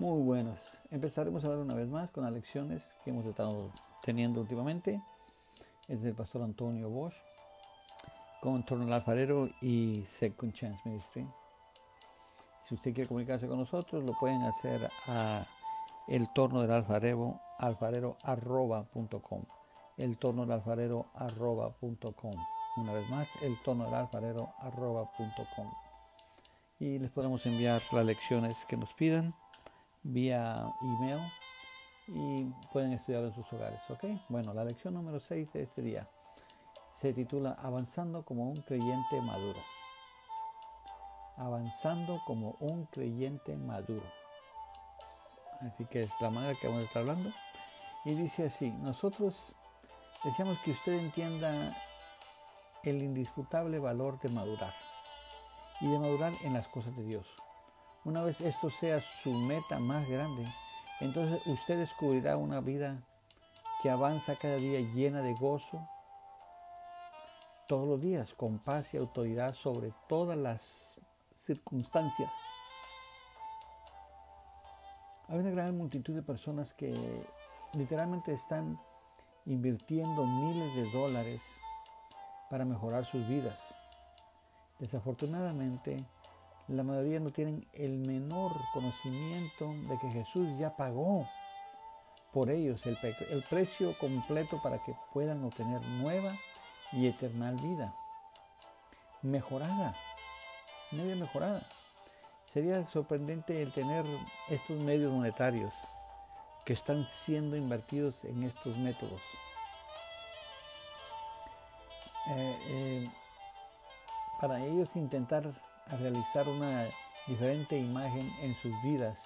Muy buenos. Empezaremos a hablar una vez más con las lecciones que hemos estado teniendo últimamente. Es del pastor Antonio Bosch con Torno al Alfarero y Second Chance Ministry. Si usted quiere comunicarse con nosotros, lo pueden hacer a el torno del alfarero, alfarero El torno del alfarero Una vez más, el torno del alfarero Y les podemos enviar las lecciones que nos pidan vía email y pueden estudiar en sus hogares. ¿ok? Bueno, la lección número 6 de este día se titula Avanzando como un creyente maduro. Avanzando como un creyente maduro. Así que es la manera que vamos a estar hablando. Y dice así, nosotros deseamos que usted entienda el indisputable valor de madurar y de madurar en las cosas de Dios. Una vez esto sea su meta más grande, entonces usted descubrirá una vida que avanza cada día llena de gozo, todos los días, con paz y autoridad sobre todas las circunstancias. Hay una gran multitud de personas que literalmente están invirtiendo miles de dólares para mejorar sus vidas. Desafortunadamente, la mayoría no tienen el menor conocimiento de que Jesús ya pagó por ellos el, precio completo para que puedan obtener nueva y eterna vida. Mejorada, media mejorada. Sería sorprendente el tener estos medios monetarios que están siendo invertidos en estos métodos. Eh, eh, para ellos intentar a realizar una diferente imagen en sus vidas.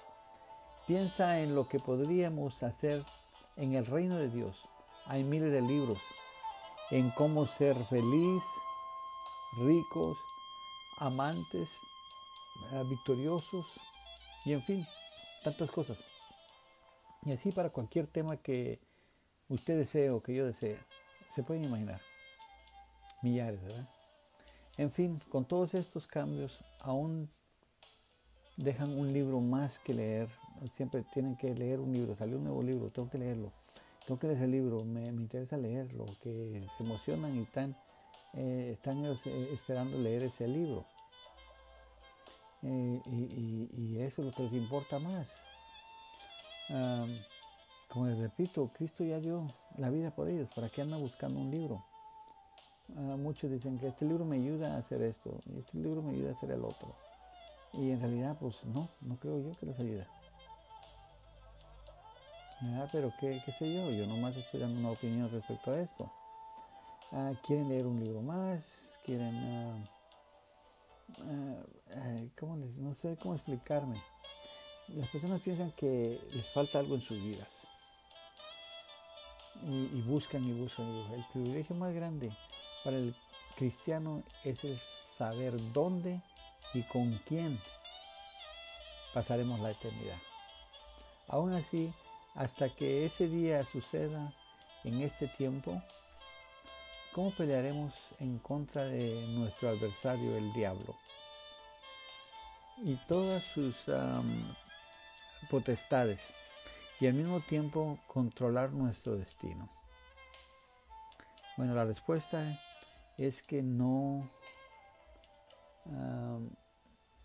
Piensa en lo que podríamos hacer en el reino de Dios. Hay miles de libros en cómo ser feliz, ricos, amantes, eh, victoriosos y en fin, tantas cosas. Y así para cualquier tema que usted desee o que yo desee, se pueden imaginar. Millares, ¿verdad? En fin, con todos estos cambios aún dejan un libro más que leer. Siempre tienen que leer un libro. Salió un nuevo libro, tengo que leerlo. Tengo que leer ese libro, me, interesa leerlo, que se emocionan y están, eh, eh, esperando leer ese libro. Eh, y, eso es lo que les importa más. como les repito, Cristo ya dio la vida por ellos. ¿Para qué andan buscando un libro? Ah, muchos dicen que este libro me ayuda a hacer esto y este libro me ayuda a hacer el otro. Y en realidad, pues no, no creo yo que les ayude. Ah, pero ¿qué, sé yo, yo nomás estoy dando una opinión respecto a esto. Ah, quieren leer un libro más, quieren, ¿cómo les, no sé cómo explicarme. Las personas piensan que les falta algo en sus vidas. Y buscan y buscan y buscan. El privilegio más grande para el cristiano es el saber dónde y con quién pasaremos la eternidad. Aún así, hasta que ese día suceda en este tiempo, ¿cómo pelearemos en contra de nuestro adversario, el diablo? Y todas sus potestades, y al mismo tiempo controlar nuestro destino. Bueno, la respuesta es que no,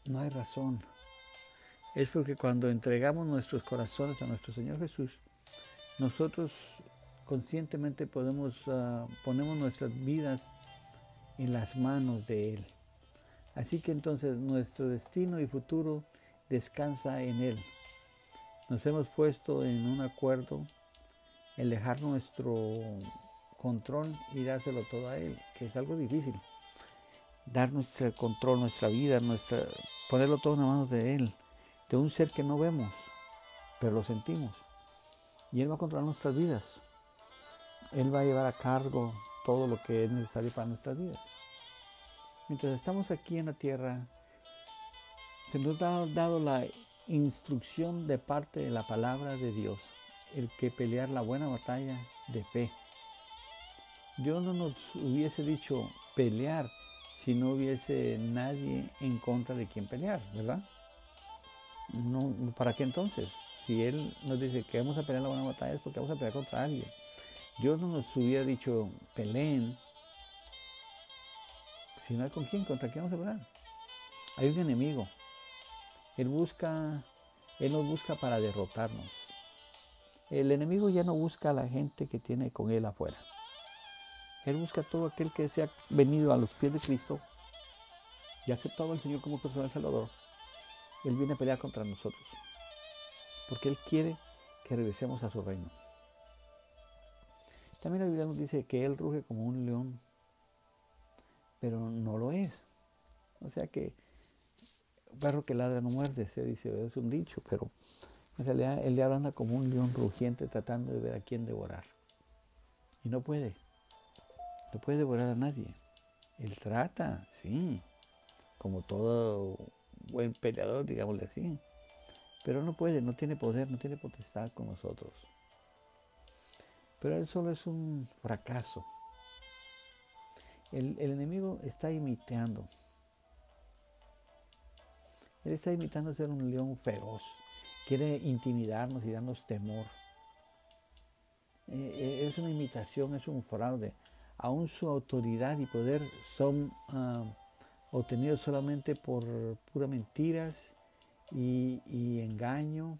no hay razón. Es porque cuando entregamos nuestros corazones a nuestro Señor Jesús, nosotros conscientemente podemos, uh, ponemos nuestras vidas en las manos de Él. Así que entonces nuestro destino y futuro descansa en Él. Nos hemos puesto en un acuerdo en dejar nuestro control y dárselo todo a Él, que es algo difícil. Dar nuestro control, nuestra vida, nuestra, ponerlo todo en las manos de Él, de un ser que no vemos, pero lo sentimos. Y Él va a controlar nuestras vidas. Él va a llevar a cargo todo lo que es necesario para nuestras vidas. Mientras estamos aquí en la tierra, se nos ha dado la instrucción de parte de la palabra de Dios, el que pelear la buena batalla de fe. Dios no nos hubiese dicho pelear si no hubiese nadie en contra de quien pelear, ¿verdad? no, ¿para qué entonces? Si Él nos dice que vamos a pelear la buena batalla es porque vamos a pelear contra alguien. Dios no nos hubiera dicho, peleen, si no hay con quién, contra quién vamos a pelear. Hay un enemigo. Él busca, Él nos busca para derrotarnos. El enemigo ya no busca a la gente que tiene con Él afuera. Él busca a todo aquel que se ha venido a los pies de Cristo y aceptado al Señor como personal Salvador. Él viene a pelear contra nosotros. Porque Él quiere que regresemos a su reino. También la Biblia nos dice que Él ruge como un león, pero no lo es. O sea que perro que ladra no muerde, se dice, es un dicho, pero en realidad el diablo anda como un león rugiente tratando de ver a quién devorar. Y no puede. No puede devorar a nadie. Él trata, sí, como todo buen peleador, digámosle así. Pero no puede, no tiene poder, no tiene potestad con nosotros. Pero él solo es un fracaso. El, el enemigo está imitando. Él está imitando ser un león feroz. Quiere intimidarnos y darnos temor. Eh, eh, es una imitación, es un fraude. Aún su autoridad y poder son uh, obtenidos solamente por puras mentiras y, engaño.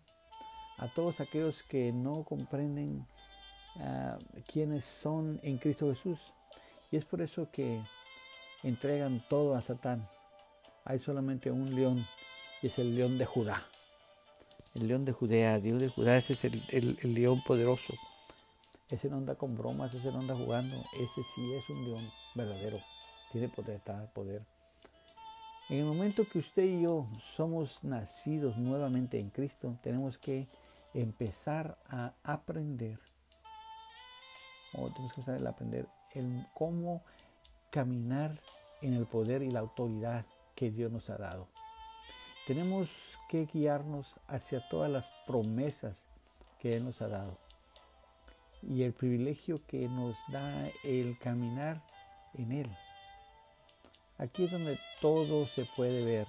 A todos aquellos que no comprenden uh, quiénes son en Cristo Jesús. Y es por eso que entregan todo a Satán. Hay solamente un león y es el león de Judá. El león de Judea, Dios de Judá, ese es el león poderoso. Ese no anda con bromas, ese no anda jugando, ese sí es un león verdadero, tiene potestad, poder. En el momento que usted y yo somos nacidos nuevamente en Cristo, tenemos que empezar a aprender, o tenemos que saber aprender el cómo caminar en el poder y la autoridad que Dios nos ha dado. Tenemos que guiarnos hacia todas las promesas que Él nos ha dado y el privilegio que nos da el caminar en Él. Aquí es donde todo se puede ver.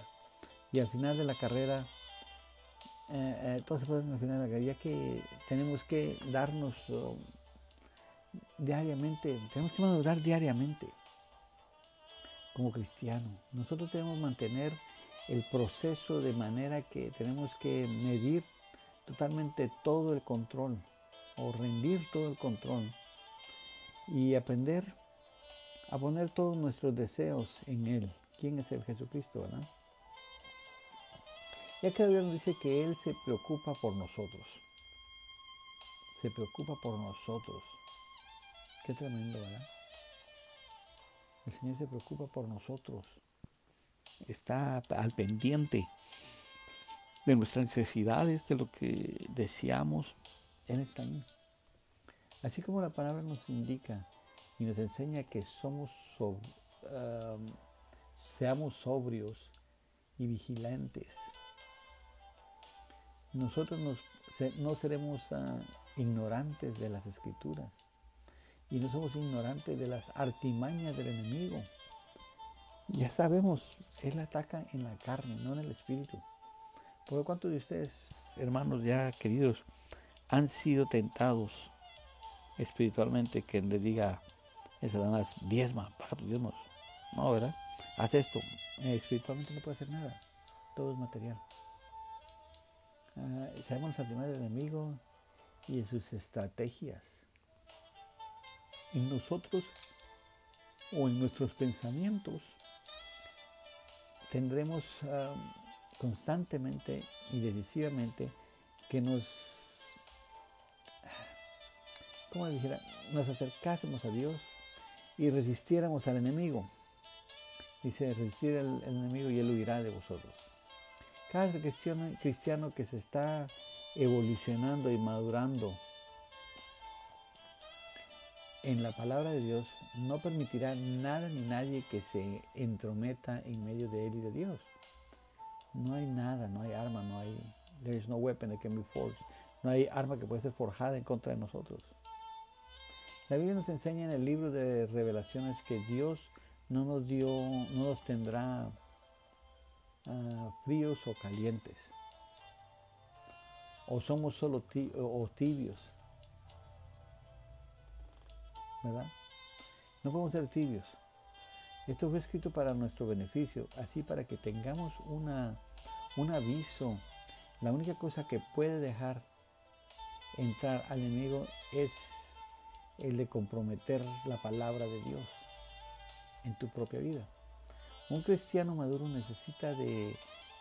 Y al final de la carrera, eh, eh, todo se puede ver al final de la carrera, ya que tenemos que darnos oh, diariamente, tenemos que madurar diariamente como cristianos. Nosotros debemos mantener el proceso de manera que tenemos que medir totalmente todo el control o rendir todo el control y aprender a poner todos nuestros deseos en Él. ¿Quién es el Jesucristo, verdad? Ya que Dios dice que Él se preocupa por nosotros. Se preocupa por nosotros. Qué tremendo, ¿verdad? El Señor se preocupa por nosotros. Está al pendiente de nuestras necesidades, de lo que deseamos. Él está ahí. Así como la palabra nos indica y nos enseña que somos seamos sobrios y vigilantes. Nosotros no seremos ah, ignorantes de las escrituras y no somos ignorantes de las artimañas del enemigo. Ya sabemos, Él ataca en la carne, no en el espíritu. Por lo cuanto de ustedes, hermanos ya queridos, han sido tentados espiritualmente que le diga el Satanás, diezma, paga tus diezmos. No, ¿verdad? Haz esto. Eh, espiritualmente no puede hacer nada. Todo es material. Uh, sabemos las del enemigo y de sus estrategias. En nosotros o en nuestros pensamientos tendremos uh, constantemente y decisivamente que nos como dijera, nos acercásemos a Dios y resistiéramos al enemigo. Dice, resistir al, enemigo y él huirá de vosotros. Cada cristiano, que se está evolucionando y madurando en la palabra de Dios no permitirá nada ni nadie que se entrometa en medio de él y de Dios. No hay nada, no hay arma, no hay there is no weapon that can be forged. No hay arma que pueda ser forjada en contra de nosotros. La Biblia nos enseña en el libro de revelaciones que Dios no nos dio, no nos tendrá uh, fríos o calientes. o somos solo o tibios. ¿Verdad? No podemos ser tibios. Esto fue escrito para nuestro beneficio, así para que tengamos una, un aviso. La única cosa que puede dejar entrar al enemigo es el de comprometer la palabra de Dios en tu propia vida. Un cristiano maduro necesita de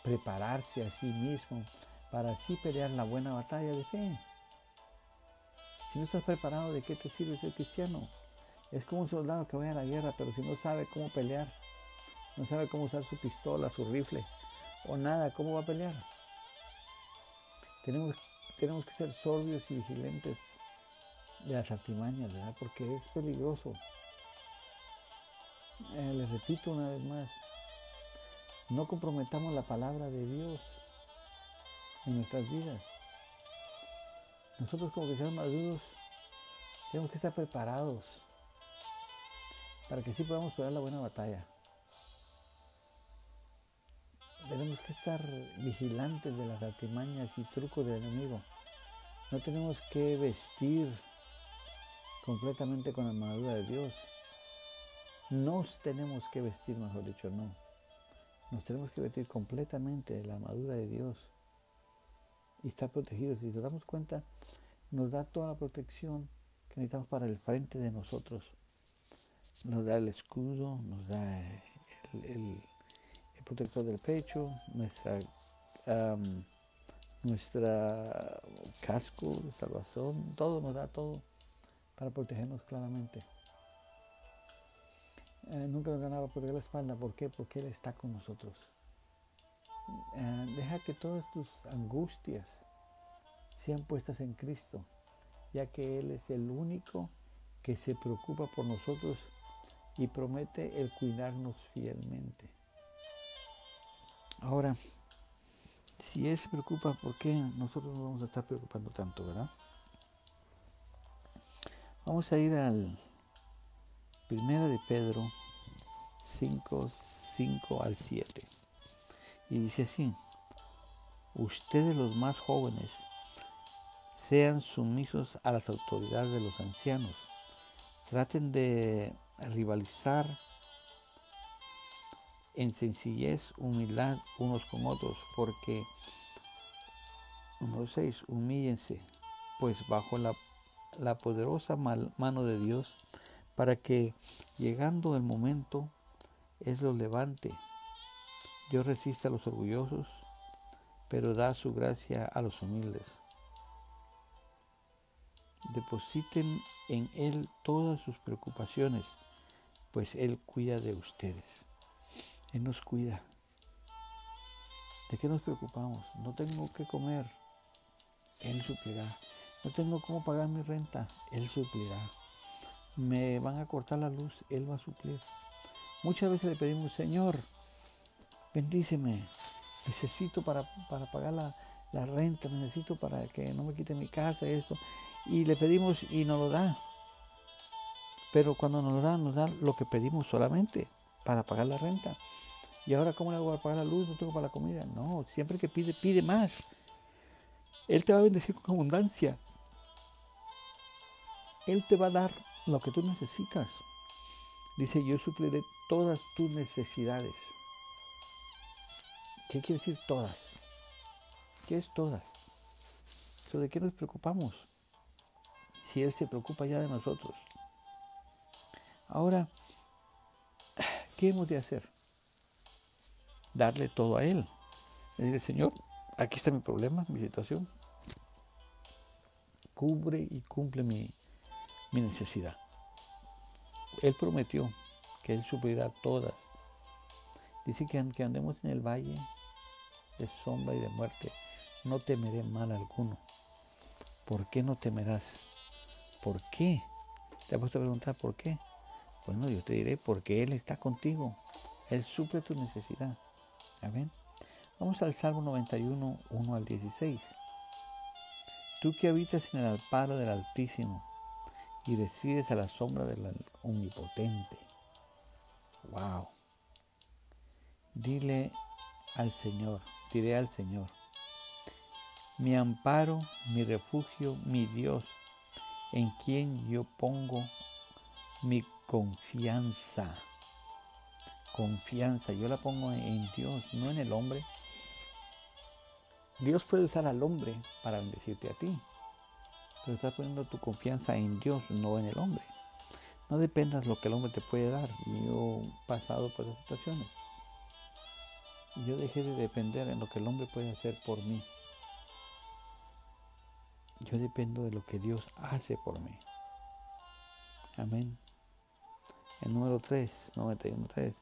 prepararse a sí mismo para así pelear la buena batalla de fe. Si no estás preparado, ¿de qué te sirve ser cristiano? Es como un soldado que vaya a la guerra, pero si no sabe cómo pelear, no sabe cómo usar su pistola, su rifle o nada, ¿cómo va a pelear? Tenemos, tenemos que ser sorbios y vigilentes de las artimañas, ¿verdad? Porque es peligroso. Eh, les repito una vez más, no comprometamos la palabra de Dios en nuestras vidas. Nosotros como que seamos maduros tenemos que estar preparados para que sí podamos pelear la buena batalla. Tenemos que estar vigilantes de las artimañas y trucos del enemigo. No tenemos que vestir completamente con la armadura de Dios. Nos tenemos que vestir, mejor dicho, no. Nos tenemos que vestir completamente de la armadura de Dios y estar protegidos. Si nos damos cuenta, nos da toda la protección que necesitamos para el frente de nosotros nos da el escudo, nos da el, protector del pecho, nuestra, nuestra casco de salvación, todo nos da todo para protegernos claramente. Eh, nunca nos ganaba por la espalda, ¿por qué? Porque Él está con nosotros. Eh, deja que todas tus angustias sean puestas en Cristo, ya que Él es el único que se preocupa por nosotros y promete el cuidarnos fielmente. Ahora, si Él se preocupa, ¿por qué nosotros nos vamos a estar preocupando tanto, verdad? Vamos a ir al Primera de Pedro 5, 5 al 7. Y dice así, ustedes los más jóvenes sean sumisos a las autoridades de los ancianos. Traten de rivalizar en sencillez, humildad unos con otros, porque, número 6, humíllense, pues bajo la, la poderosa mano de Dios, para que, llegando el momento, es lo levante. Dios resiste a los orgullosos, pero da su gracia a los humildes. Depositen en Él todas sus preocupaciones pues Él cuida de ustedes. Él nos cuida. ¿De qué nos preocupamos? No tengo que comer. Él suplirá. No tengo cómo pagar mi renta. Él suplirá. Me van a cortar la luz. Él va a suplir. Muchas veces le pedimos, Señor, bendíceme. Necesito para, pagar la, la, renta. Necesito para que no me quite mi casa. Esto. Y le pedimos y nos lo da. Pero cuando nos lo dan, nos dan lo que pedimos solamente para pagar la renta. Y ahora, ¿cómo le hago para pagar la luz? No tengo para la comida. No, siempre que pide, pide más. Él te va a bendecir con abundancia. Él te va a dar lo que tú necesitas. Dice, yo supliré todas tus necesidades. ¿Qué quiere decir todas? ¿Qué es todas? ¿De qué nos preocupamos? Si Él se preocupa ya de nosotros. Ahora, ¿qué hemos de hacer? Darle todo a Él. Decirle, Señor, aquí está mi problema, mi situación. Cubre y cumple mi, mi necesidad. Él prometió que Él suplirá todas. Dice que aunque andemos en el valle de sombra y de muerte, no temeré mal alguno. ¿Por qué no temerás? ¿Por qué? ¿Te has puesto a preguntar por qué? Bueno, yo te diré porque Él está contigo. Él suple tu necesidad. Amén. Vamos al Salmo 91, 1 al 16. Tú que habitas en el alparo del Altísimo y decides a la sombra del Omnipotente. Wow. Dile al Señor, diré al Señor, mi amparo, mi refugio, mi Dios, en quien yo pongo mi confianza. Confianza, yo la pongo en Dios, no en el hombre. Dios puede usar al hombre para bendecirte a ti, pero estás poniendo tu confianza en Dios, no en el hombre. No dependas lo que el hombre te puede dar. Yo he pasado por esas situaciones. Yo dejé de depender en lo que el hombre puede hacer por mí. Yo dependo de lo que Dios hace por mí. Amén. El número 3, 91.3.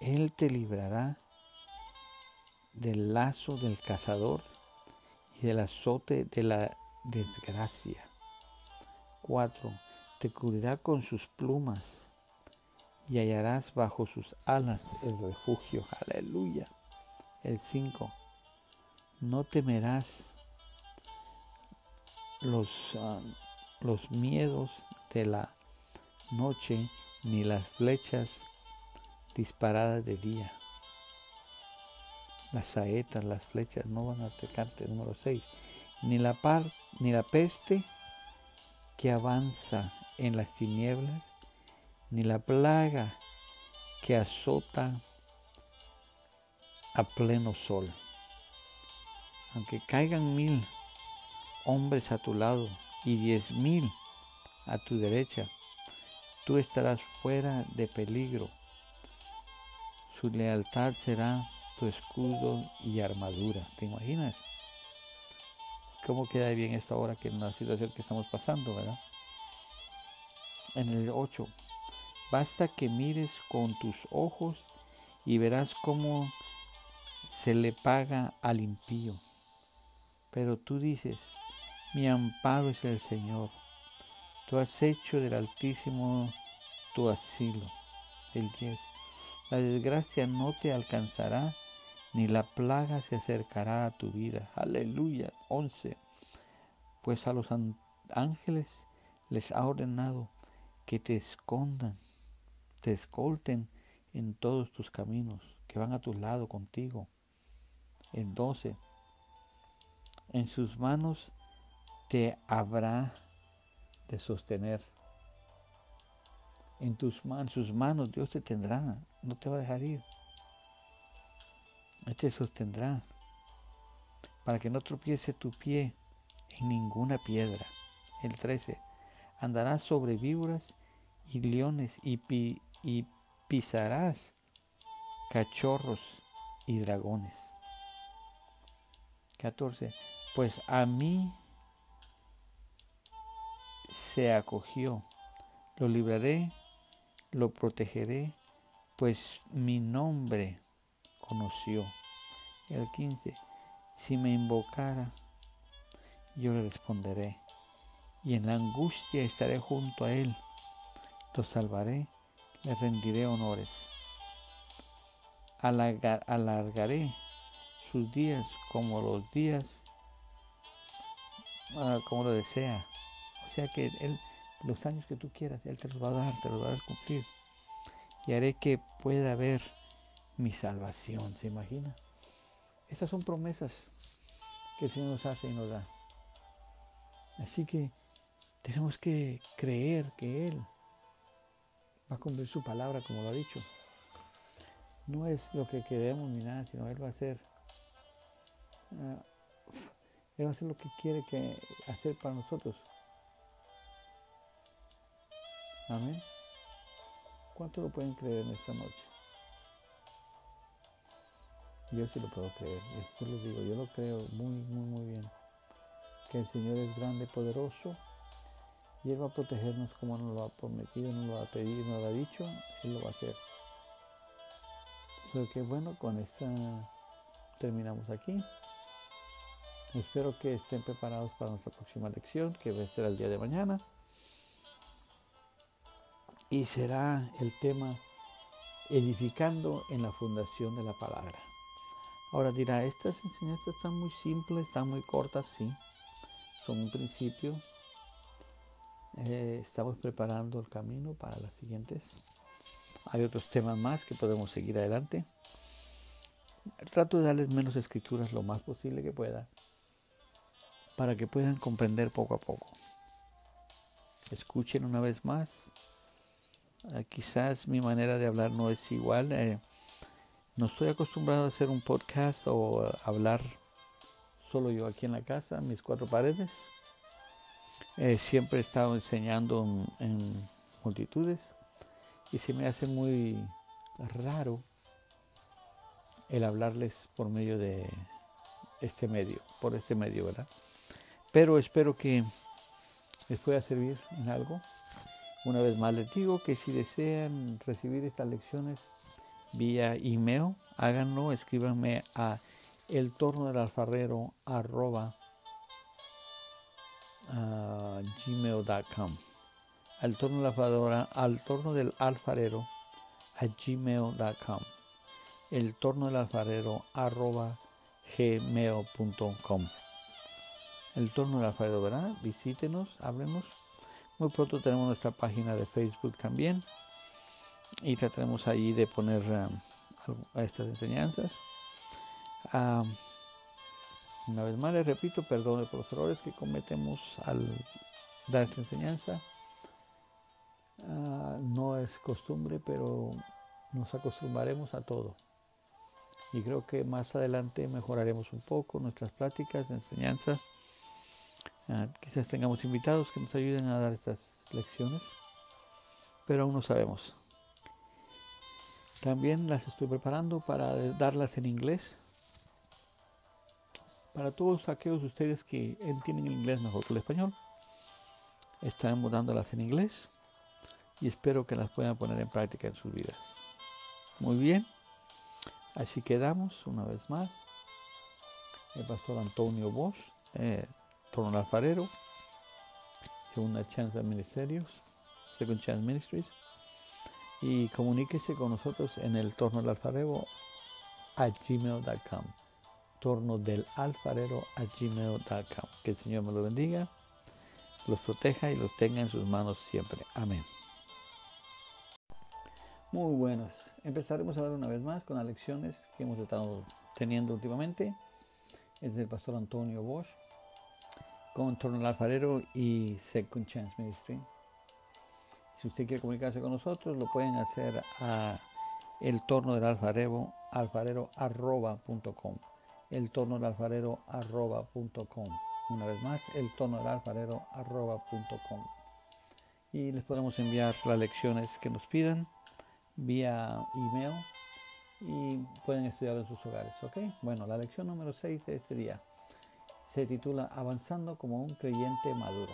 Él te librará del lazo del cazador y del azote de la desgracia. 4. Te cubrirá con sus plumas y hallarás bajo sus alas el refugio. Aleluya. El 5. No temerás los, ah, los miedos de la noche ni las flechas disparadas de día. Las saetas, las flechas no van a atacarte. Número 6. Ni la, par, ni la peste que avanza en las tinieblas ni la plaga que azota a pleno sol. Aunque caigan mil hombres a tu lado y diez mil a tu derecha, tú estarás fuera de peligro. Su lealtad será tu escudo y armadura. ¿Te imaginas? ¿Cómo queda bien esto ahora que en la situación que estamos pasando, verdad? En el 8, Basta que mires con tus ojos y verás cómo se le paga al impío. Pero tú dices, mi amparo es el Señor. Tú has hecho del Altísimo tu asilo. El 10. La desgracia no te alcanzará, ni la plaga se acercará a tu vida. Aleluya. 11. Pues a los ángeles les ha ordenado que te escondan te escolten en todos tus caminos, que van a tu lado contigo. En 12. En sus manos te habrá de sostener. En tus manos, sus manos Dios te tendrá, no te va a dejar ir. Te sostendrá para que no tropiece tu pie en ninguna piedra. El 13. Andarás sobre víboras y leones y, y pisarás cachorros y dragones. 14. Pues a mí se acogió, lo libraré, lo protegeré, pues mi nombre conoció. El 15. Si me invocara, yo le responderé, y en la angustia estaré junto a él, lo salvaré le rendiré honores. alargaré sus días como los días, ah, como lo desea. O sea que Él, los años que tú quieras, Él te los va a dar, te los va a cumplir. Y haré que pueda ver mi salvación, ¿se imagina? Estas son promesas que el Señor nos hace y nos da. Así que tenemos que creer que Él va a cumplir su palabra como lo ha dicho. No es lo que queremos ni nada, sino Él va a hacer, ah, Él va a hacer lo que quiere que hacer para nosotros. Amén. ¿Cuánto lo pueden creer en esta noche? Yo sí lo puedo creer, esto lo digo, yo lo creo muy, muy, muy bien. Que el Señor es grande, poderoso y Él va a protegernos como nos lo ha prometido, nos lo va a pedir, nos lo ha dicho, Él lo va a hacer. So que bueno, con esta terminamos aquí. Espero que estén preparados para nuestra próxima lección, que va a ser el día de mañana. Y será el tema edificando en la fundación de la palabra. Ahora dirá, estas enseñanzas están muy simples, están muy cortas, sí. Son un principio, eh, estamos preparando el camino para las siguientes. Hay otros temas más que podemos seguir adelante. trato de darles menos escrituras lo más posible que pueda para que puedan comprender poco a poco. Escuchen una vez más. Ah, quizás mi manera de hablar no es igual. Eh, no estoy acostumbrado a hacer un podcast o hablar solo yo aquí en la casa, mis cuatro paredes. Eh, siempre he estado enseñando en multitudes y se me hace muy raro el hablarles por medio de este medio, por este medio, ¿verdad? Pero espero que les pueda servir en algo. Una vez más les digo que si desean recibir estas lecciones vía email, háganlo, escríbanme a el torno del alfarero arroba gmail.com al torno, la al torno del alfarero a gmail.com el torno del alfarero arroba gmail.com el torno del alfarero, ¿verdad? Visítenos, háblenos. Muy pronto tenemos nuestra página de Facebook también y trataremos ahí de poner um, estas enseñanzas. Um, una vez más les repito, perdone por los errores que cometemos al dar esta enseñanza. Ah, no es costumbre, pero nos acostumbraremos a todo. Y creo que más adelante mejoraremos un poco nuestras pláticas de enseñanza. Ah, quizás tengamos invitados que nos ayuden a dar estas lecciones, pero aún no sabemos. También las estoy preparando para darlas en inglés. Para todos aquellos de ustedes que entienden el inglés mejor que el español, estaremos dándolas en inglés y espero que las puedan poner en práctica en sus vidas. Muy bien, así quedamos una vez más. El pastor Antonio Bosch, eh, Torno Alfarero, Segunda Chance Ministerios, Second Chance Ministries, y comuníquese con nosotros en el Torno del Alfarero a gmail.com. Torno del Alfarero a gmail.com. Que el Señor me lo bendiga, los proteja y los tenga en sus manos siempre. Amén. Muy buenos. Empezaremos a hablar una vez más con las lecciones que hemos estado teniendo últimamente. Es del pastor Antonio Bosch con Torno al Alfarero y Second Chance Ministry. Si usted quiere comunicarse con nosotros, lo pueden hacer a el torno del alfarero, alfarero El torno del alfarero Una vez más, el del alfarero Y les podemos enviar las lecciones que nos pidan vía email y pueden estudiar en sus hogares, ¿ok? Bueno, la lección número 6 de este día se titula Avanzando como un creyente maduro.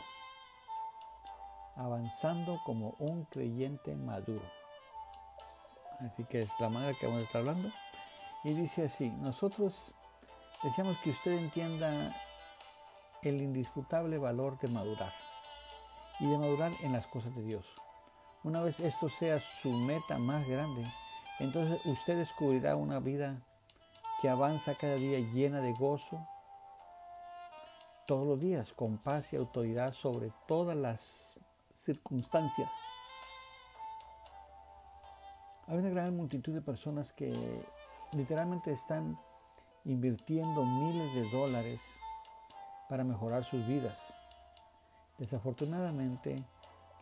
Avanzando como un creyente maduro. Así que es la manera que vamos a estar hablando. Y dice así, nosotros deseamos que usted entienda el indisputable valor de madurar y de madurar en las cosas de Dios. Una vez esto sea su meta más grande, entonces usted descubrirá una vida que avanza cada día llena de gozo, todos los días, con paz y autoridad sobre todas las circunstancias. Hay una gran multitud de personas que literalmente están invirtiendo miles de dólares para mejorar sus vidas. Desafortunadamente,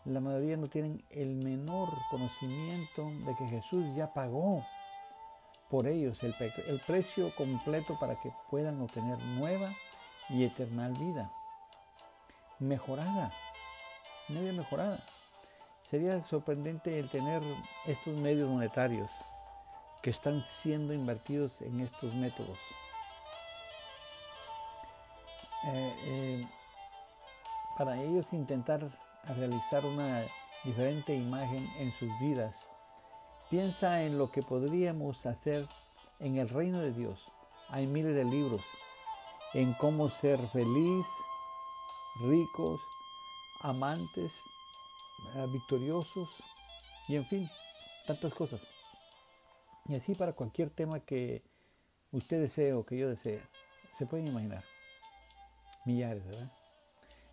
la mayoría no tienen el menor conocimiento de que Jesús ya pagó por ellos el, precio completo para que puedan obtener nueva y eterna vida. Mejorada, media mejorada. Sería sorprendente el tener estos medios monetarios que están siendo invertidos en estos métodos. Eh, eh, para ellos intentar realizar una diferente imagen en sus vidas. Piensa en lo que podríamos hacer en el reino de Dios. Hay miles de libros en cómo ser feliz, ricos, amantes, eh, victoriosos y en fin, tantas cosas. Y así para cualquier tema que usted desee o que yo desee, se pueden imaginar. Millares, ¿verdad?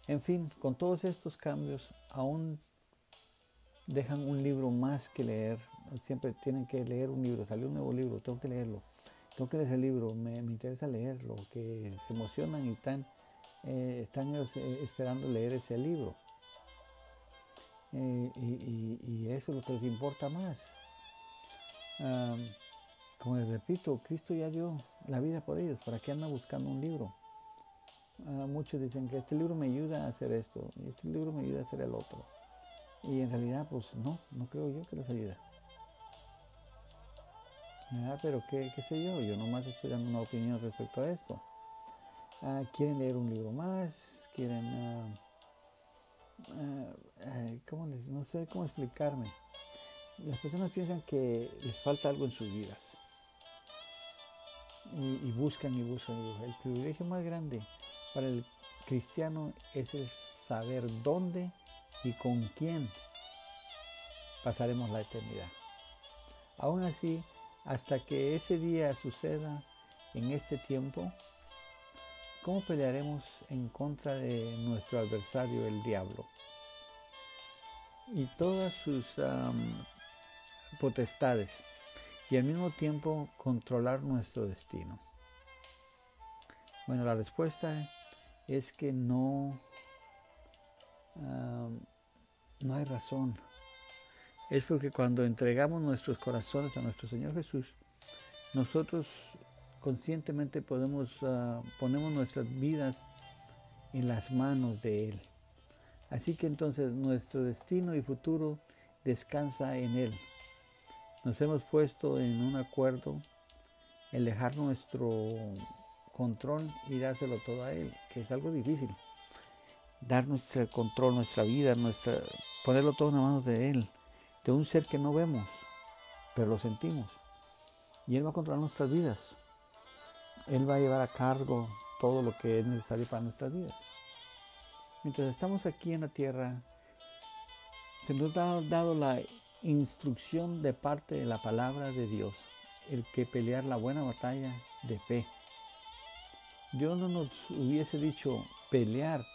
En fin, con todos estos cambios aún dejan un libro más que leer. Siempre tienen que leer un libro, salió un nuevo libro, tengo que leerlo. tengo que leer ese libro, me, interesa leerlo, que se emocionan y están, eh, están eh, esperando leer ese libro. Eh, y, eso es lo que les importa más. como les repito, Cristo ya dio la vida por ellos, ¿para qué andan buscando un libro? muchos dicen que este libro me ayuda a hacer esto, y este libro me ayuda a hacer el otro. Y en realidad, pues no, no creo yo que les ayude. Ah, pero ¿qué, sé yo, yo nomás estoy dando una opinión respecto a esto. Ah, quieren leer un libro más, quieren, ah, ¿cómo les, no sé cómo explicarme. Las personas piensan que les falta algo en sus vidas. Y, buscan y buscan y buscan. El privilegio más grande para el cristiano es el saber dónde y con quién pasaremos la eternidad. Aún así, hasta que ese día suceda en este tiempo, ¿cómo pelearemos en contra de nuestro adversario, el diablo? Y todas sus potestades y al mismo tiempo controlar nuestro destino. Bueno, la respuesta es que no, no hay razón es porque cuando entregamos nuestros corazones a nuestro Señor Jesús, nosotros conscientemente podemos, uh, ponemos nuestras vidas en las manos de Él. Así que entonces nuestro destino y futuro descansa en Él. Nos hemos puesto en un acuerdo en dejar nuestro control y dárselo todo a Él, que es algo difícil. Dar nuestro control, nuestra vida, nuestra, ponerlo todo en las manos de Él de un ser que no vemos, pero lo sentimos. Y Él va a controlar nuestras vidas. Él va a llevar a cargo todo lo que es necesario para nuestras vidas. Mientras estamos aquí en la tierra, se nos ha dado la instrucción de parte de la palabra de Dios, el que pelear la buena batalla de fe. Dios no nos hubiese dicho pelear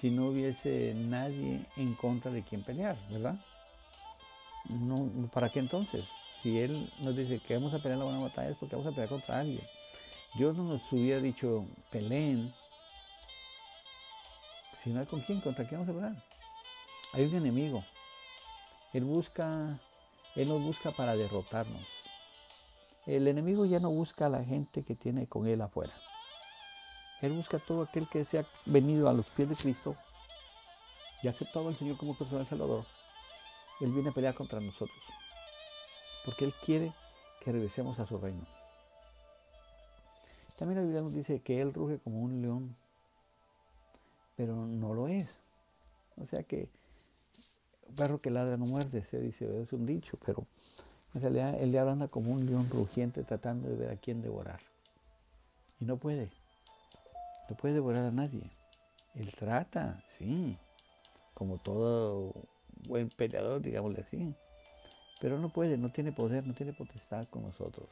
si no hubiese nadie en contra de quien pelear, ¿verdad? no, ¿para qué entonces? Si Él nos dice que vamos a pelear la buena batalla es porque vamos a pelear contra alguien. Dios no nos hubiera dicho peleen, si no con quién, contra quién vamos a pelear. Hay un enemigo. Él busca, Él nos busca para derrotarnos. El enemigo ya no busca a la gente que tiene con Él afuera. Él busca a todo aquel que se ha venido a los pies de Cristo y ha aceptado al Señor como personal salvador él viene a pelear contra nosotros. Porque Él quiere que regresemos a su reino. También la Biblia nos dice que Él ruge como un león, pero no lo es. O sea que perro que ladra no muerde, se dice, es un dicho, pero en realidad el diablo anda como un león rugiente tratando de ver a quién devorar. Y no puede. No puede devorar a nadie. Él trata, sí, como todo buen peleador, digámosle así. Pero no puede, no tiene poder, no tiene potestad con nosotros.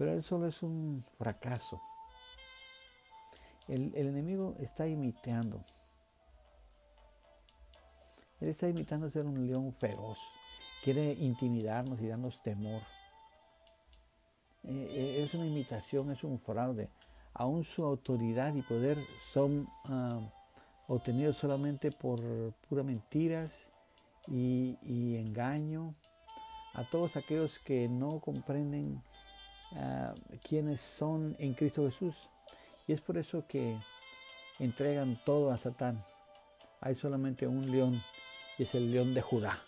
Pero él solo es un fracaso. El, enemigo está imitando. Él está imitando ser un león feroz. Quiere intimidarnos y darnos temor. Eh, eh, es una imitación, es un fraude. Aún su autoridad y poder son ah, obtenido solamente por puras mentiras y, engaño, a todos aquellos que no comprenden uh, quiénes son en Cristo Jesús. Y es por eso que entregan todo a Satán. Hay solamente un león y es el león de Judá.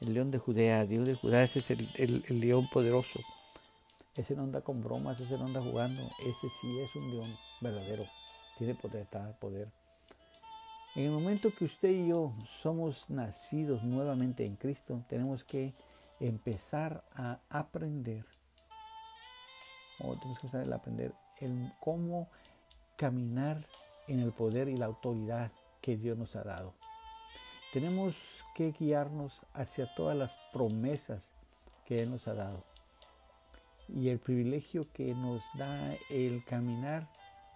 El león de Judea, Dios de Judá, ese es el, león poderoso. Ese no anda con bromas, ese no anda jugando, ese sí es un león verdadero. Tiene potestad, poder. En el momento que usted y yo somos nacidos nuevamente en Cristo, tenemos que empezar a aprender, o tenemos que aprender el cómo caminar en el poder y la autoridad que Dios nos ha dado. Tenemos que guiarnos hacia todas las promesas que Él nos ha dado y el privilegio que nos da el caminar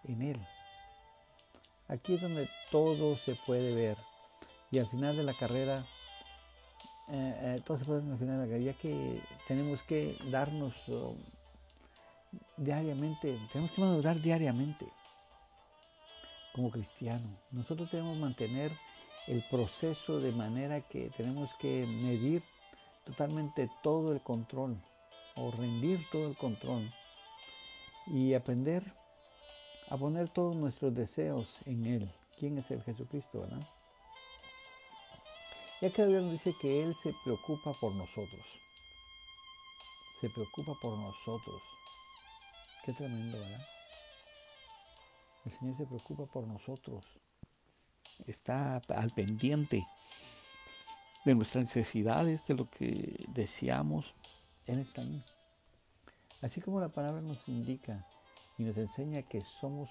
en Él. Aquí es donde todo se puede ver. Y al final de la carrera, eh, eh, todo se puede ver al final de la carrera, ya que tenemos que darnos diariamente, tenemos que madurar diariamente como cristiano. Nosotros debemos mantener el proceso de manera que tenemos que medir totalmente todo el control o rendir todo el control y aprender a poner todos nuestros deseos en Él. ¿Quién es el Jesucristo? Ya que Dios dice que Él se preocupa por nosotros. Se preocupa por nosotros. Qué tremendo, ¿verdad? El Señor se preocupa por nosotros. Está al pendiente de nuestras necesidades, de lo que deseamos. Él está ahí. Así como la palabra nos indica y nos enseña que somos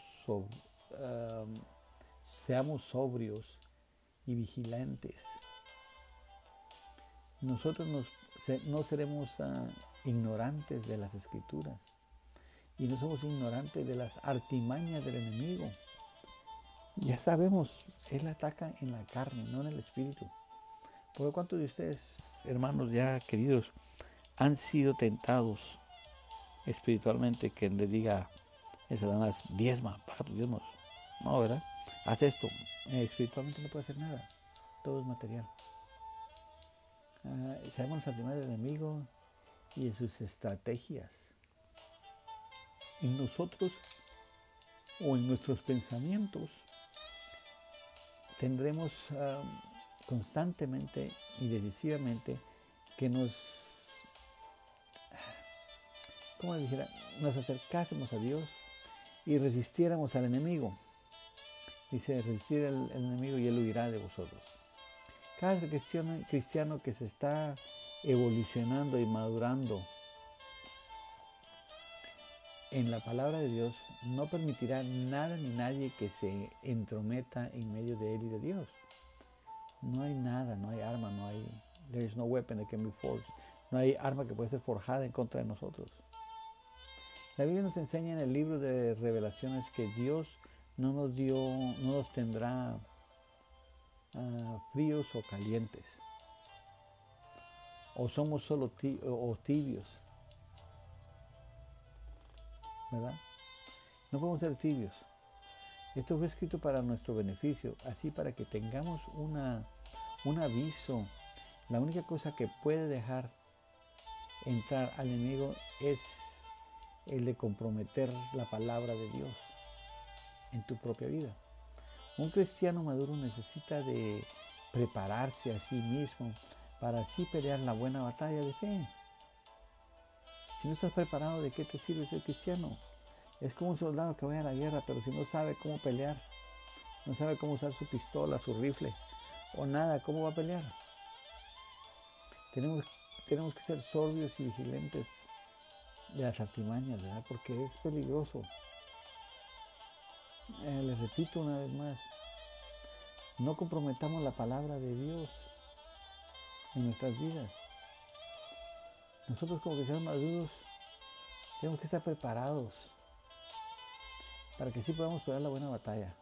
seamos sobrios y vigilantes. Nosotros no seremos ah, ignorantes de las escrituras y no somos ignorantes de las artimañas del enemigo. Ya sabemos, Él ataca en la carne, no en el espíritu. Por lo cuanto de ustedes, hermanos ya queridos, han sido tentados espiritualmente que le diga el Satanás, diezma, paga tus diezmos. No, ¿verdad? Haz esto. Eh, espiritualmente no puede hacer nada. Todo es material. Ah, sabemos las artimañas del enemigo y sus estrategias en nosotros o en nuestros pensamientos tendremos constantemente y decisivamente que nos, ¿cómo dijera? Nos acercásemos a Dios y resistiéramos al enemigo. Dice, resistir al, enemigo y él huirá de vosotros. Cada cristiano que se está evolucionando y madurando en la palabra de Dios no permitirá nada ni nadie que se entrometa en medio de él y de Dios. No hay nada, no hay arma, no hay there is no weapon that can be forged. No hay arma que pueda ser forjada en contra de nosotros. La Biblia nos enseña en el libro de Revelaciones que Dios no nos dio, no nos tendrá ah, fríos o calientes. O somos solo tibios ¿verdad? No podemos ser tibios. Esto fue escrito para nuestro beneficio, así para que tengamos un aviso. La única cosa que puede dejar entrar al enemigo es el de comprometer la palabra de Dios en tu propia vida. Un cristiano maduro necesita de prepararse a sí mismo para así pelear la buena batalla de fe. Si no estás preparado, ¿de qué te sirve ser cristiano? Es como un soldado que vaya a la guerra, pero si no sabe cómo pelear, no sabe cómo usar su pistola, su rifle o nada, ¿cómo va a pelear? Tenemos, tenemos que ser sorbios y vigilentes de las artimañas, ¿verdad? Porque es peligroso. Eh, les repito una vez más, no comprometamos la palabra de Dios en nuestras vidas. Nosotros como que seamos maduros tenemos que estar preparados para que sí podamos pelear la buena batalla.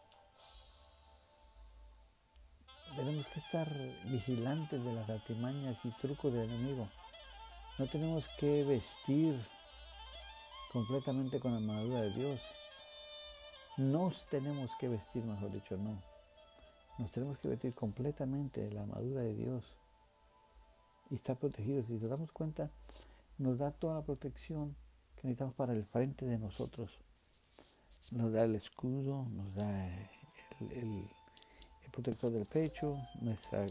Tenemos que estar vigilantes de las artimañas y trucos del enemigo. No tenemos que vestir completamente con la armadura de Dios. Nos tenemos que vestir, mejor dicho, no. Nos tenemos que vestir completamente de la armadura de Dios y estar protegidos. Si nos damos cuenta, nos da toda la protección que necesitamos para el frente de nosotros. Nos da el escudo, nos da el, protector del pecho, nuestra,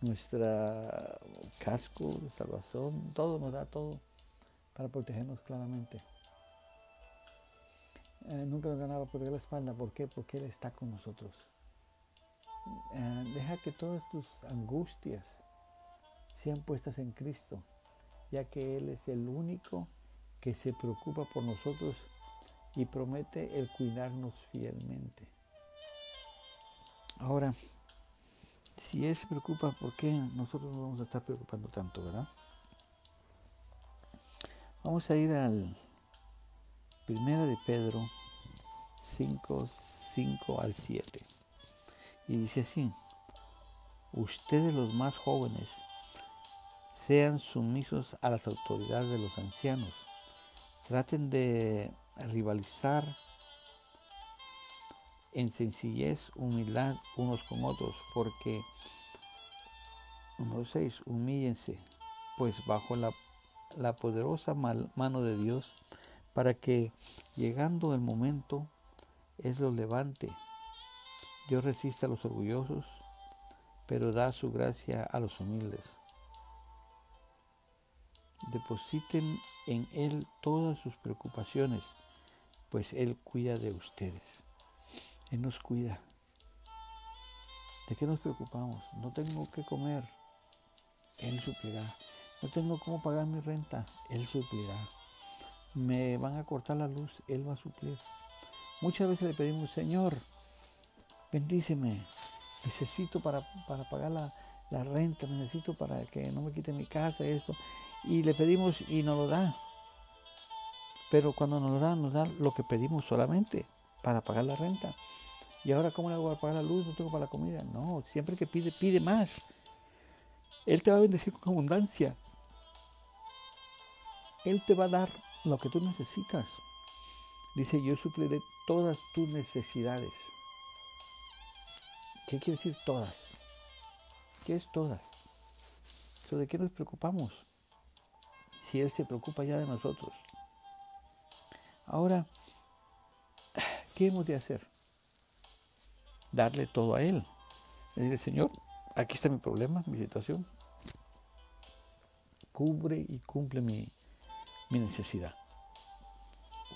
nuestra casco de salvación, todo nos da todo para protegernos claramente. Eh, nunca nos ganaba por la espalda. ¿Por qué? Porque Él está con nosotros. Eh, deja que todas tus angustias sean puestas en Cristo, ya que Él es el único que se preocupa por nosotros y promete el cuidarnos fielmente. Ahora, si Él se preocupa, ¿por qué nosotros no vamos a estar preocupando tanto, verdad? Vamos a ir al Primera de Pedro 5, 5 al 7. Y dice así, ustedes los más jóvenes, sean sumisos a las autoridades de los ancianos, Traten de rivalizar en sencillez, humildad unos con otros, porque, número 6, humíllense, pues bajo la, poderosa mano de Dios, para que, llegando el momento, es lo levante. Dios resiste a los orgullosos, pero da su gracia a los humildes. Depositen en Él todas sus preocupaciones, pues Él cuida de ustedes. Él nos cuida. ¿De qué nos preocupamos? No tengo que comer. Él suplirá. No tengo cómo pagar mi renta. Él suplirá. Me van a cortar la luz. Él va a suplir. Muchas veces le pedimos, Señor, bendíceme. Necesito para, pagar la, la, renta. Necesito para que no me quite mi casa. Eso. Y le pedimos y nos lo da. Pero cuando nos lo da, nos da lo que pedimos solamente para pagar la renta. ¿Y ahora cómo le hago para pagar la luz? No tengo para la comida. No, siempre que pide, pide más. Él te va a bendecir con abundancia. Él te va a dar lo que tú necesitas. Dice, yo supliré todas tus necesidades. ¿Qué quiere decir todas? ¿Qué es todas? ¿De qué nos preocupamos? Si Él se preocupa ya de nosotros. Ahora, ¿qué hemos de hacer? darle todo a Él. Decirle, Señor, aquí está mi problema, mi situación. Cubre y cumple mi, necesidad.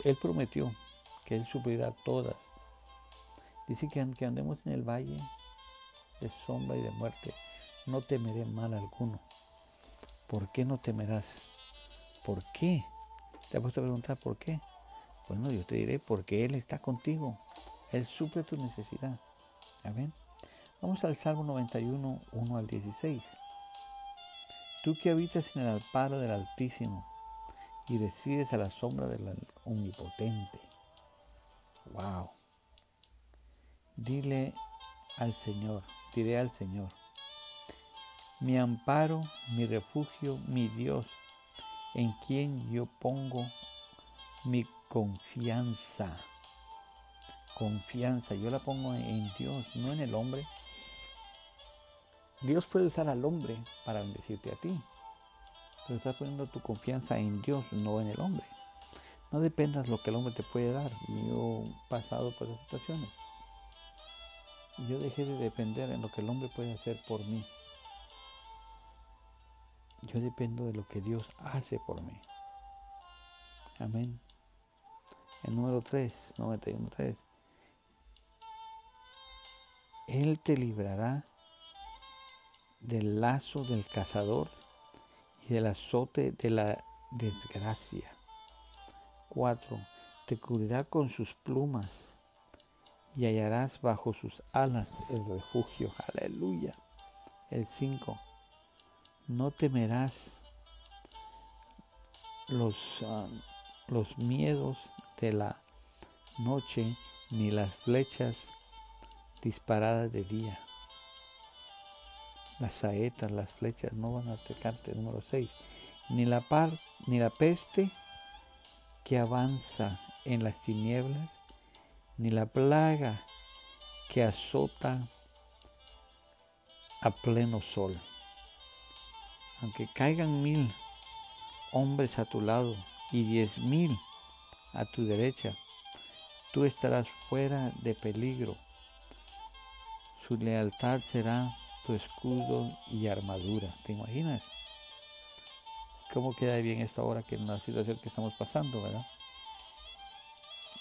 Él prometió que Él suplirá todas. Dice que aunque andemos en el valle de sombra y de muerte, no temeré mal alguno. ¿Por qué no temerás? ¿Por qué? ¿Te has puesto a preguntar por qué? Bueno, yo te diré porque Él está contigo. Él suple tu necesidad. Amén. Vamos al Salmo 91, 1 al 16. Tú que habitas en el alparo del Altísimo y decides a la sombra del Omnipotente. Wow. Dile al Señor, diré al Señor, mi amparo, mi refugio, mi Dios, en quien yo pongo mi confianza confianza, yo la pongo en Dios, no en el hombre. Dios puede usar al hombre para bendecirte a ti, pero estás poniendo tu confianza en Dios, no en el hombre. No dependas lo que el hombre te puede dar. Yo he pasado por esas situaciones. Yo dejé de depender en lo que el hombre puede hacer por mí. Yo dependo de lo que Dios hace por mí. Amén. El número 3, 91.3. Él te librará del lazo del cazador y del azote de la desgracia. 4. Te cubrirá con sus plumas y hallarás bajo sus alas el refugio. Aleluya. El 5. No temerás los, ah, los miedos de la noche ni las flechas disparadas de día. Las saetas, las flechas no van a atacarte. Número 6. Ni ni la peste que avanza en las tinieblas, ni la plaga que azota a pleno sol. Aunque caigan mil hombres a tu lado y diez mil a tu derecha, tú estarás fuera de peligro su lealtad será tu escudo y armadura. ¿Te imaginas? ¿Cómo queda bien esto ahora que en la situación que estamos pasando, verdad?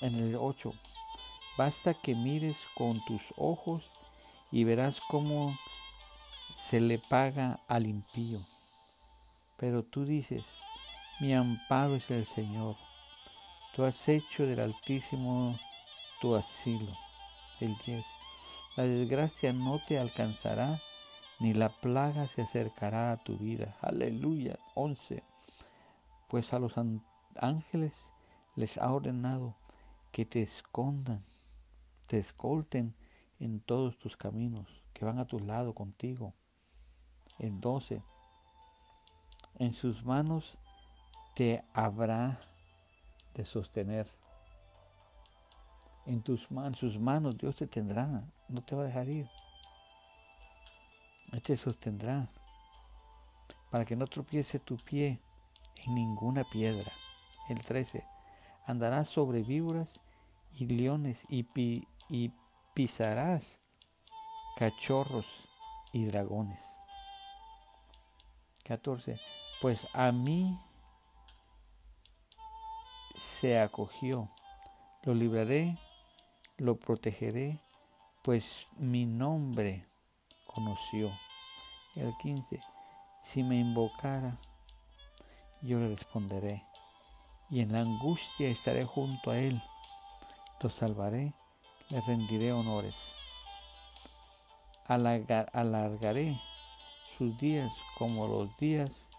En el 8. Basta que mires con tus ojos y verás cómo se le paga al impío. Pero tú dices, mi amparo es el Señor. Tú has hecho del Altísimo tu asilo. El 10. La desgracia no te alcanzará, ni la plaga se acercará a tu vida. Aleluya. 11. Pues a los ángeles les ha ordenado que te escondan, te escolten en todos tus caminos, que van a tu lado contigo. En 12. En sus manos te habrá de sostener. En tus manos, sus manos Dios te tendrá, no te va a dejar ir. Él te sostendrá para que no tropiece tu pie en ninguna piedra. El 13. Andarás sobre víboras y leones y, y pisarás cachorros y dragones. 14. Pues a mí se acogió, lo libraré, lo protegeré, pues mi nombre conoció. El 15. Si me invocara, yo le responderé, y en la angustia estaré junto a él. Lo salvaré, le rendiré honores. alargaré sus días como los días,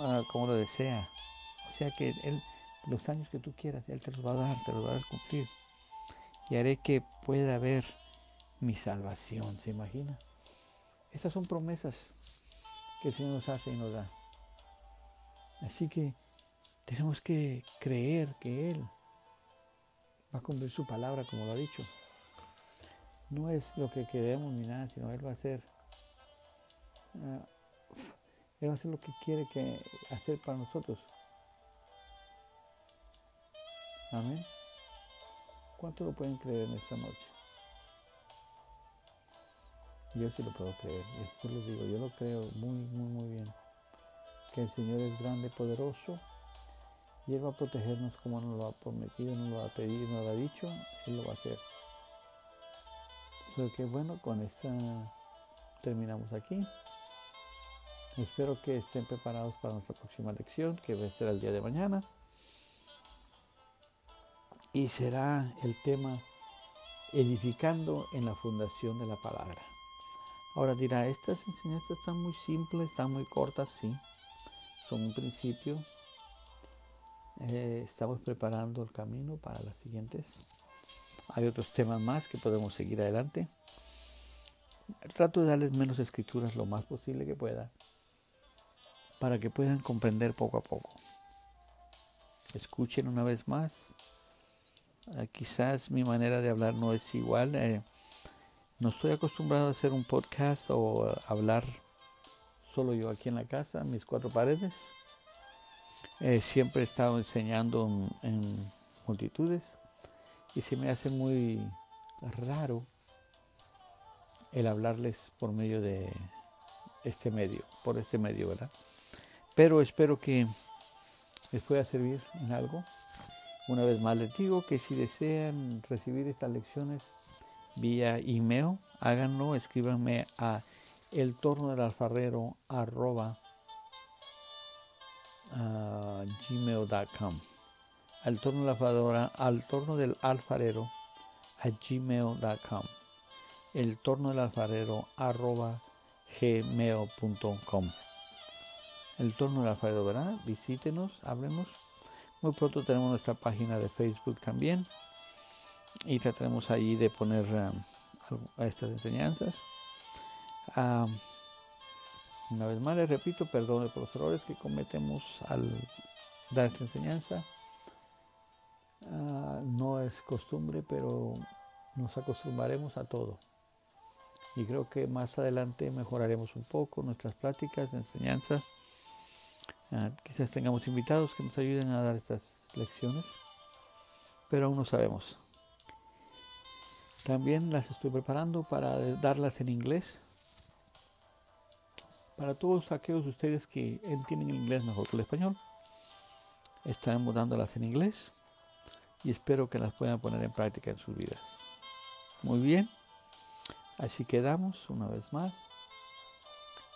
ah, como lo desea. O sea que Él, los años que tú quieras, Él te los va a dar, te los va a cumplir. Y haré que pueda ver mi salvación, ¿se imagina? Estas son promesas que el Señor nos hace y nos da. Así que tenemos que creer que Él va a cumplir su palabra como lo ha dicho. No es lo que queremos ni nada, sino Él va a hacer. Ah, él va a hacer lo que quiere que hacer para nosotros. Amén. ¿Cuánto lo pueden creer en esta noche? Yo sí lo puedo creer, eso lo digo, yo lo creo muy, muy, muy bien. Que el Señor es grande, poderoso, y Él va a protegernos como nos lo ha prometido, nos lo ha pedido, nos lo ha dicho, Él lo va a hacer. Así que bueno, con esta terminamos aquí. Espero que estén preparados para nuestra próxima lección, que va a ser el día de mañana. Y será el tema edificando en la fundación de la palabra. Ahora dirá, estas enseñanzas están muy simples, están muy cortas, sí. Son un principio. Eh, estamos preparando el camino para las siguientes. Hay otros temas más que podemos seguir adelante. Trato de darles menos escrituras lo más posible que pueda para que puedan comprender poco a poco. Escuchen una vez más. Ah, quizás mi manera de hablar no es igual. Eh, no estoy acostumbrado a hacer un podcast o hablar solo yo aquí en la casa, mis cuatro paredes. Eh, siempre he estado enseñando en, multitudes y se me hace muy raro el hablarles por medio de este medio, por este medio, ¿verdad? Pero espero que les pueda servir en algo. Una vez más les digo que si desean recibir estas lecciones, vía email, háganlo, escríbanme a el torno del alfarero arroba uh, gmail.com al torno del alfarero, al torno del alfarero a gmail.com el torno del alfarero arroba gmail.com el torno del alfarero, ¿verdad? Visítenos, háblenos. Muy pronto tenemos nuestra página de Facebook también y trataremos allí de poner um, estas enseñanzas. una vez más les repito, perdone por los errores que cometemos al dar esta enseñanza. Ah, no es costumbre, pero nos acostumbraremos a todo. Y creo que más adelante mejoraremos un poco nuestras pláticas de Ah, quizás tengamos invitados que nos ayuden a dar estas lecciones, pero aún no sabemos. También las estoy preparando para darlas en inglés. Para todos aquellos de ustedes que entienden el inglés mejor que el español, estaremos dándolas en inglés y espero que las puedan poner en práctica en sus vidas. Muy bien, así quedamos una vez más.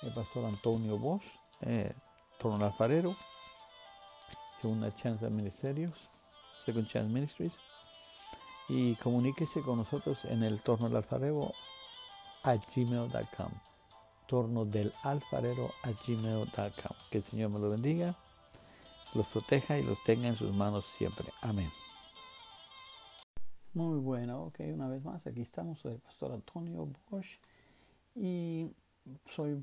El pastor Antonio Bosch, eh, Torno Alfarero, Segunda Chance Ministerios, Second Chance Ministries y comuníquese con nosotros en el torno del alfarero a gmail.com. Torno del alfarero a gmail.com. Que el Señor me lo bendiga, los proteja y los tenga en sus manos siempre. Amén. Muy bueno, ok, una vez más, aquí estamos, soy el pastor Antonio Bosch y soy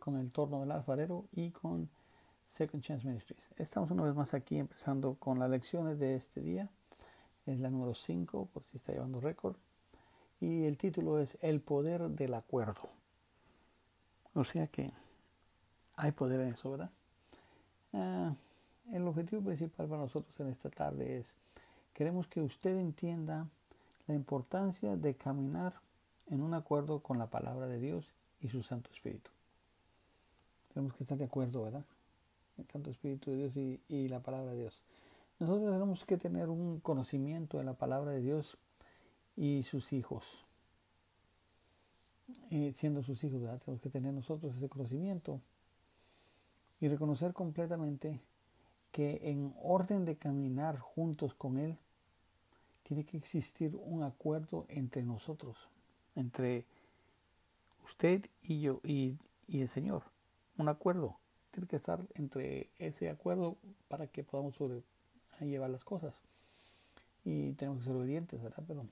con el torno del alfarero y con Second Chance Ministries. Estamos una vez más aquí empezando con las lecciones de este día. Es la número 5, por si está llevando récord. Y el título es El poder del acuerdo. O sea que hay poder en eso, ¿verdad? Ah, el objetivo principal para nosotros en esta tarde es, queremos que usted entienda la importancia de caminar en un acuerdo con la palabra de Dios y su Santo Espíritu. Tenemos que estar de acuerdo, ¿verdad? Santo Espíritu de Dios y, y la palabra de Dios. Nosotros tenemos que tener un conocimiento de la palabra de Dios y sus hijos. Y siendo sus hijos, ¿verdad? Tenemos que tener nosotros ese conocimiento y reconocer completamente que en orden de caminar juntos con Él, tiene que existir un acuerdo entre nosotros, entre usted y yo y, el Señor. Un acuerdo. Tiene que estar entre ese acuerdo para que podamos sobre, llevar las cosas. Y tenemos que ser obedientes, ¿verdad? Pero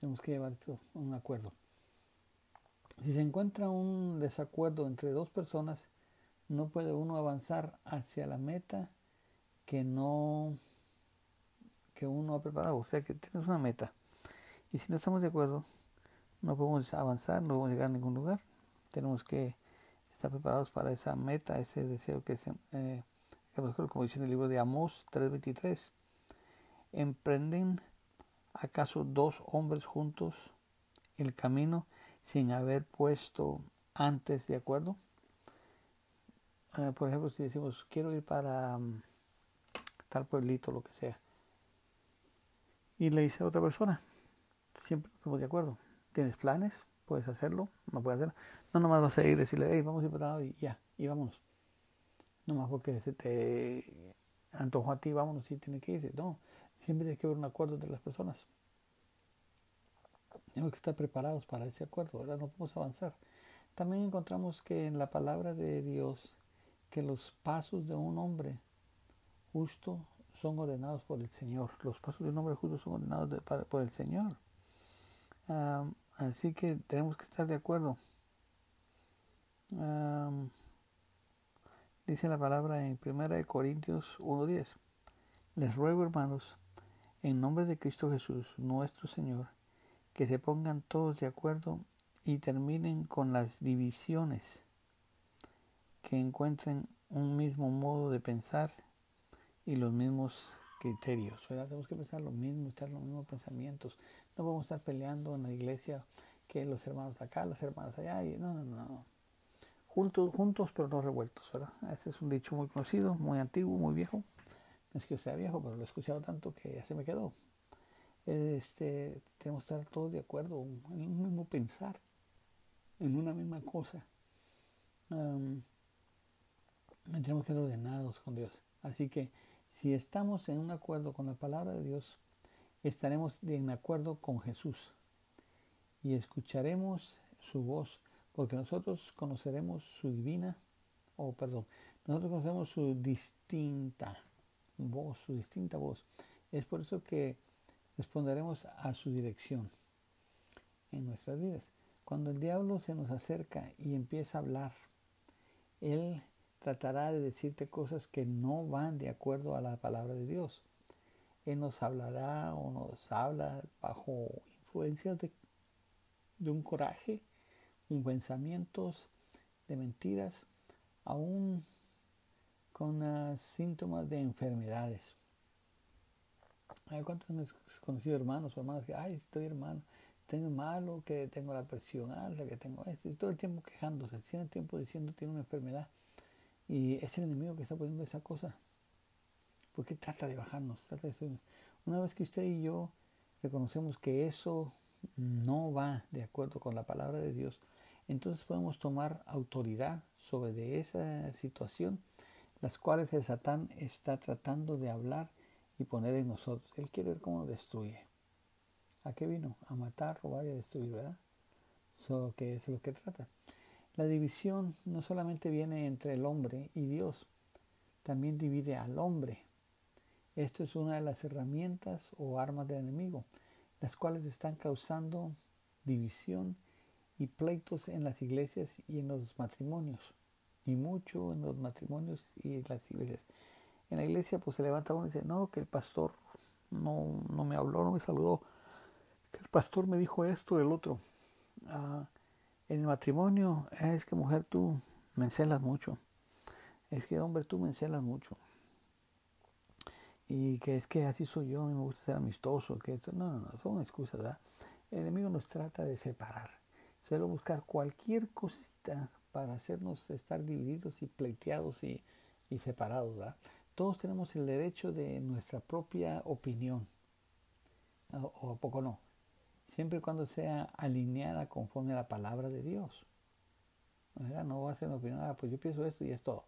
tenemos que llevar esto, un acuerdo. Si se encuentra un desacuerdo entre dos personas, no puede uno avanzar hacia la meta que no que uno ha preparado. O sea que tienes una meta. Y si no estamos de acuerdo, no podemos avanzar, no podemos llegar a ningún lugar. Tenemos que estar preparados para esa meta, ese deseo que, se, eh, como dice en el libro de Amós 3:23. ¿Emprenden acaso dos hombres juntos el camino sin haber puesto antes de acuerdo? Eh, por ejemplo, si decimos, quiero ir para um, tal pueblito, lo que sea, y le dice a otra persona, siempre estamos de acuerdo, tienes planes, puedes hacerlo, no puedes hacerlo, no nomás vas a ir y decirle, hey, vamos a ir para y ya, y vámonos. Nomás porque se te antojó a ti, vámonos y tiene que irse. No, siempre tiene que haber un acuerdo entre las personas. Tenemos que estar preparados para ese acuerdo, ¿verdad? No podemos avanzar. También encontramos que en la palabra de Dios, que los pasos de un hombre justo son ordenados por el Señor. Los pasos de un hombre justo son ordenados por el Señor. así que tenemos que estar de acuerdo. Dice la palabra en 1 Corintios 1.10. Les ruego, hermanos, en nombre de Cristo Jesús, nuestro Señor, que se pongan todos de acuerdo y terminen con las divisiones, que encuentren un mismo modo de pensar y los mismos criterios. Tenemos que pensar lo mismo, estar los mismos pensamientos. No podemos estar peleando en la iglesia que los hermanos acá, las hermanas allá. Y, no, no, no. Juntos, juntos pero no revueltos, ¿verdad? Ese es un dicho muy conocido, muy antiguo, muy viejo. No es que sea viejo, pero lo he escuchado tanto que ya se me quedó. Este, tenemos que estar todos de acuerdo en un mismo pensar, en una misma cosa. tenemos que ser ordenados con Dios. Así que si estamos en un acuerdo con la palabra de Dios, estaremos en acuerdo con Jesús y escucharemos su voz, porque nosotros conoceremos su divina, o perdón, nosotros conocemos su distinta voz, su distinta voz. Es por eso que responderemos a su dirección en nuestras vidas. Cuando el diablo se nos acerca y empieza a hablar, él tratará de decirte cosas que no van de acuerdo a la palabra de Dios. Él nos hablará o nos habla bajo influencias de, un coraje, un pensamientos de mentiras, aún con síntomas de enfermedades. Cuántos han conocido hermanos o hermanas que, ay, estoy hermano, tengo malo, que tengo la presión alta, que tengo esto, y todo el tiempo quejándose, todo el tiempo diciendo tiene una enfermedad. Y es el enemigo que está poniendo esa cosa. Porque trata de bajarnos, trata de Una vez que usted y yo reconocemos que eso no va de acuerdo con la palabra de Dios, entonces podemos tomar autoridad sobre de esa situación, las cuales el Satán está tratando de hablar y poner en nosotros. Él quiere ver cómo destruye. ¿A qué vino? A matar, robar y a destruir, ¿verdad? Eso que es lo que trata. La división no solamente viene entre el hombre y Dios, también divide al hombre. Esto es una de las herramientas o armas del enemigo, las cuales están causando división y pleitos en las iglesias y en los matrimonios. y mucho en los matrimonios y las iglesias. En la iglesia pues se levanta uno y dice, no, que el pastor no, no me habló, no me saludó, que el pastor me dijo esto, el otro. Ah, en el matrimonio es que mujer tú me encelas mucho, es que hombre tú me encelas mucho. Y que es que así soy yo, a mí me gusta ser amistoso, que no, no, no, son excusas, ¿verdad? El enemigo nos trata de separar, suele buscar cualquier cosita para hacernos estar divididos y pleiteados y, y separados, ¿verdad? Todos tenemos el derecho de nuestra propia opinión, o, a poco no, siempre y cuando sea alineada conforme a la palabra de Dios. No va a ser una opinión, ah, pues yo pienso esto y es todo.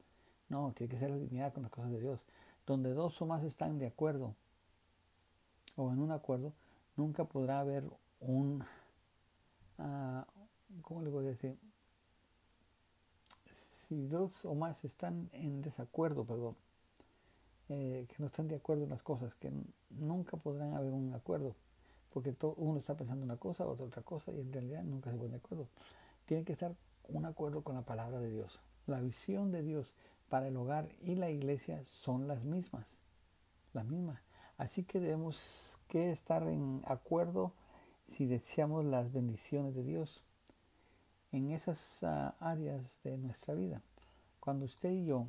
No, tiene que ser alineada con las cosas de Dios donde dos o más están de acuerdo o en un acuerdo, nunca podrá haber un, uh, ¿cómo le voy a decir? Si dos o más están en desacuerdo, perdón, eh, que no están de acuerdo en las cosas, que nunca podrán haber un acuerdo, porque uno está pensando una cosa, otro otra cosa, y en realidad nunca se pone de acuerdo. Tiene que estar un acuerdo con la palabra de Dios. La visión de Dios para el hogar y la iglesia son las mismas, las mismas. Así que debemos que estar en acuerdo si deseamos las bendiciones de Dios en esas ah, áreas de nuestra vida. Cuando usted y yo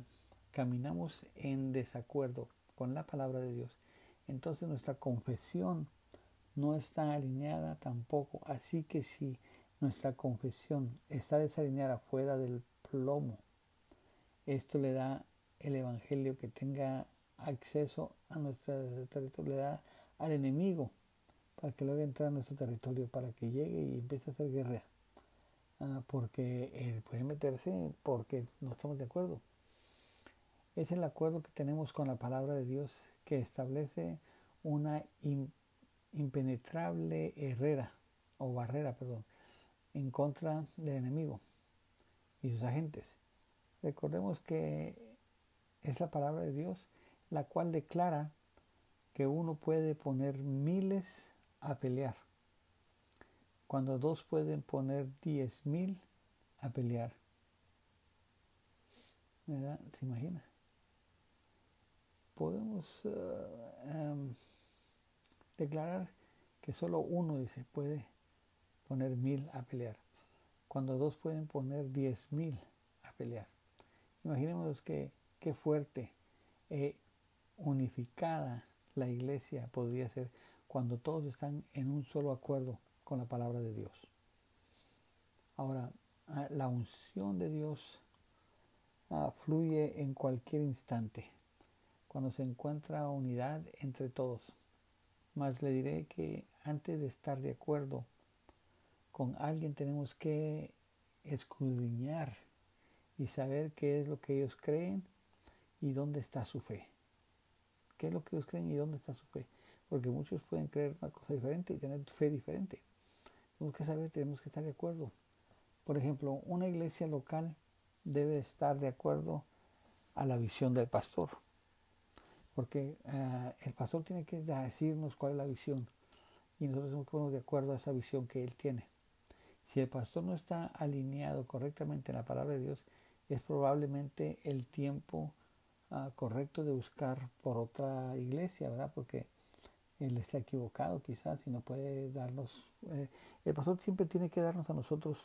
caminamos en desacuerdo con la palabra de Dios, entonces nuestra confesión no está alineada tampoco. Así que si nuestra confesión está desalineada fuera del plomo esto le da el Evangelio que tenga acceso a nuestro territorio, le da al enemigo para que lo entrar a nuestro territorio, para que llegue y empiece a hacer guerra. Ah, porque él puede meterse porque no estamos de acuerdo. Es el acuerdo que tenemos con la palabra de Dios que establece una impenetrable herrera o barrera, perdón, en contra del enemigo y sus agentes. Recordemos que es la palabra de Dios la cual declara que uno puede poner miles a pelear, cuando dos pueden poner diez mil a pelear. ¿Se imagina? Podemos eh, em, declarar que solo uno dice puede poner mil a pelear, cuando dos pueden poner diez mil a pelear. Imaginemos que qué fuerte e unificada la iglesia podría ser cuando todos están en un solo acuerdo con la palabra de Dios. Ahora, ah, la unción de Dios ah, fluye en cualquier instante, cuando se encuentra unidad entre todos. Mas le diré que antes de estar de acuerdo con alguien tenemos que escudriñar y saber qué es lo que ellos creen y dónde está su fe. ¿Qué es lo que ellos creen y dónde está su fe? Porque muchos pueden creer una cosa diferente y tener fe diferente. Tenemos que saber, tenemos que estar de acuerdo. Por ejemplo, una iglesia local debe estar de acuerdo a la visión del pastor. Porque eh, el pastor tiene que decirnos cuál es la visión. Y nosotros tenemos que ponernos de acuerdo a esa visión que él tiene. Si el pastor no está alineado correctamente en la palabra de Dios, es probablemente el tiempo ah, correcto de buscar por otra iglesia, ¿verdad? Porque él está equivocado quizás y no puede darnos... Eh, el pastor siempre tiene que darnos a nosotros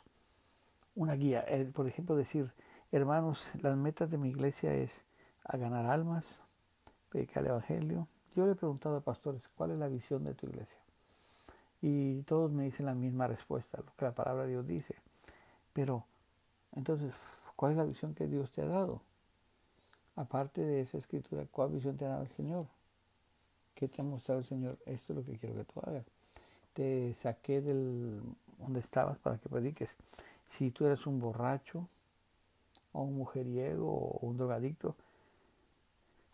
una guía. Eh, por ejemplo, decir, hermanos, las metas de mi iglesia es a ganar almas, predicar el Evangelio. Yo le he preguntado a pastores, ¿cuál es la visión de tu iglesia? Y todos me dicen la misma respuesta, lo que la palabra de Dios dice. Pero, entonces, ¿Cuál es la visión que Dios te ha dado? Aparte de esa escritura, ¿cuál visión te ha dado el Señor? ¿Qué te ha mostrado el Señor? Esto es lo que quiero que tú hagas. Te saqué del donde estabas para que prediques. Si tú eres un borracho, o un mujeriego, o un drogadicto,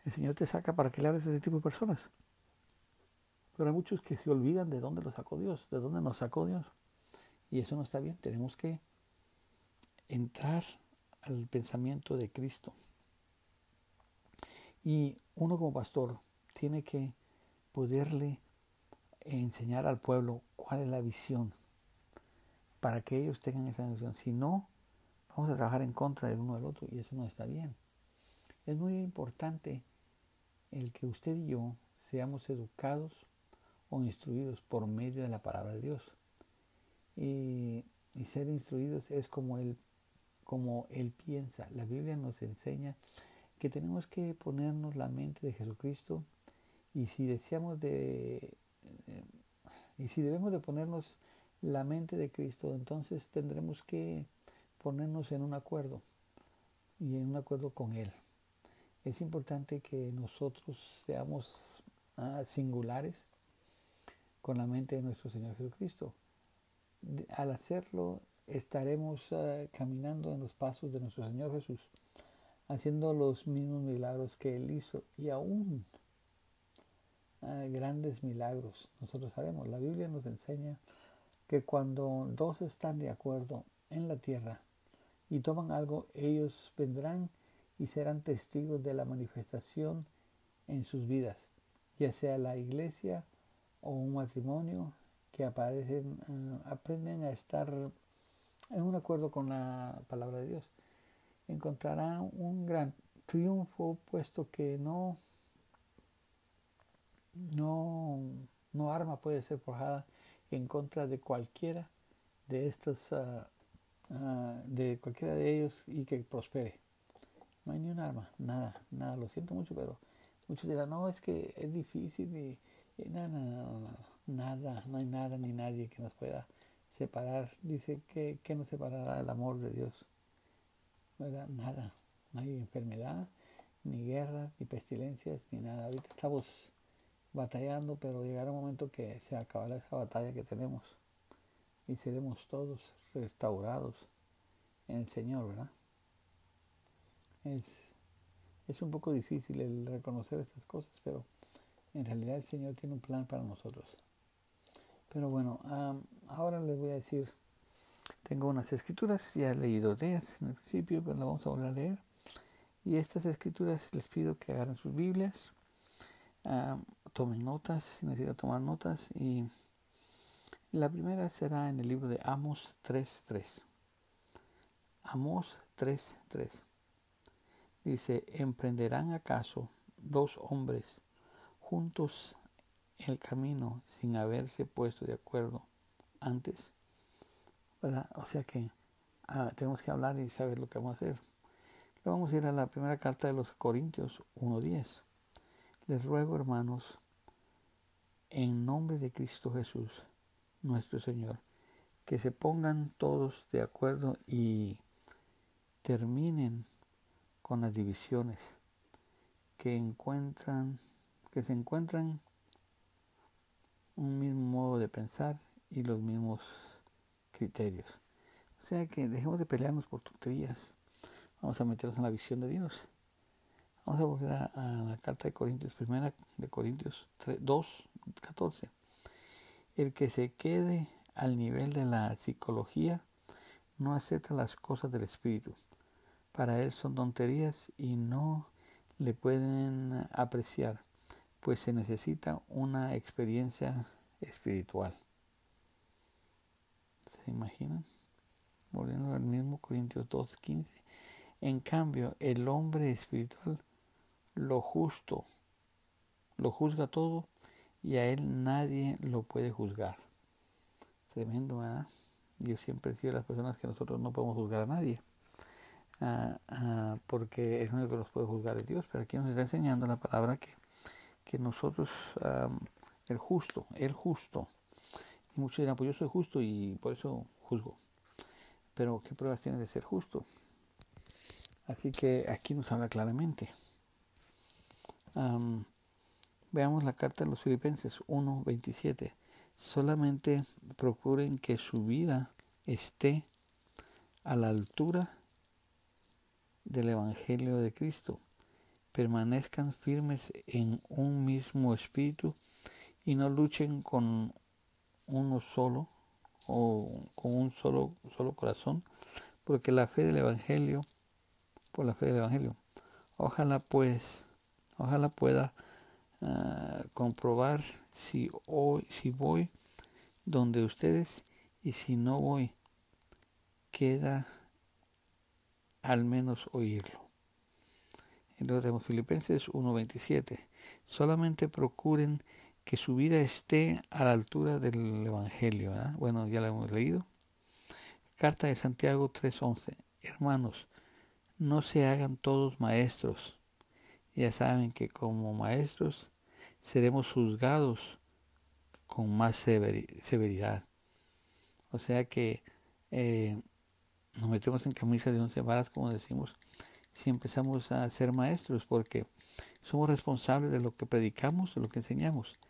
el Señor te saca para que le hables a ese tipo de personas. Pero hay muchos que se olvidan de dónde lo sacó Dios, de dónde nos sacó Dios. Y eso no está bien. Tenemos que entrar al pensamiento de Cristo. Y uno como pastor tiene que poderle enseñar al pueblo cuál es la visión para que ellos tengan esa visión. Si no, vamos a trabajar en contra del uno del otro y eso no está bien. Es muy importante el que usted y yo seamos educados o instruidos por medio de la palabra de Dios. Y, ser instruidos es como él, como él piensa. La Biblia nos enseña que tenemos que ponernos la mente de Jesucristo y si deseamos de eh, y si debemos de ponernos la mente de Cristo, entonces tendremos que ponernos en un acuerdo y en un acuerdo con Él. Es importante que nosotros seamos ah, singulares con la mente de nuestro Señor Jesucristo. Al hacerlo, estaremos ah, caminando en los pasos de nuestro Señor Jesús, haciendo los mismos milagros que Él hizo y aún ah, grandes milagros nosotros haremos. La Biblia nos enseña que cuando dos están de acuerdo en la tierra y toman algo, ellos vendrán y serán testigos de la manifestación en sus vidas, ya sea la iglesia o un matrimonio que aparecen, eh, aprenden a estar en un acuerdo con la palabra de Dios. Encontrarán un gran triunfo puesto que no, no, no arma puede ser forjada en contra de cualquiera de estos, ah, de cualquiera de ellos y que prospere. No hay ni un arma, nada, nada, lo siento mucho, pero muchos dirán, no, es que es difícil y, nada, nada, nada, no hay nada ni nadie que nos pueda separar. Dice que, que nos separará el amor de Dios. Nada, no hay enfermedad, ni guerra, ni pestilencias, ni nada. Ahorita estamos batallando, pero llegará un momento que se acabará esa batalla que tenemos y seremos todos restaurados en el Señor, ¿verdad? Es, es un poco difícil el reconocer estas cosas, pero en realidad el Señor tiene un plan para nosotros. Pero bueno, ahora les voy a decir, tengo unas escrituras, ya he leído de ellas en el principio, pero las vamos a volver a leer. Y estas escrituras les pido que agarren sus Biblias, tomen notas, si necesitan tomar notas. Y la primera será en el libro de Amos 3.3. Amos 3.3. Dice, ¿emprenderán acaso dos hombres juntos el camino sin haberse puesto de acuerdo antes? O sea que ah, tenemos que hablar y saber lo que vamos a hacer. Luego vamos a ir a la primera carta de los Corintios 1.10. Les ruego, hermanos, en nombre de Cristo Jesús, nuestro Señor, que se pongan todos de acuerdo y terminen con las divisiones que encuentran, que se encuentran un mismo modo de pensar y los mismos criterios. O sea que dejemos de pelearnos por tonterías. Vamos a meternos en la visión de Dios. Vamos a volver a, la carta de Corintios, primera de Corintios 3, 2, 14. El que se quede al nivel de la psicología no acepta las cosas del espíritu. Para él son tonterías y no le pueden apreciar, pues se necesita una experiencia espiritual. ¿Se imaginan? Volviendo al mismo Corintios 2.15. En cambio, el hombre espiritual lo justo, lo juzga todo y a él nadie lo puede juzgar. Tremendo, ¿verdad? Yo siempre sido de las personas que nosotros no podemos juzgar a nadie, ah, ah, porque es único que nos puede juzgar es Dios, pero aquí nos está enseñando la palabra que, que nosotros, el justo, el justo, y muchos dirán, pues yo soy justo y por eso juzgo. Pero ¿qué pruebas tiene de ser justo? Así que aquí nos habla claramente veamos la carta de los Filipenses 1.27. Solamente procuren que su vida esté a la altura del Evangelio de Cristo. Permanezcan firmes en un mismo espíritu y no luchen con uno solo o con un solo, solo corazón, porque la fe del Evangelio, por la fe del Evangelio. Ojalá pues Ojalá pueda comprobar si, hoy, si voy donde ustedes y si no voy, queda al menos oírlo. Y luego tenemos Filipenses 1.27. Solamente procuren que su vida esté a la altura del Evangelio. Bueno, ya lo hemos leído. Carta de Santiago 3.11. Hermanos, no se hagan todos maestros. Ya saben que como maestros seremos juzgados con más severidad. O sea que eh, nos metemos en camisa de once varas, como decimos, si empezamos a ser maestros, porque somos responsables de lo que predicamos, de lo que enseñamos.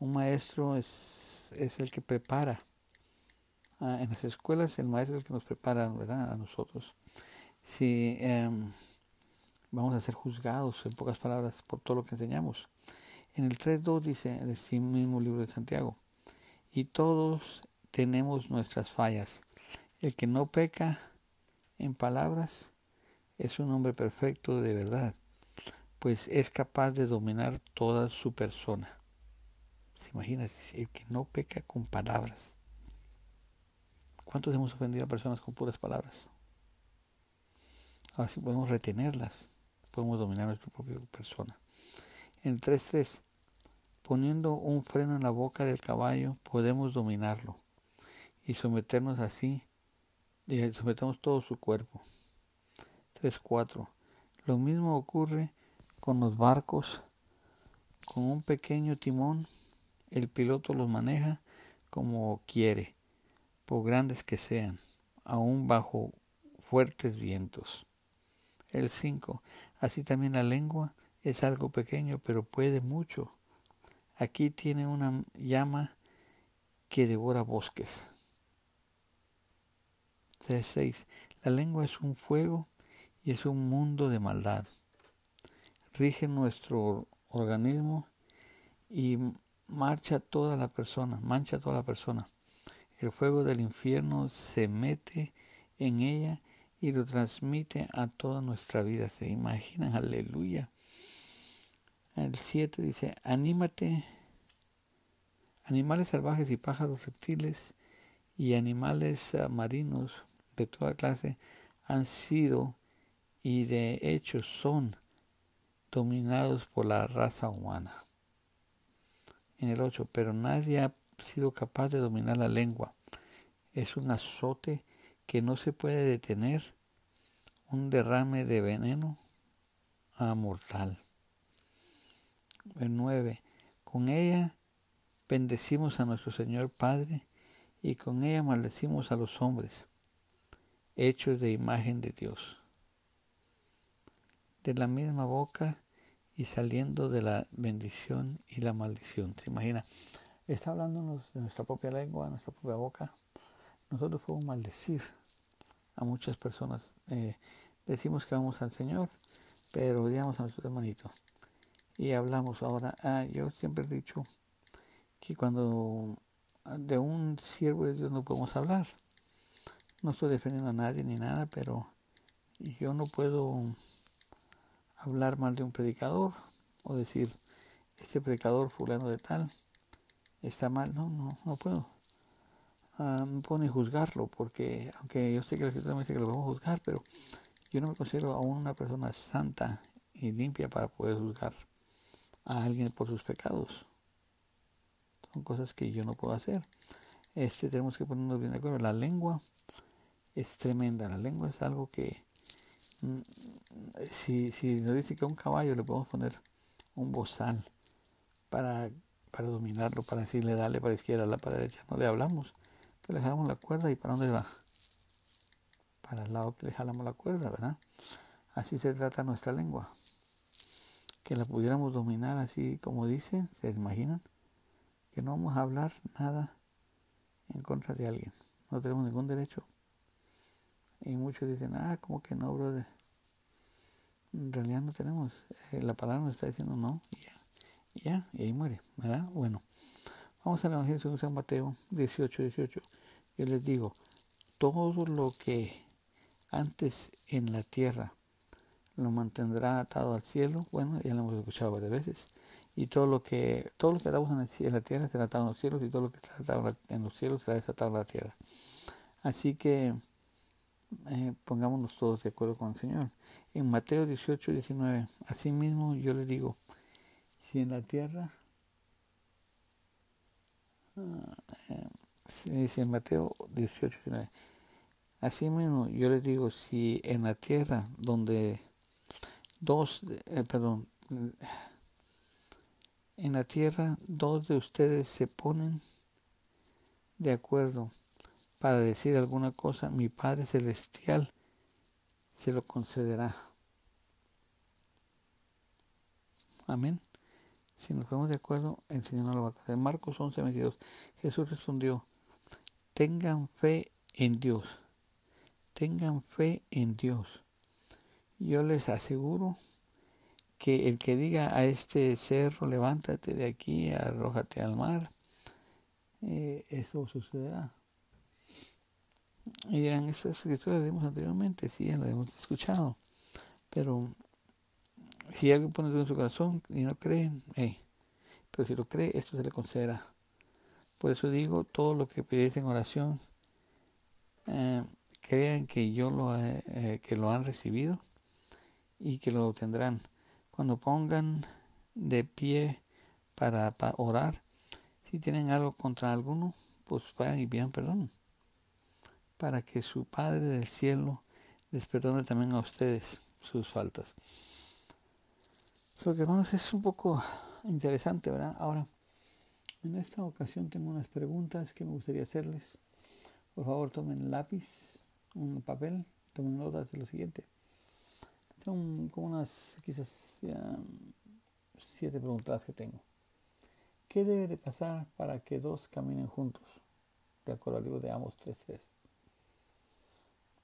Un maestro es, es el que prepara. Ah, en las escuelas el maestro es el que nos prepara ¿verdad? a nosotros. Si em, vamos a ser juzgados, en pocas palabras, por todo lo que enseñamos. En el 3.2 dice, en el mismo libro de Santiago, y todos tenemos nuestras fallas. El que no peca en palabras es un hombre perfecto de verdad, pues es capaz de dominar toda su persona. ¿Se imagina? El que no peca con palabras. ¿Cuántos hemos ofendido a personas con puras palabras? Ahora sí podemos retenerlas, podemos dominar nuestra propia persona. En el 3.3, poniendo un freno en la boca del caballo, podemos dominarlo y someternos así, y sometemos todo su cuerpo. 3.4. Lo mismo ocurre con los barcos. Con un pequeño timón, el piloto los maneja como quiere, por grandes que sean, aún bajo fuertes vientos. El 5. Así también la lengua es algo pequeño, pero puede mucho. Aquí tiene una llama que devora bosques. 3.6. La lengua es un fuego y es un mundo de maldad. Rige nuestro organismo y marcha toda la persona, mancha toda la persona. El fuego del infierno se mete en ella y lo transmite a toda nuestra vida. ¿Se imaginan? Aleluya. El 7 dice, anímate, animales salvajes y pájaros reptiles y animales ah, marinos de toda clase han sido y de hecho son dominados por la raza humana. En el 8, pero nadie ha sido capaz de dominar la lengua. Es un azote que no se puede detener, un derrame de veneno a mortal. El 9, con ella bendecimos a nuestro Señor Padre y con ella maldecimos a los hombres hechos de imagen de Dios. De la misma boca y saliendo de la bendición y la maldición. ¿Se imagina? Está hablándonos de nuestra propia lengua, nuestra propia boca. Nosotros podemos maldecir a muchas personas. Eh, decimos que vamos al Señor, pero odiamos a nuestros hermanitos. Y hablamos ahora. Ah, yo siempre he dicho que cuando de un siervo de Dios no podemos hablar no estoy defendiendo a nadie ni nada, pero yo no puedo hablar mal de un predicador o decir, este predicador fulano de tal está mal. No, no, no puedo. Puedo ni juzgarlo, porque aunque yo sé que la escritura me dice que lo podemos juzgar, pero yo no me considero aún una persona santa y limpia para poder juzgar a alguien por sus pecados. Son cosas que yo no puedo hacer. Este tenemos que ponernos bien de acuerdo. La lengua es tremenda. La lengua es algo que, mm, si, si nos dice que a un caballo le podemos poner un bozal para, para dominarlo, para decirle dale para la izquierda, la para la derecha, no le hablamos. Le jalamos la cuerda y ¿para dónde va? Para el lado que le jalamos la cuerda, ¿verdad? Así se trata nuestra lengua. Que la pudiéramos dominar así como dice, ¿se imaginan? Que no vamos a hablar nada en contra de alguien. No tenemos ningún derecho y muchos dicen, ah, como que no, brother. En realidad no tenemos. Eh, la palabra nos está diciendo no. Y ya, y ahí muere, ¿verdad? Bueno, vamos al Evangelio según San Mateo 18, 18. Yo les digo, todo lo que antes en la tierra lo mantendrá atado al cielo, bueno, ya lo hemos escuchado varias veces, y todo lo que todo lo que atamos en, la tierra será atado en los cielos, y todo lo que está atado en los cielos será desatado en la tierra. Así que eh, pongámonos todos de acuerdo con el Señor. En Mateo 18, 19, mismo yo le digo, si en la tierra, dice ah, en Mateo 18, 19, mismo yo le digo, si en la tierra donde dos, eh, perdón, en la tierra dos de ustedes se ponen de acuerdo para decir alguna cosa, mi Padre Celestial se lo concederá. Amén. Si nos ponemos de acuerdo, el Señor no lo va a hacer. Marcos 11, 22. Jesús respondió, tengan fe en Dios. Tengan fe en Dios. Yo les aseguro que el que diga a este cerro, levántate de aquí, arrójate al mar, eh, eso sucederá. Y dirán, esas escrituras vimos anteriormente, sí, las hemos escuchado. Pero si alguien pone en su corazón y no cree, pero si lo cree, esto se le concederá. Por eso digo, todo lo que pides en oración, eh, crean que yo lo, eh, que lo han recibido y que lo obtendrán. Cuando pongan de pie para, para orar, si tienen algo contra alguno, pues vayan y pidan perdón para que su Padre del cielo les perdone también a ustedes sus faltas. Que hermanos es un poco interesante, ¿verdad? Ahora, en esta ocasión tengo unas preguntas que me gustaría hacerles. Por favor, tomen lápiz, un papel, tomen notas de lo siguiente. Tengo como unas, quizás, siete preguntas que tengo. ¿Qué debe de pasar para que dos caminen juntos? De acuerdo al libro de Amos 3.3.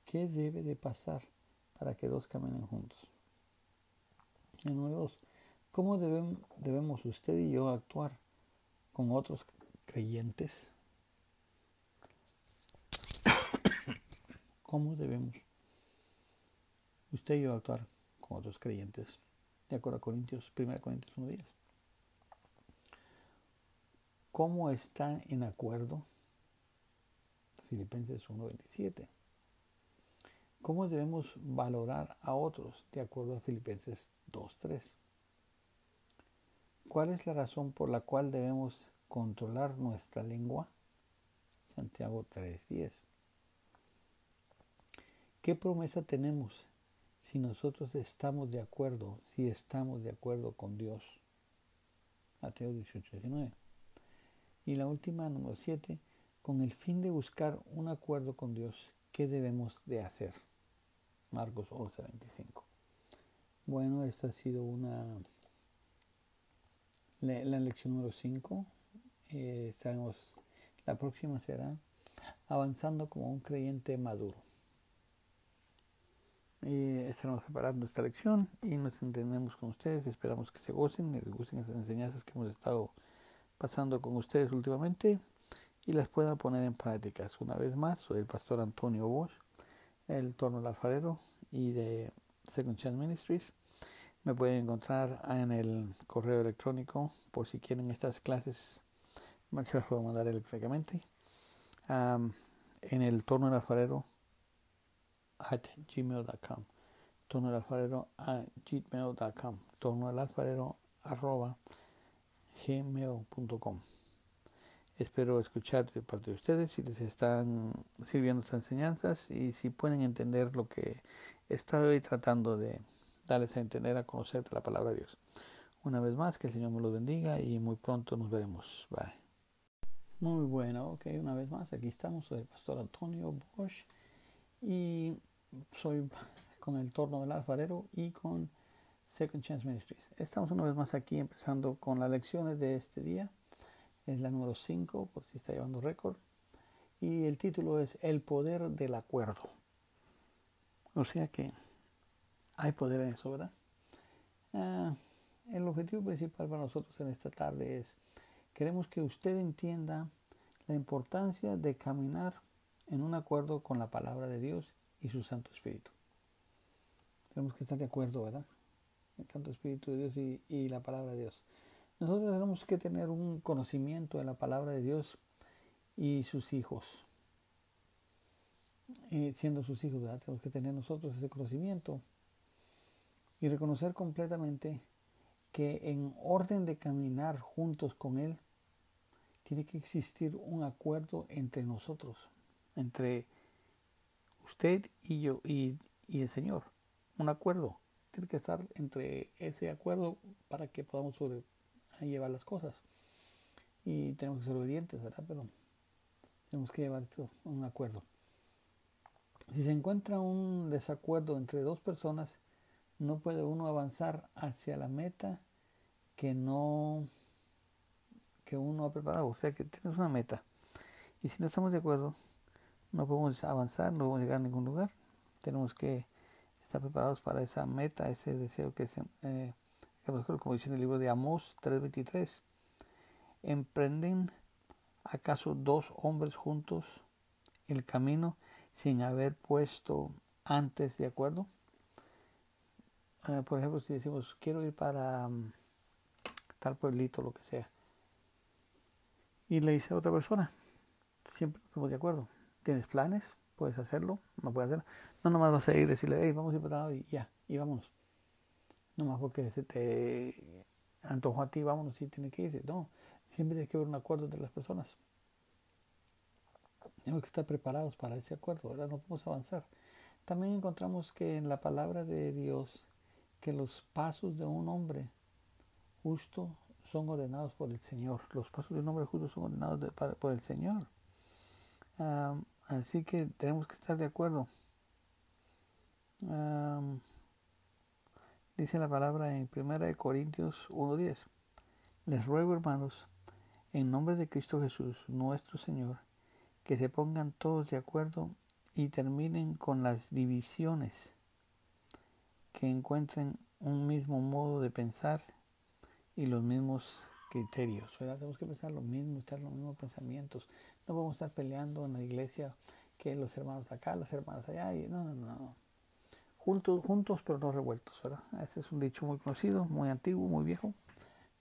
¿Qué debe de pasar para que dos caminen juntos? número dos, ¿cómo debemos, usted y yo actuar con otros creyentes? ¿Cómo debemos usted y yo actuar con otros creyentes? De acuerdo a Corintios, 1 Corintios 1.10. ¿Cómo están en acuerdo? Filipenses 1.27. ¿Cómo debemos valorar a otros de acuerdo a Filipenses 2.3? ¿Cuál es la razón por la cual debemos controlar nuestra lengua? Santiago 3.10. ¿Qué promesa tenemos si nosotros estamos de acuerdo, si estamos de acuerdo con Dios? Mateo 18.19. Y la última, número 7, con el fin de buscar un acuerdo con Dios, ¿qué debemos de hacer? Marcos 11:25. Bueno, esta ha sido una la, lección número 5. Eh, la próxima será avanzando como un creyente maduro. Eh, estaremos preparando esta lección y nos entendemos con ustedes. Esperamos que se gocen, les gusten las enseñanzas que hemos estado pasando con ustedes últimamente y las puedan poner en prácticas. Una vez más, soy el pastor Antonio Bosch el torno alfarero y de Second Chance Ministries. Me pueden encontrar en el correo electrónico por si quieren estas clases. Se las puedo mandar electrónicamente. en el torno del alfarero at gmail.com. Torno del alfarero at gmail.com. Torno del alfarero arroba gmail.com. Espero escuchar de parte de ustedes si les están sirviendo estas enseñanzas y si pueden entender lo que estoy tratando de darles a entender, a conocer la palabra de Dios. Una vez más, que el Señor me los bendiga y muy pronto nos veremos. Bye. Muy bueno, ok, una vez más, aquí estamos, soy el pastor Antonio Bosch y soy con el torno del alfarero y con Second Chance Ministries. Estamos una vez más aquí empezando con las lecciones de este día es la número 5, por si está llevando récord. Y el título es El poder del acuerdo. O sea que hay poder en eso, ¿verdad? Ah, el objetivo principal para nosotros en esta tarde es, queremos que usted entienda la importancia de caminar en un acuerdo con la palabra de Dios y su Santo Espíritu. Tenemos que estar de acuerdo, ¿verdad? El Santo Espíritu de Dios y, la palabra de Dios. Nosotros tenemos que tener un conocimiento de la palabra de Dios y sus hijos. eh, siendo sus hijos, ¿verdad? Tenemos que tener nosotros ese conocimiento y reconocer completamente que en orden de caminar juntos con Él, tiene que existir un acuerdo entre nosotros, entre usted y yo y, el Señor. Un acuerdo. Tiene que estar entre ese acuerdo para que podamos sobre, llevar las cosas. Y tenemos que ser obedientes, ¿verdad? Pero tenemos que llevar esto, un acuerdo. Si se encuentra un desacuerdo entre dos personas, no puede uno avanzar hacia la meta que no que uno ha preparado. O sea que tienes una meta. Y si no estamos de acuerdo, no podemos avanzar, no podemos llegar a ningún lugar. Tenemos que estar preparados para esa meta, ese deseo que se, eh, como dice en el libro de Amós 3:23. ¿Emprenden acaso dos hombres juntos el camino sin haber puesto antes de acuerdo? Eh, por ejemplo, si decimos, quiero ir para um, tal pueblito, lo que sea, y le dice a otra persona, siempre estamos de acuerdo, ¿tienes planes? ¿Puedes hacerlo? ¿No puedes hacerlo? No, nomás vas a ir y decirle, hey, vamos a ir para y ya, y vámonos. Nomás porque se te antojó a ti, vámonos y tiene que irse. No, siempre tiene que haber un acuerdo entre las personas. Tenemos que estar preparados para ese acuerdo, ¿verdad? No podemos avanzar. También encontramos que en la palabra de Dios, que los pasos de un hombre justo son ordenados por el Señor. Los pasos de un hombre justo son ordenados por el Señor. así que tenemos que estar de acuerdo. dice la palabra en 1 Corintios 1.10. Les ruego, hermanos, en nombre de Cristo Jesús, nuestro Señor, que se pongan todos de acuerdo y terminen con las divisiones, encuentren un mismo modo de pensar y los mismos criterios. Tenemos que pensar lo mismo, estar los mismos pensamientos. No podemos estar peleando en la iglesia que los hermanos acá, las hermanas allá. Y, no, no, no. Juntos, juntos pero no revueltos. ¿verdad? Este es un dicho muy conocido, muy antiguo, muy viejo.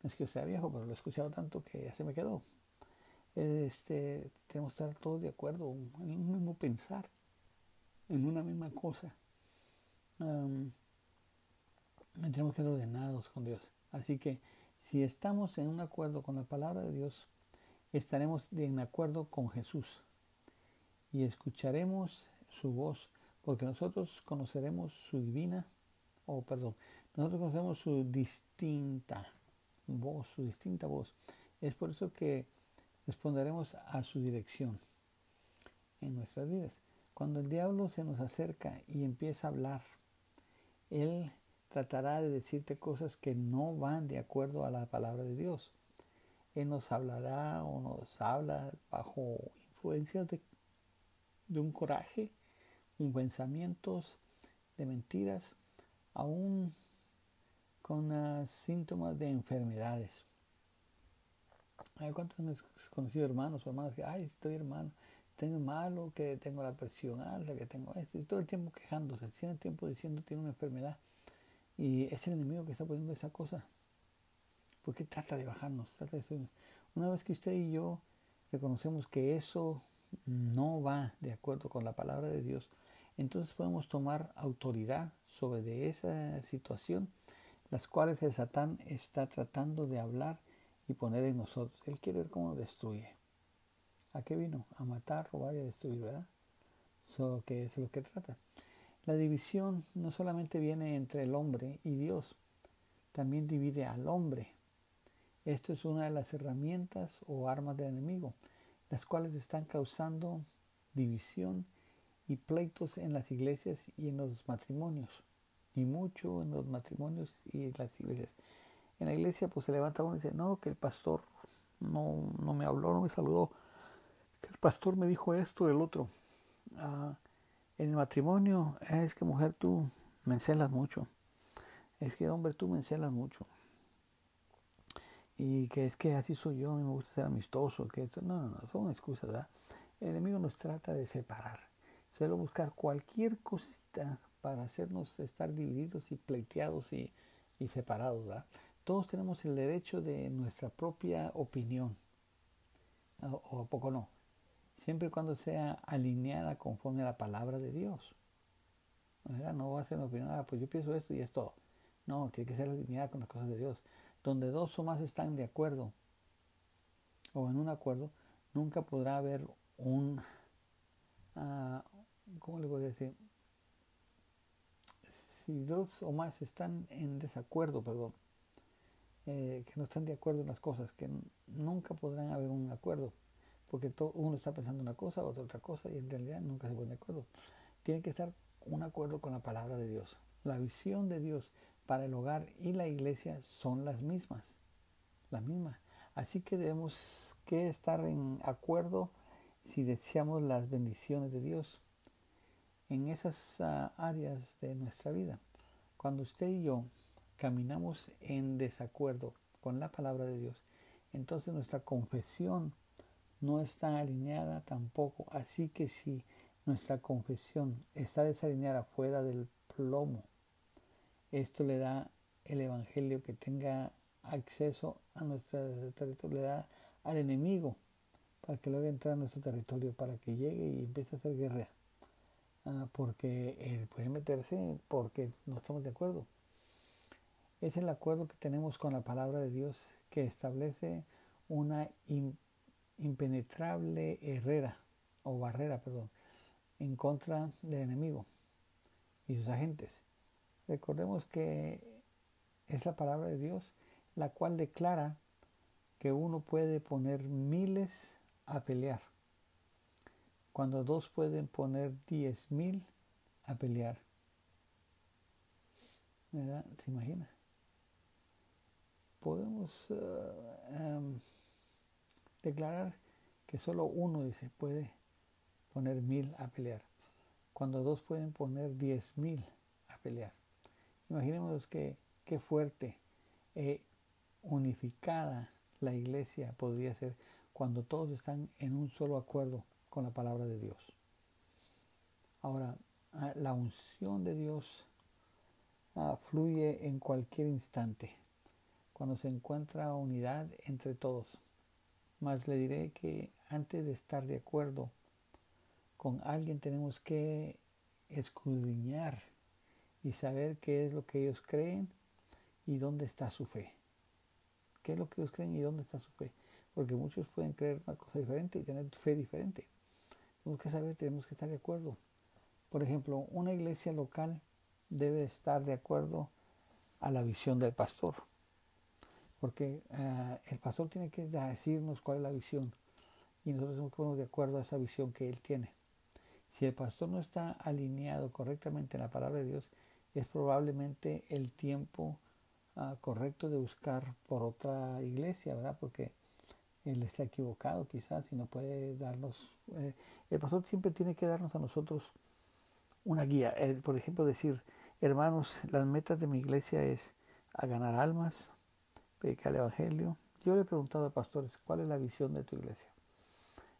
Es que sea viejo, pero lo he escuchado tanto que ya se me quedó. Este, tenemos que estar todos de acuerdo en un mismo pensar, en una misma cosa. Tenemos que ser ordenados con Dios. Así que si estamos en un acuerdo con la palabra de Dios, estaremos en acuerdo con Jesús y escucharemos su voz, porque nosotros conoceremos su divina, o perdón, nosotros conocemos su distinta voz, su distinta voz. Es por eso que responderemos a su dirección en nuestras vidas. Cuando el diablo se nos acerca y empieza a hablar, él tratará de decirte cosas que no van de acuerdo a la palabra de Dios. Él nos hablará o nos habla bajo influencias de, un coraje, un pensamientos de mentiras, aún con síntomas de enfermedades. Hay cuántos han conocido hermanos o hermanas que, ay, estoy hermano, tengo malo, que tengo la presión alta, que tengo esto, y todo el tiempo quejándose, todo el tiempo diciendo tiene una enfermedad. Y es el enemigo que está poniendo esa cosa. Porque trata de bajarnos, trata de Una vez que usted y yo reconocemos que eso no va de acuerdo con la palabra de Dios, entonces podemos tomar autoridad sobre de esa situación, las cuales el Satán está tratando de hablar y poner en nosotros. Él quiere ver cómo destruye. ¿A qué vino? A matar, robar y a destruir, ¿verdad? Eso que es lo que trata. La división no solamente viene entre el hombre y Dios, también divide al hombre. Esto es una de las herramientas o armas del enemigo, las cuales están causando división y pleitos en las iglesias y en los matrimonios, y mucho en los matrimonios y las iglesias. En la iglesia pues se levanta uno y dice, no, que el pastor no, no me habló, no me saludó, que el pastor me dijo esto, el otro. Ah, en el matrimonio es que mujer tú me encelas mucho. Es que hombre tú me encelas mucho. Y que es que así soy yo, a mí me gusta ser amistoso. Que no, no, no, son excusas, ¿verdad? El enemigo nos trata de separar. Suelo buscar cualquier cosita para hacernos estar divididos y pleiteados y, y separados, ¿verdad? Todos tenemos el derecho de nuestra propia opinión. ¿O a poco no? Siempre y cuando sea alineada conforme a la palabra de Dios. No va a ser una opinión, ah, pues yo pienso esto y es todo. No, tiene que ser alineada con las cosas de Dios. Donde dos o más están de acuerdo o en un acuerdo, nunca podrá haber un, uh, ¿cómo le voy a decir? Si dos o más están en desacuerdo, perdón, eh, que no están de acuerdo en las cosas, que nunca podrán haber un acuerdo, porque todo, uno está pensando una cosa, otro otra cosa, y en realidad nunca se pone de acuerdo. Tiene que estar un acuerdo con la palabra de Dios. La visión de Dios para el hogar y la iglesia son las mismas, las mismas. Así que debemos que estar en acuerdo si deseamos las bendiciones de Dios en esas ah, áreas de nuestra vida. Cuando usted y yo caminamos en desacuerdo con la palabra de Dios, entonces nuestra confesión no está alineada tampoco. Así que si nuestra confesión está desalineada fuera del plomo, esto le da el Evangelio que tenga acceso a nuestro territorio, le da al enemigo para que luego entre a nuestro territorio, para que llegue y empiece a hacer guerra. Ah, porque él puede meterse porque no estamos de acuerdo. Es el acuerdo que tenemos con la palabra de Dios que establece una impenetrable herrera o barrera, perdón, en contra del enemigo y sus agentes. Recordemos que es la palabra de Dios la cual declara que uno puede poner miles a pelear, cuando dos pueden poner diez mil a pelear. ¿Se imagina? Podemos eh, em, declarar que solo uno dice puede poner mil a pelear, cuando dos pueden poner diez mil a pelear. Imaginemos que qué fuerte e unificada la iglesia podría ser cuando todos están en un solo acuerdo con la palabra de Dios. Ahora, ah, la unción de Dios ah, fluye en cualquier instante, cuando se encuentra unidad entre todos. Mas le diré que antes de estar de acuerdo con alguien tenemos que escudriñar y saber qué es lo que ellos creen y dónde está su fe qué es lo que ellos creen y dónde está su fe. Porque muchos pueden creer una cosa diferente y tener fe diferente. Tenemos que saber, tenemos que estar de acuerdo. Por ejemplo, una iglesia local debe estar de acuerdo a la visión del pastor. Porque eh, el pastor tiene que decirnos cuál es la visión. Y nosotros tenemos que ponernos de acuerdo a esa visión que él tiene. Si el pastor no está alineado correctamente en la palabra de Dios, es probablemente el tiempo Ah, correcto de buscar por otra iglesia, ¿verdad? Porque él está equivocado quizás y no puede darnos... Eh, el pastor siempre tiene que darnos a nosotros una guía. Eh, por ejemplo, decir, hermanos, las metas de mi iglesia es a ganar almas, predicar el Evangelio. Yo le he preguntado a pastores, ¿cuál es la visión de tu iglesia?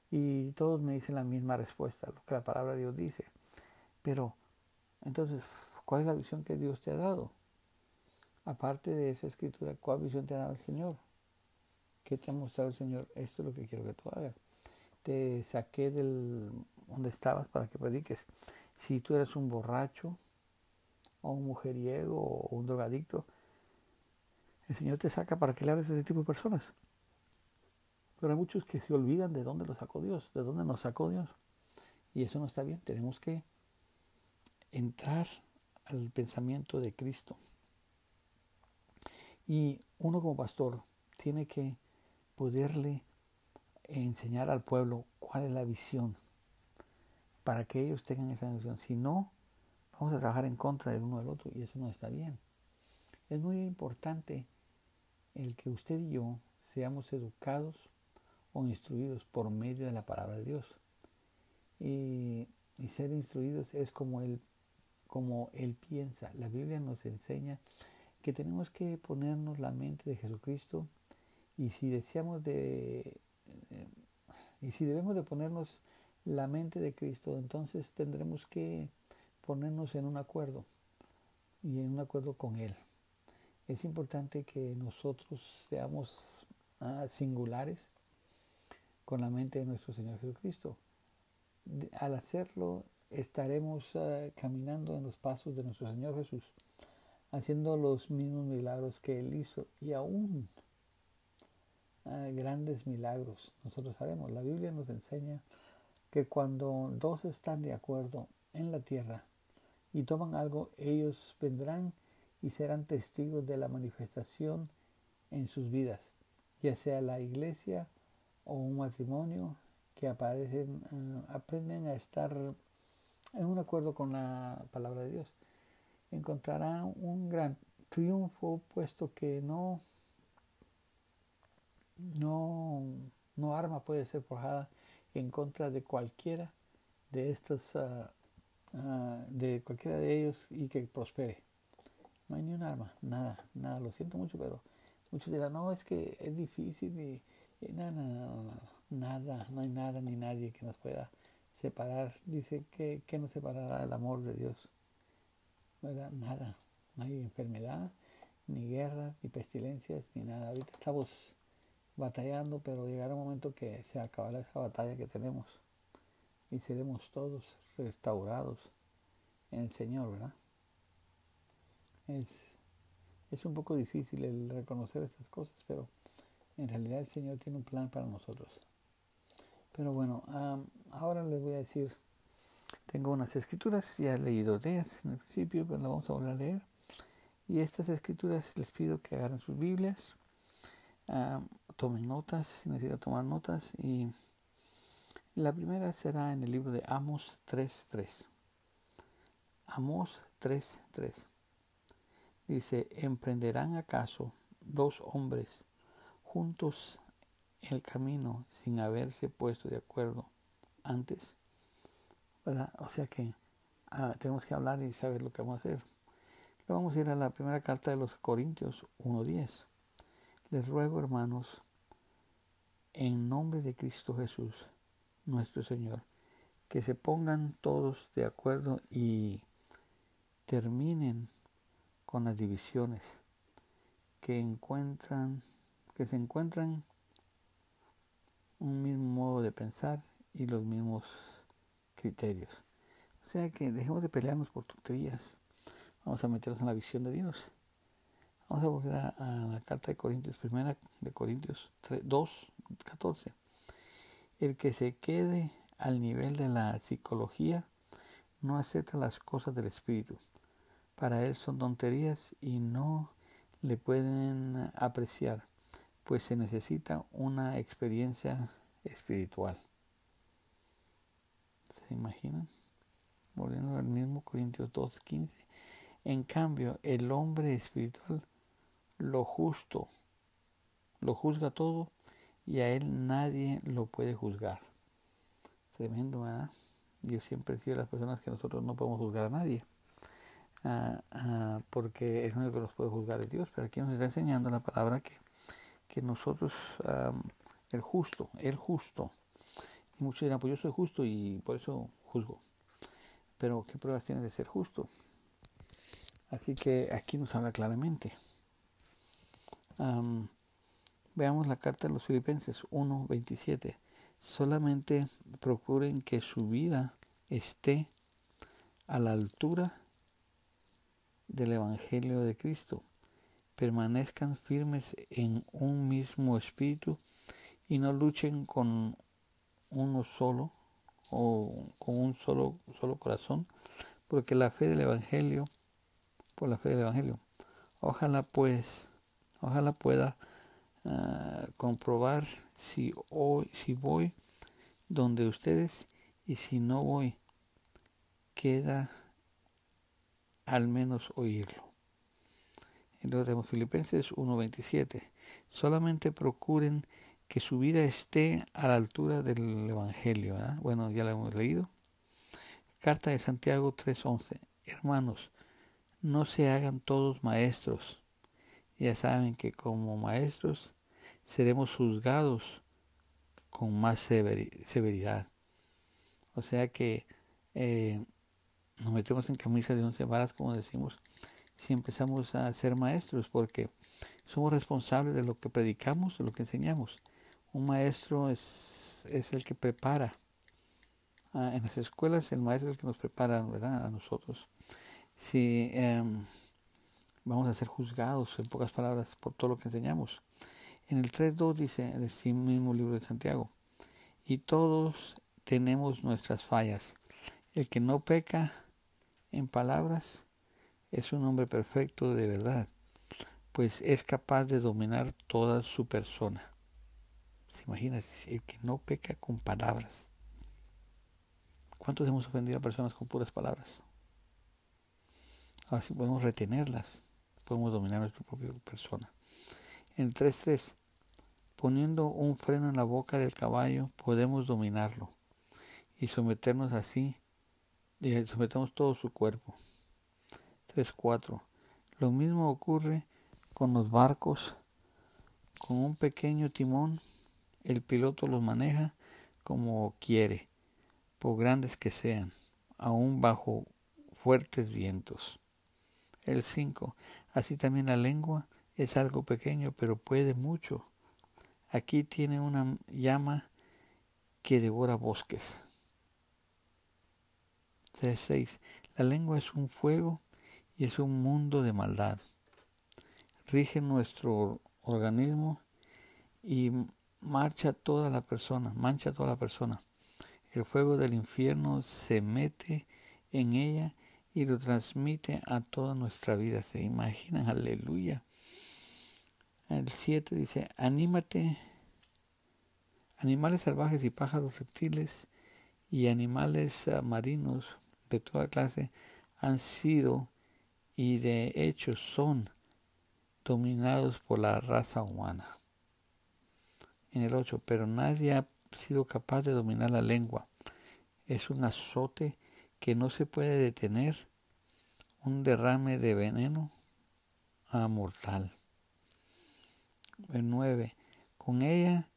Y todos me dicen la misma respuesta, lo que la palabra de Dios dice. Pero, entonces, ¿cuál es la visión que Dios te ha dado? aparte de esa escritura, ¿cuál visión te ha dado el Señor? ¿Qué te ha mostrado el Señor? Esto es lo que quiero que tú hagas. Te saqué del donde estabas para que prediques. Si tú eres un borracho o un mujeriego o un drogadicto, el Señor te saca para que le hables ese tipo de personas. Pero hay muchos que se olvidan de dónde lo sacó Dios, de dónde nos sacó Dios. Y eso no está bien. Tenemos que entrar al pensamiento de Cristo. Y uno como pastor tiene que poderle enseñar al pueblo cuál es la visión para que ellos tengan esa visión. Si no, vamos a trabajar en contra del uno del otro y eso no está bien. Es muy importante el que usted y yo seamos educados o instruidos por medio de la palabra de Dios. Y, ser instruidos es como él, como él piensa. La Biblia nos enseña que tenemos que ponernos la mente de Jesucristo y si deseamos de eh, y si debemos de ponernos la mente de Cristo, entonces tendremos que ponernos en un acuerdo y en un acuerdo con Él. Es importante que nosotros seamos ah, singulares con la mente de nuestro Señor Jesucristo. al hacerlo estaremos uh, caminando en los pasos de nuestro Señor Jesús, haciendo los mismos milagros que Él hizo y aún uh, grandes milagros nosotros haremos. La Biblia nos enseña que cuando dos están de acuerdo en la tierra y toman algo, ellos vendrán y serán testigos de la manifestación en sus vidas, ya sea la iglesia o un matrimonio que aparecen, uh, aprenden a estar en un acuerdo con la palabra de Dios. Encontrarán un gran triunfo puesto que no, no, no arma puede ser forjada en contra de cualquiera de estos, uh, uh, de cualquiera de ellos y que prospere. No hay ni un arma, nada, nada. Lo siento mucho, pero muchos dirán, no, es que es difícil y, y nada, nada, nada, no hay nada ni nadie que nos pueda separar, dice que, que nos separará el amor de Dios. Nada, no hay enfermedad, ni guerra, ni pestilencias, ni nada. Ahorita estamos batallando, pero llegará un momento que se acabará esa batalla que tenemos y seremos todos restaurados en el Señor, ¿verdad? Es, es un poco difícil el reconocer estas cosas, pero en realidad el Señor tiene un plan para nosotros. Pero bueno, ahora les voy a decir, tengo unas escrituras, ya he leído de ellas en el principio, pero las vamos a volver a leer. Y estas escrituras les pido que agarren sus Biblias, tomen notas, si necesitan tomar notas. Y la primera será en el libro de Amos 3.3. Amos 3.3. Dice, ¿emprenderán acaso dos hombres juntos el camino sin haberse puesto de acuerdo antes. O sea que ah, tenemos que hablar y saber lo que vamos a hacer. Luego vamos a ir a la primera carta de los Corintios 1.10. Les ruego, hermanos, en nombre de Cristo Jesús, nuestro Señor, que se pongan todos de acuerdo y terminen con las divisiones que encuentran, que se encuentran un mismo modo de pensar y los mismos criterios. O sea que dejemos de pelearnos por tonterías. Vamos a meternos en la visión de Dios. Vamos a volver a, la carta de Corintios, primera de Corintios 3, 2, 14. El que se quede al nivel de la psicología no acepta las cosas del espíritu. Para él son tonterías y no le pueden apreciar pues se necesita una experiencia espiritual. ¿Se imaginan? Volviendo al mismo Corintios 2.15. En cambio, el hombre espiritual, lo justo, lo juzga todo y a él nadie lo puede juzgar. Tremendo, ¿verdad? Yo siempre digo a las personas que nosotros no podemos juzgar a nadie. Ah, ah, porque el único que nos puede juzgar es Dios, pero aquí nos está enseñando la palabra que que nosotros, el justo, el justo, y muchos dirán, pues yo soy justo y por eso juzgo. Pero ¿qué pruebas tiene de ser justo? Así que aquí nos habla claramente. veamos la carta de los Filipenses 1.27. Solamente procuren que su vida esté a la altura del Evangelio de Cristo. Permanezcan firmes en un mismo espíritu y no luchen con uno solo o con un solo, solo corazón, porque la fe del Evangelio, por la fe del Evangelio, ojalá pues, ojalá pueda ah, comprobar si, hoy, si voy donde ustedes y si no voy, queda al menos oírlo. Entonces tenemos Filipenses 1.27. Solamente procuren que su vida esté a la altura del Evangelio. Bueno, ya lo hemos leído. Carta de Santiago 3.11. Hermanos, no se hagan todos maestros. Ya saben que como maestros seremos juzgados con más severidad. O sea que eh, nos metemos en camisa de once varas, como decimos, si empezamos a ser maestros, porque somos responsables de lo que predicamos, de lo que enseñamos. Un maestro es, es el que prepara Ah, en las escuelas el maestro es el que nos prepara ¿verdad? a nosotros. Si em, vamos a ser juzgados, en pocas palabras, por todo lo que enseñamos. En el 3.2 dice, en el mismo libro de Santiago, y todos tenemos nuestras fallas. El que no peca en palabras es un hombre perfecto de verdad, pues es capaz de dominar toda su persona. ¿Se imagina? El que no peca con palabras. ¿Cuántos hemos ofendido a personas con puras palabras? Ahora sí podemos retenerlas, podemos dominar nuestra propia persona. En el 3.3, poniendo un freno en la boca del caballo, podemos dominarlo y someternos así, y sometemos todo su cuerpo. 3.4. Lo mismo ocurre con los barcos. Con un pequeño timón, el piloto los maneja como quiere, por grandes que sean, aún bajo fuertes vientos. El 5. Así también la lengua es algo pequeño, pero puede mucho. Aquí tiene una llama que devora bosques. 3.6. La lengua es un fuego y es un mundo de maldad. Rige nuestro organismo y marcha toda la persona, mancha toda la persona. El fuego del infierno se mete en ella y lo transmite a toda nuestra vida. ¿Se imaginan? Aleluya. El 7 dice, anímate, animales salvajes y pájaros reptiles y animales ah, marinos de toda clase han sido y de hecho son dominados por la raza humana. En el 8, pero nadie ha sido capaz de dominar la lengua. Es un azote que no se puede detener, un derrame de veneno a mortal. El 9, con ella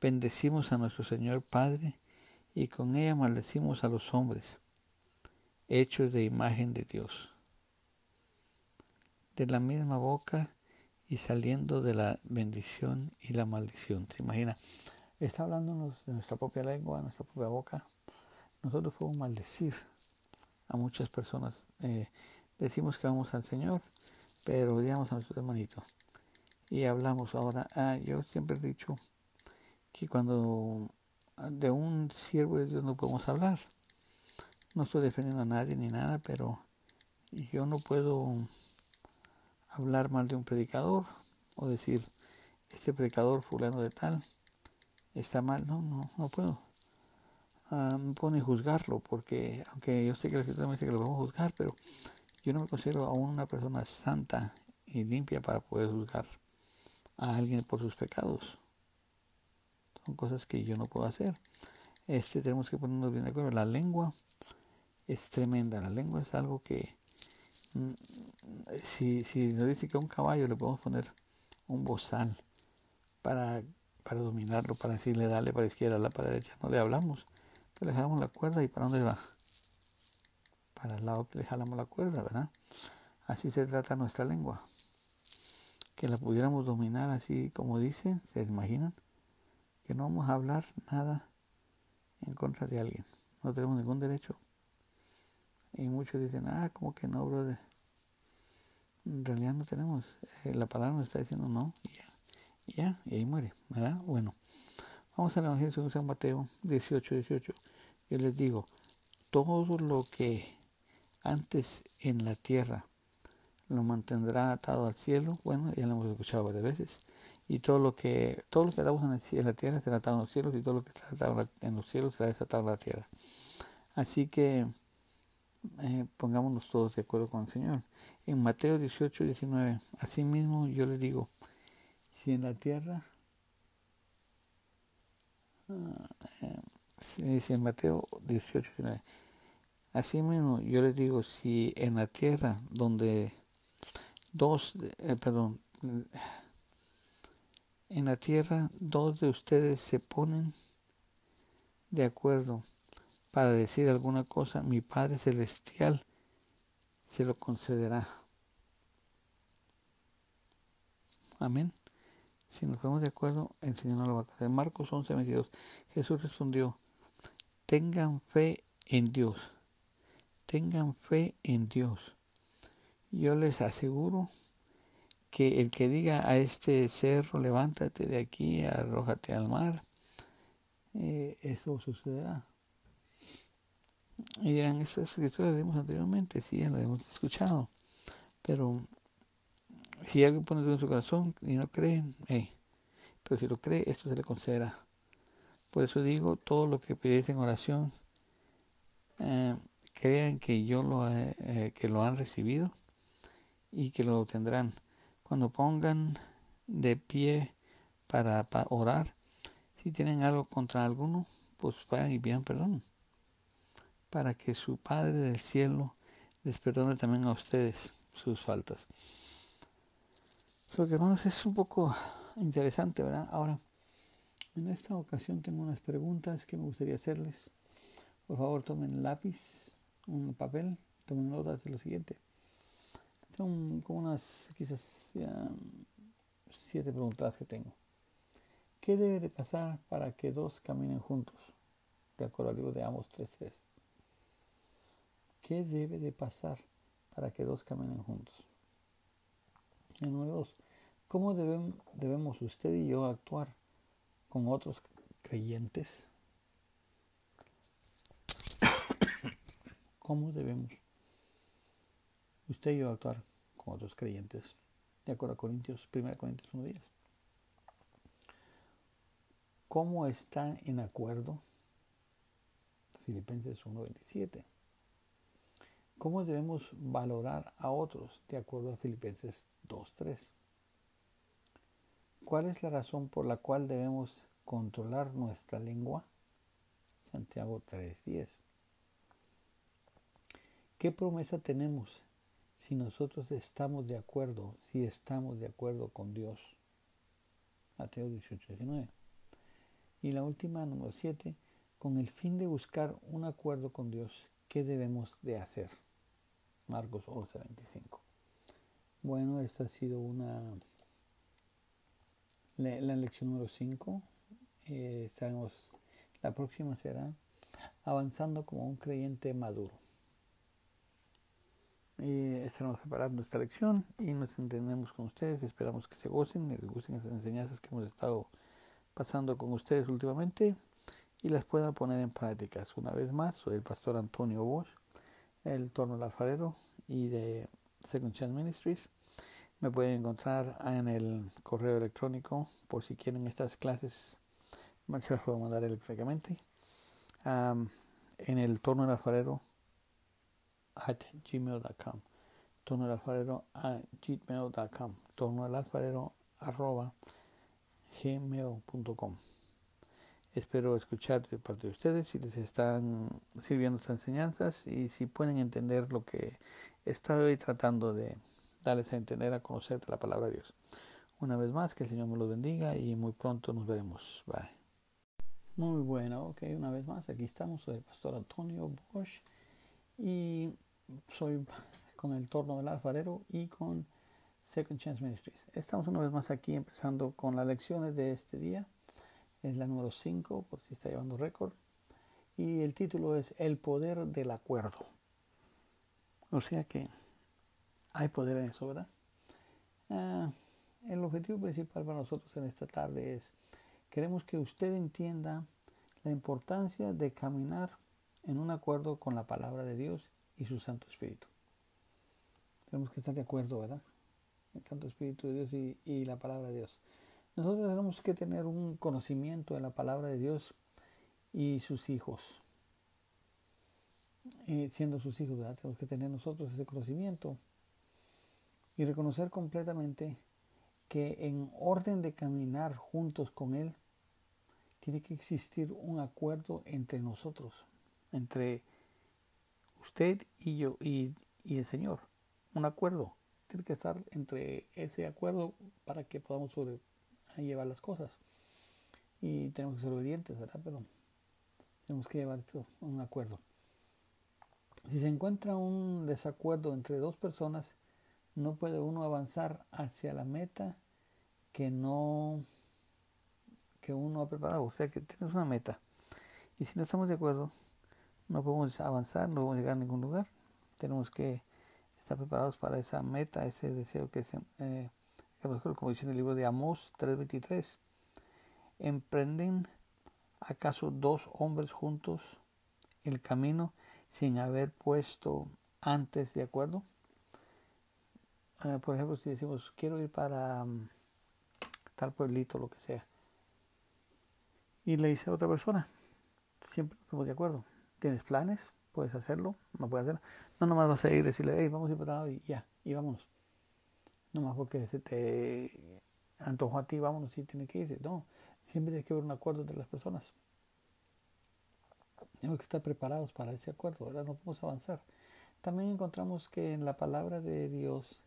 bendecimos a nuestro Señor Padre y con ella maldecimos a los hombres, hechos de imagen de Dios de la misma boca y saliendo de la bendición y la maldición. ¿Se imagina? Está hablándonos de nuestra propia lengua, nuestra propia boca. Nosotros podemos maldecir a muchas personas. Eh, decimos que vamos al Señor, pero odiamos a nuestros hermanitos. Y hablamos ahora. Ah, yo siempre he dicho que cuando de un siervo de Dios no podemos hablar. No estoy defendiendo a nadie ni nada, pero yo no puedo hablar mal de un predicador o decir, este predicador fulano de tal está mal. No, no, no puedo. Ah, no puedo ni juzgarlo porque, aunque yo sé que la escritura me dice que lo podemos juzgar, pero yo no me considero aún una persona santa y limpia para poder juzgar a alguien por sus pecados. Son cosas que yo no puedo hacer. Este tenemos que ponernos bien de acuerdo. La lengua es tremenda. La lengua es algo que Mm, si, si nos dice que a un caballo le podemos poner un bozal para, para dominarlo, para decirle dale para la izquierda, la para la derecha, no le hablamos, le jalamos la cuerda y para dónde va? Para el lado que le jalamos la cuerda, ¿verdad? Así se trata nuestra lengua. Que la pudiéramos dominar así como dice, ¿se imaginan? Que no vamos a hablar nada en contra de alguien. No tenemos ningún derecho y muchos dicen, ah, como que no, brother. En realidad no tenemos. Eh, la palabra nos está diciendo no, y ya, y ahí muere, ¿verdad? Bueno, vamos al Evangelio según San Mateo 18, 18. Yo les digo, todo lo que antes en la tierra lo mantendrá atado al cielo, bueno, ya lo hemos escuchado varias veces, y todo lo que todo lo que atamos en la tierra será atado en los cielos, y todo lo que está atado en los cielos será desatado en la tierra. Así que eh, pongámonos todos de acuerdo con el Señor. En Mateo 18, 19, mismo yo le digo, si en la tierra, uh, dice en Mateo 18, 19, mismo yo le digo, si en la tierra donde dos, eh, perdón, en la tierra dos de ustedes se ponen de acuerdo para decir alguna cosa, mi Padre Celestial se lo concederá. Amén. Si nos ponemos de acuerdo, el Señor no lo va a. Marcos 11, 22. Jesús respondió, tengan fe en Dios. Tengan fe en Dios. Yo les aseguro que el que diga a este cerro, levántate de aquí, arrójate al mar, eh, eso sucederá. Y dirán, esas escrituras vimos anteriormente, sí, lo hemos escuchado. Pero si alguien pone en su corazón y no cree, pero si lo cree, esto se le concederá. Por eso digo, todo lo que pides en oración, eh, crean que yo lo, eh, que lo han recibido y que lo obtendrán. Cuando pongan de pie para orar, si tienen algo contra alguno, pues vayan y pidan perdón para que su Padre del cielo les perdone también a ustedes sus faltas. Lo que hermanos es un poco interesante, ¿verdad? Ahora, en esta ocasión tengo unas preguntas que me gustaría hacerles. Por favor, tomen lápiz, un papel, tomen notas de lo siguiente. Tengo como unas, quizás, siete preguntas que tengo. ¿Qué debe de pasar para que dos caminen juntos? De acuerdo al libro de Amos 3.3. ¿Qué debe de pasar para que dos caminen juntos? Y número dos, ¿cómo debemos, usted y yo actuar con otros creyentes? ¿Cómo debemos usted y yo actuar con otros creyentes? De acuerdo a Corintios, 1 Corintios 1.10. ¿Cómo están en acuerdo? Filipenses 1.27. ¿Cómo debemos valorar a otros de acuerdo a Filipenses 2.3? ¿Cuál es la razón por la cual debemos controlar nuestra lengua? Santiago 3.10. ¿Qué promesa tenemos si nosotros estamos de acuerdo, si estamos de acuerdo con Dios? Mateo 18.19. Y la última, número 7, con el fin de buscar un acuerdo con Dios, ¿qué debemos de hacer? Marcos 11:25. Bueno, esta ha sido una la, lección número 5. Eh, sabemos, la próxima será avanzando como un creyente maduro. Eh, estaremos preparando esta lección y nos entendemos con ustedes. Esperamos que se gocen, les gusten estas enseñanzas que hemos estado pasando con ustedes últimamente y las puedan poner en prácticas. Una vez más, soy el pastor Antonio Bosch el Torno del Alfarero y de Second Chance Ministries. Me pueden encontrar en el correo electrónico por si quieren estas clases. Se las puedo mandar electrónicamente. en el torno del alfarero at gmail.com. Torno del alfarero at gmail.com. Torno del alfarero arroba gmail.com. Espero escuchar de parte de ustedes si les están sirviendo estas enseñanzas y si pueden entender lo que estoy tratando de darles a entender, a conocer de la palabra de Dios. Una vez más, que el Señor me los bendiga y muy pronto nos veremos. Bye. Muy bueno, ok, una vez más, aquí estamos, soy el pastor Antonio Bosch y soy con el torno del alfarero y con Second Chance Ministries. Estamos una vez más aquí empezando con las lecciones de este día es la número 5, por si está llevando récord. Y el título es El poder del acuerdo. O sea que hay poder en eso, ¿verdad? Ah, el objetivo principal para nosotros en esta tarde es, queremos que usted entienda la importancia de caminar en un acuerdo con la palabra de Dios y su Santo Espíritu. Tenemos que estar de acuerdo, ¿verdad? El Santo Espíritu de Dios y, y la palabra de Dios. Nosotros tenemos que tener un conocimiento de la palabra de Dios y sus hijos. Siendo sus hijos, tenemos que tener nosotros ese conocimiento y reconocer completamente que en orden de caminar juntos con Él, tiene que existir un acuerdo entre nosotros, entre usted y yo y, y el Señor. Un acuerdo. Tiene que estar entre ese acuerdo para que podamos sobre, llevar las cosas. Y tenemos que ser obedientes, ¿verdad? Pero tenemos que llevar esto a un acuerdo. Si se encuentra un desacuerdo entre dos personas, no puede uno avanzar hacia la meta que no que uno ha preparado. O sea que tienes una meta. Y si no estamos de acuerdo, no podemos avanzar, no podemos llegar a ningún lugar. Tenemos que estar preparados para esa meta, ese deseo que, se, eh, como dice en el libro de Amós 3:23. ¿Emprenden acaso dos hombres juntos el camino sin haber puesto antes de acuerdo? Eh, por ejemplo, si decimos, quiero ir para um, tal pueblito, lo que sea, y le dice a otra persona, siempre estamos de acuerdo, ¿tienes planes? ¿Puedes hacerlo? ¿No puedes hacerlo? No, nomás vas a ir y decirle, hey, vamos a ir para y ya, y vámonos. Nomás porque se te antojó a ti, vámonos, y tiene que ir. No, siempre tiene que haber un acuerdo entre las personas. Tenemos que estar preparados para ese acuerdo, ¿verdad? No podemos avanzar. También encontramos que en la palabra de Dios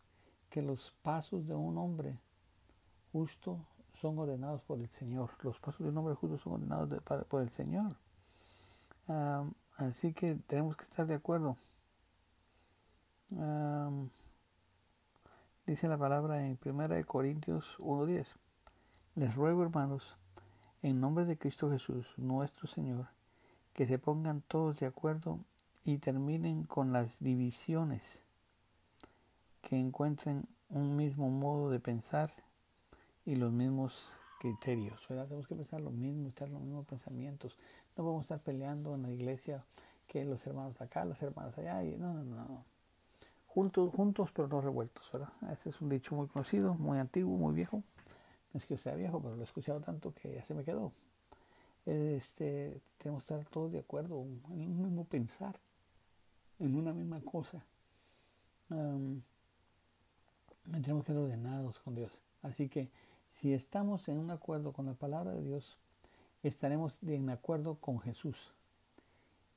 que los pasos de un hombre justo son ordenados por el Señor. Los pasos de un hombre justo son ordenados por el Señor. así que tenemos que estar de acuerdo. Dice la palabra en 1 Corintios 1.10. Les ruego, hermanos, en nombre de Cristo Jesús, nuestro Señor, que se pongan todos de acuerdo y terminen con las divisiones que encuentren un mismo modo de pensar y los mismos criterios. Tenemos que pensar lo mismo, estar los mismos pensamientos. No podemos estar peleando en la iglesia que los hermanos acá, las hermanas allá. Y no, no, no. Juntos, juntos pero no revueltos. ¿verdad? Este es un dicho muy conocido, muy antiguo, muy viejo. No es que sea viejo, pero lo he escuchado tanto que ya se me quedó. Este, tenemos que estar todos de acuerdo en un mismo pensar, en una misma cosa tenemos que ser ordenados con Dios. Así que si estamos en un acuerdo con la palabra de Dios, estaremos en acuerdo con Jesús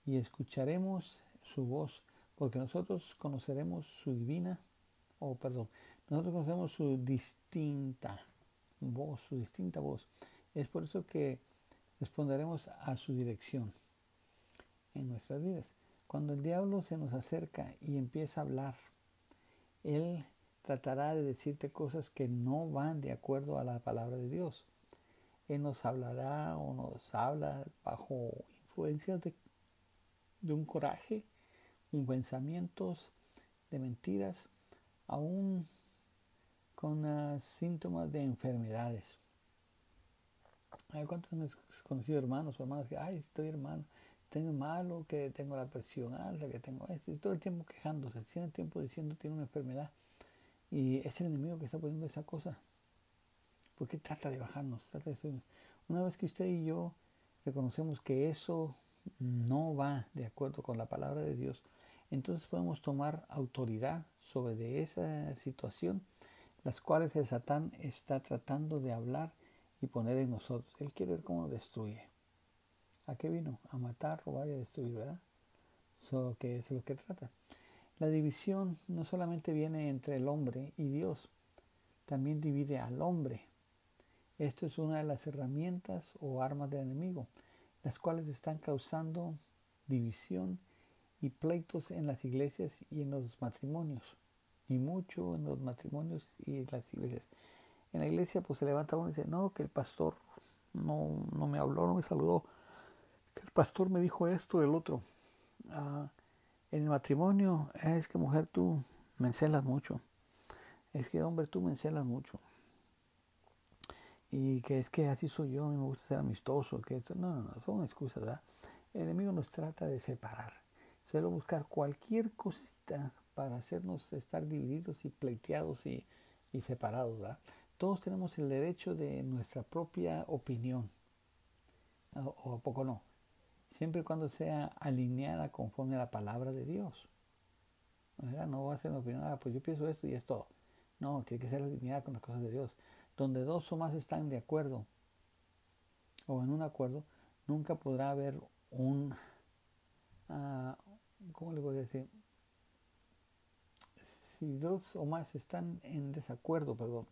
y escucharemos su voz, porque nosotros conoceremos su divina, o perdón, nosotros conocemos su distinta voz, su distinta voz. Es por eso que responderemos a su dirección en nuestras vidas. Cuando el diablo se nos acerca y empieza a hablar, él tratará de decirte cosas que no van de acuerdo a la palabra de Dios. Él nos hablará o nos habla bajo influencias de, un coraje, pensamientos de mentiras, aún con síntomas de enfermedades. Hay cuántos han conocido hermanos o hermanas que, ay, estoy hermano, tengo malo, que tengo la presión alta, que tengo esto, y todo el tiempo quejándose, todo el tiempo diciendo tiene una enfermedad. Y es el enemigo que está poniendo esa cosa. Porque trata de bajarnos, trata de Una vez que usted y yo reconocemos que eso no va de acuerdo con la palabra de Dios, entonces podemos tomar autoridad sobre de esa situación, las cuales el Satán está tratando de hablar y poner en nosotros. Él quiere ver cómo destruye. ¿A qué vino? A matar, robar y a destruir, ¿verdad? Eso que es lo que trata. La división no solamente viene entre el hombre y Dios, también divide al hombre. Esto es una de las herramientas o armas del enemigo, las cuales están causando división y pleitos en las iglesias y en los matrimonios, y mucho en los matrimonios y en las iglesias. En la iglesia pues se levanta uno y dice, no, que el pastor no, no me habló, no me saludó, que el pastor me dijo esto, el otro. Ah, en el matrimonio es que mujer tú me encelas mucho. Es que hombre tú me encelas mucho. Y que es que así soy yo, a mí me gusta ser amistoso. Que no, no, no, son excusas, ¿verdad? El enemigo nos trata de separar. Suelo buscar cualquier cosita para hacernos estar divididos y pleiteados y, y separados, ¿verdad? Todos tenemos el derecho de nuestra propia opinión. o a poco no siempre y cuando sea alineada conforme a la palabra de Dios. No va a ser una opinión, ah, pues yo pienso esto y es todo. No, tiene que ser alineada con las cosas de Dios. Donde dos o más están de acuerdo o en un acuerdo, nunca podrá haber un, uh, ¿cómo le voy a decir? Si dos o más están en desacuerdo, perdón,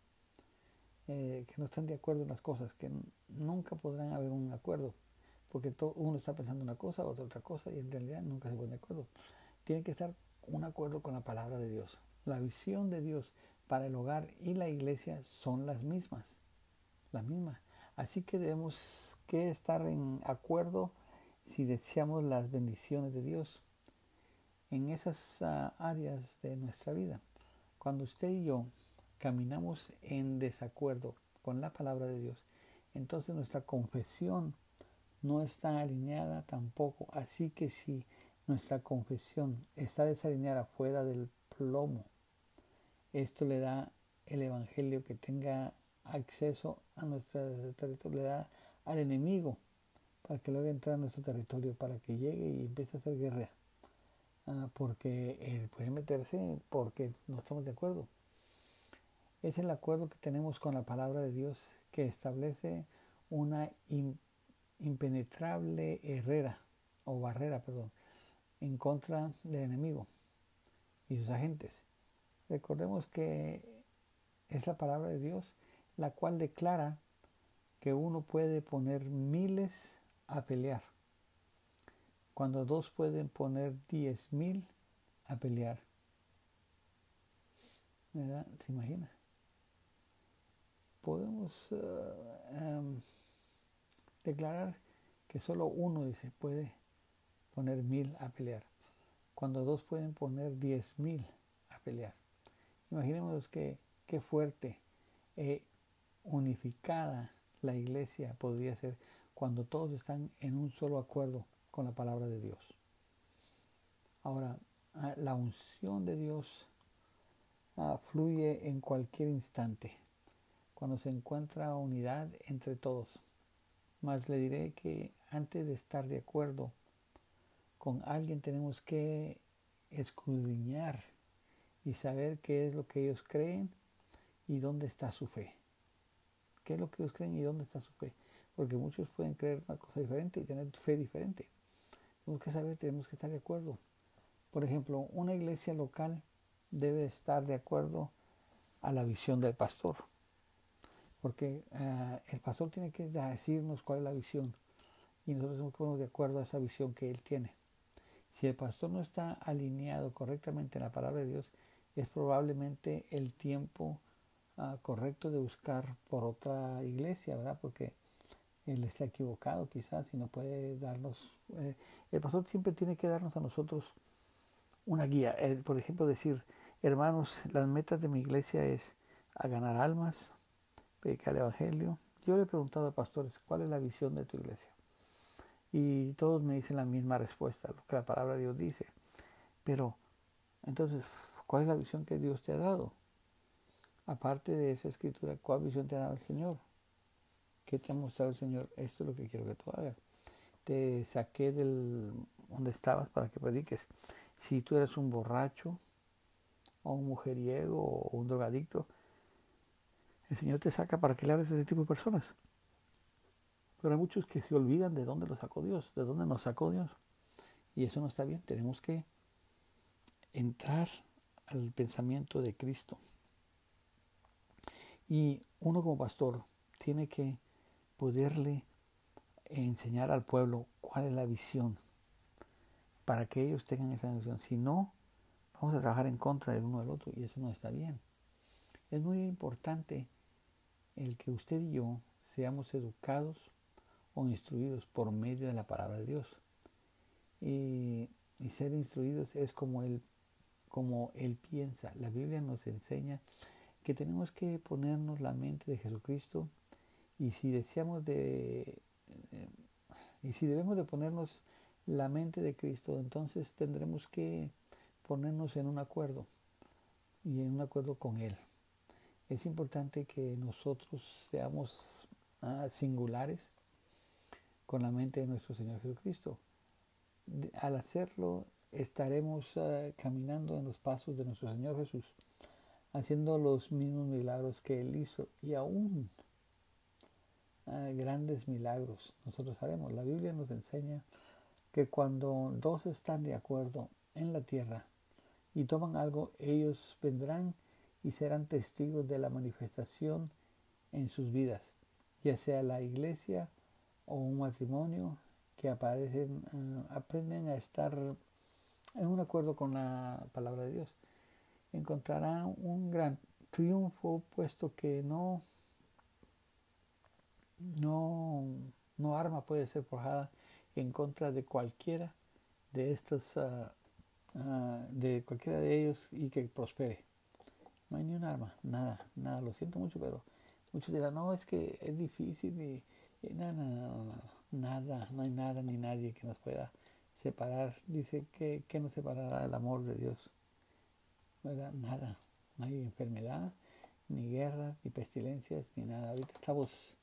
eh, que no están de acuerdo en las cosas, que nunca podrán haber un acuerdo porque uno está pensando una cosa, otro otra cosa, y en realidad nunca se pone de acuerdo. Tiene que estar un acuerdo con la palabra de Dios. La visión de Dios para el hogar y la iglesia son las mismas, las mismas. Así que debemos que estar en acuerdo si deseamos las bendiciones de Dios en esas ah, áreas de nuestra vida. Cuando usted y yo caminamos en desacuerdo con la palabra de Dios, entonces nuestra confesión no está alineada tampoco. Así que si nuestra confesión está desalineada fuera del plomo, esto le da el Evangelio que tenga acceso a nuestro territorio, le da al enemigo para que luego entre a nuestro territorio, para que llegue y empiece a hacer guerra. Ah, porque él puede meterse porque no estamos de acuerdo. Es el acuerdo que tenemos con la palabra de Dios que establece una impenetrable herrera o barrera, perdón, en contra del enemigo y sus agentes. Recordemos que es la palabra de Dios la cual declara que uno puede poner miles a pelear, cuando dos pueden poner diez mil a pelear. ¿Se imagina? Podemos eh, em, declarar que solo uno dice puede poner mil a pelear, cuando dos pueden poner diez mil a pelear. Imaginemos que qué fuerte e unificada la iglesia podría ser cuando todos están en un solo acuerdo con la palabra de Dios. Ahora, ah, la unción de Dios ah, fluye en cualquier instante, cuando se encuentra unidad entre todos. Mas le diré que antes de estar de acuerdo con alguien tenemos que escudriñar y saber qué es lo que ellos creen y dónde está su fe. ¿Qué es lo que ellos creen y dónde está su fe? Porque muchos pueden creer una cosa diferente y tener fe diferente. Tenemos que saber, tenemos que estar de acuerdo. Por ejemplo, una iglesia local debe estar de acuerdo a la visión del pastor porque eh, el pastor tiene que decirnos cuál es la visión y nosotros estamos de acuerdo a esa visión que él tiene. Si el pastor no está alineado correctamente en la palabra de Dios, es probablemente el tiempo ah, correcto de buscar por otra iglesia, ¿verdad? Porque él está equivocado quizás y no puede darnos... Eh, el pastor siempre tiene que darnos a nosotros una guía. Eh, por ejemplo, decir, hermanos, las metas de mi iglesia es a ganar almas, predicar el Evangelio. Yo le he preguntado a pastores, ¿cuál es la visión de tu iglesia? Y todos me dicen la misma respuesta, lo que la palabra de Dios dice. Pero, entonces, ¿cuál es la visión que Dios te ha dado? Aparte de esa escritura, ¿cuál visión te ha dado el Señor? ¿Qué te ha mostrado el Señor? Esto es lo que quiero que tú hagas. Te saqué del donde estabas para que prediques. Si tú eres un borracho, o un mujeriego, o un drogadicto, el Señor te saca para que le hables a ese tipo de personas. Pero hay muchos que se olvidan de dónde lo sacó Dios, de dónde nos sacó Dios. Y eso no está bien. Tenemos que entrar al pensamiento de Cristo. Y uno como pastor tiene que poderle enseñar al pueblo cuál es la visión para que ellos tengan esa visión. Si no, vamos a trabajar en contra del uno del otro y eso no está bien. Es muy importante el que usted y yo seamos educados o instruidos por medio de la palabra de Dios. Y, ser instruidos es como él, como él piensa. La Biblia nos enseña que tenemos que ponernos la mente de Jesucristo y si deseamos de eh, y si debemos de ponernos la mente de Cristo, entonces tendremos que ponernos en un acuerdo y en un acuerdo con Él es importante que nosotros seamos ah, singulares con la mente de nuestro Señor Jesucristo. al hacerlo, estaremos ah, caminando en los pasos de nuestro Señor Jesús, haciendo los mismos milagros que Él hizo y aún ah, grandes milagros nosotros haremos. La Biblia nos enseña que cuando dos están de acuerdo en la tierra y toman algo, ellos vendrán y serán testigos de la manifestación en sus vidas, ya sea la iglesia o un matrimonio que aparecen, eh, aprenden a estar en un acuerdo con la palabra de Dios. Encontrarán un gran triunfo puesto que no, no, no arma puede ser forjada en contra de cualquiera de estos, ah, ah, de cualquiera de ellos y que prospere. No hay ni un arma, nada, nada. Lo siento mucho, pero muchos dirán, no, es que es difícil y, nada, nada, nada, no hay nada ni nadie que nos pueda separar. Dice que, que nos separará el amor de Dios. Nada, no hay enfermedad, ni guerra, ni pestilencias, ni nada. Ahorita estamos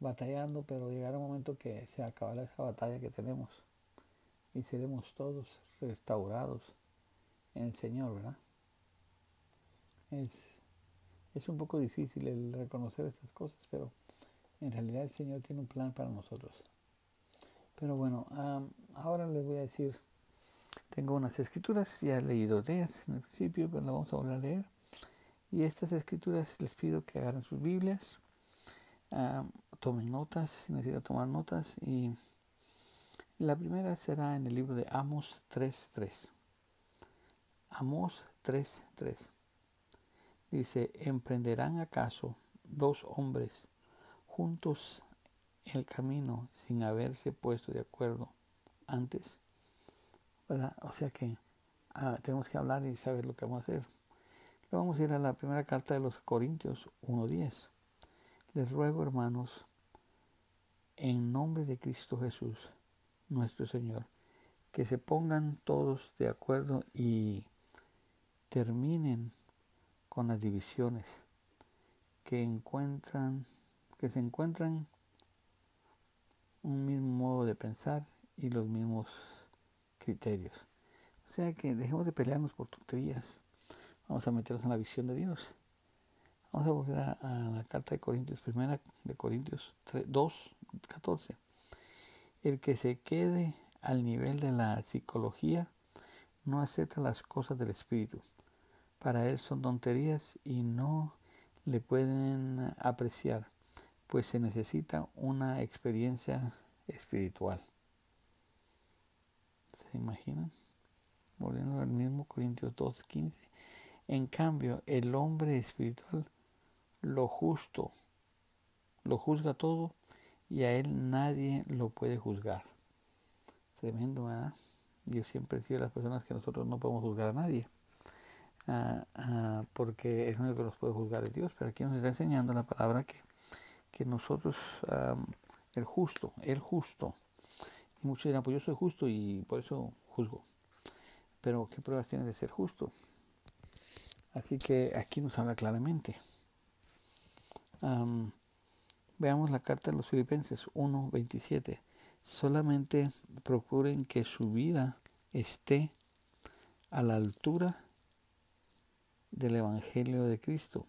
batallando, pero llegará un momento que se acabará esa batalla que tenemos y seremos todos restaurados en el Señor, ¿verdad? Es, es un poco difícil el reconocer estas cosas, pero en realidad el Señor tiene un plan para nosotros. Pero bueno, ahora les voy a decir, tengo unas escrituras, ya he leído de ellas en el principio, pero las vamos a volver a leer. Y estas escrituras les pido que agarren sus Biblias, tomen notas, si necesitan tomar notas. Y la primera será en el libro de Amos 3.3. Amos 3.3. Dice, ¿emprenderán acaso dos hombres juntos el camino sin haberse puesto de acuerdo antes? O sea que ah, tenemos que hablar y saber lo que vamos a hacer. Vamos a ir a la primera carta de los Corintios 1.10. Les ruego, hermanos, en nombre de Cristo Jesús, nuestro Señor, que se pongan todos de acuerdo y terminen con las divisiones que encuentran, que se encuentran un mismo modo de pensar y los mismos criterios. O sea que dejemos de pelearnos por tonterías. Vamos a meternos en la visión de Dios. Vamos a volver a, la carta de Corintios, primera de Corintios 2, 14. El que se quede al nivel de la psicología no acepta las cosas del espíritu. Para él son tonterías y no le pueden apreciar, pues se necesita una experiencia espiritual. ¿Se imaginan? Volviendo al mismo Corintios 2, 15. En cambio, el hombre espiritual lo justo, lo juzga todo y a él nadie lo puede juzgar. Tremendo, ¿verdad? Yo siempre he sido de las personas que nosotros no podemos juzgar a nadie, ah, ah, porque el único que nos puede juzgar es Dios, pero aquí nos está enseñando la palabra que, que nosotros, el justo, el justo, y muchos dirán, pues yo soy justo y por eso juzgo. Pero ¿qué pruebas tiene de ser justo? Así que aquí nos habla claramente veamos la carta de los Filipenses 1.27. Solamente procuren que su vida esté a la altura del Evangelio de Cristo.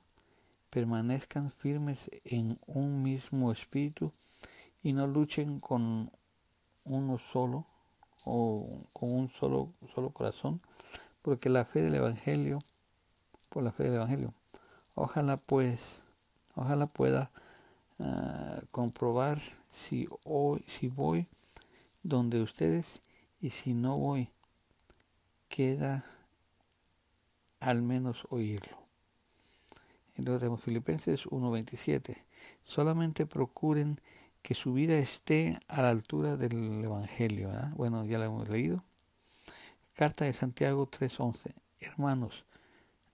Permanezcan firmes en un mismo espíritu y no luchen con uno solo o con un solo, solo corazón, porque la fe del Evangelio, por la fe del Evangelio. Ojalá pues Ojalá pueda ah, comprobar si, hoy, si voy donde ustedes y si no voy, queda al menos oírlo. Y luego Filipenses 1.27. Solamente procuren que su vida esté a la altura del Evangelio. Bueno, ya lo hemos leído. Carta de Santiago 3.11. Hermanos,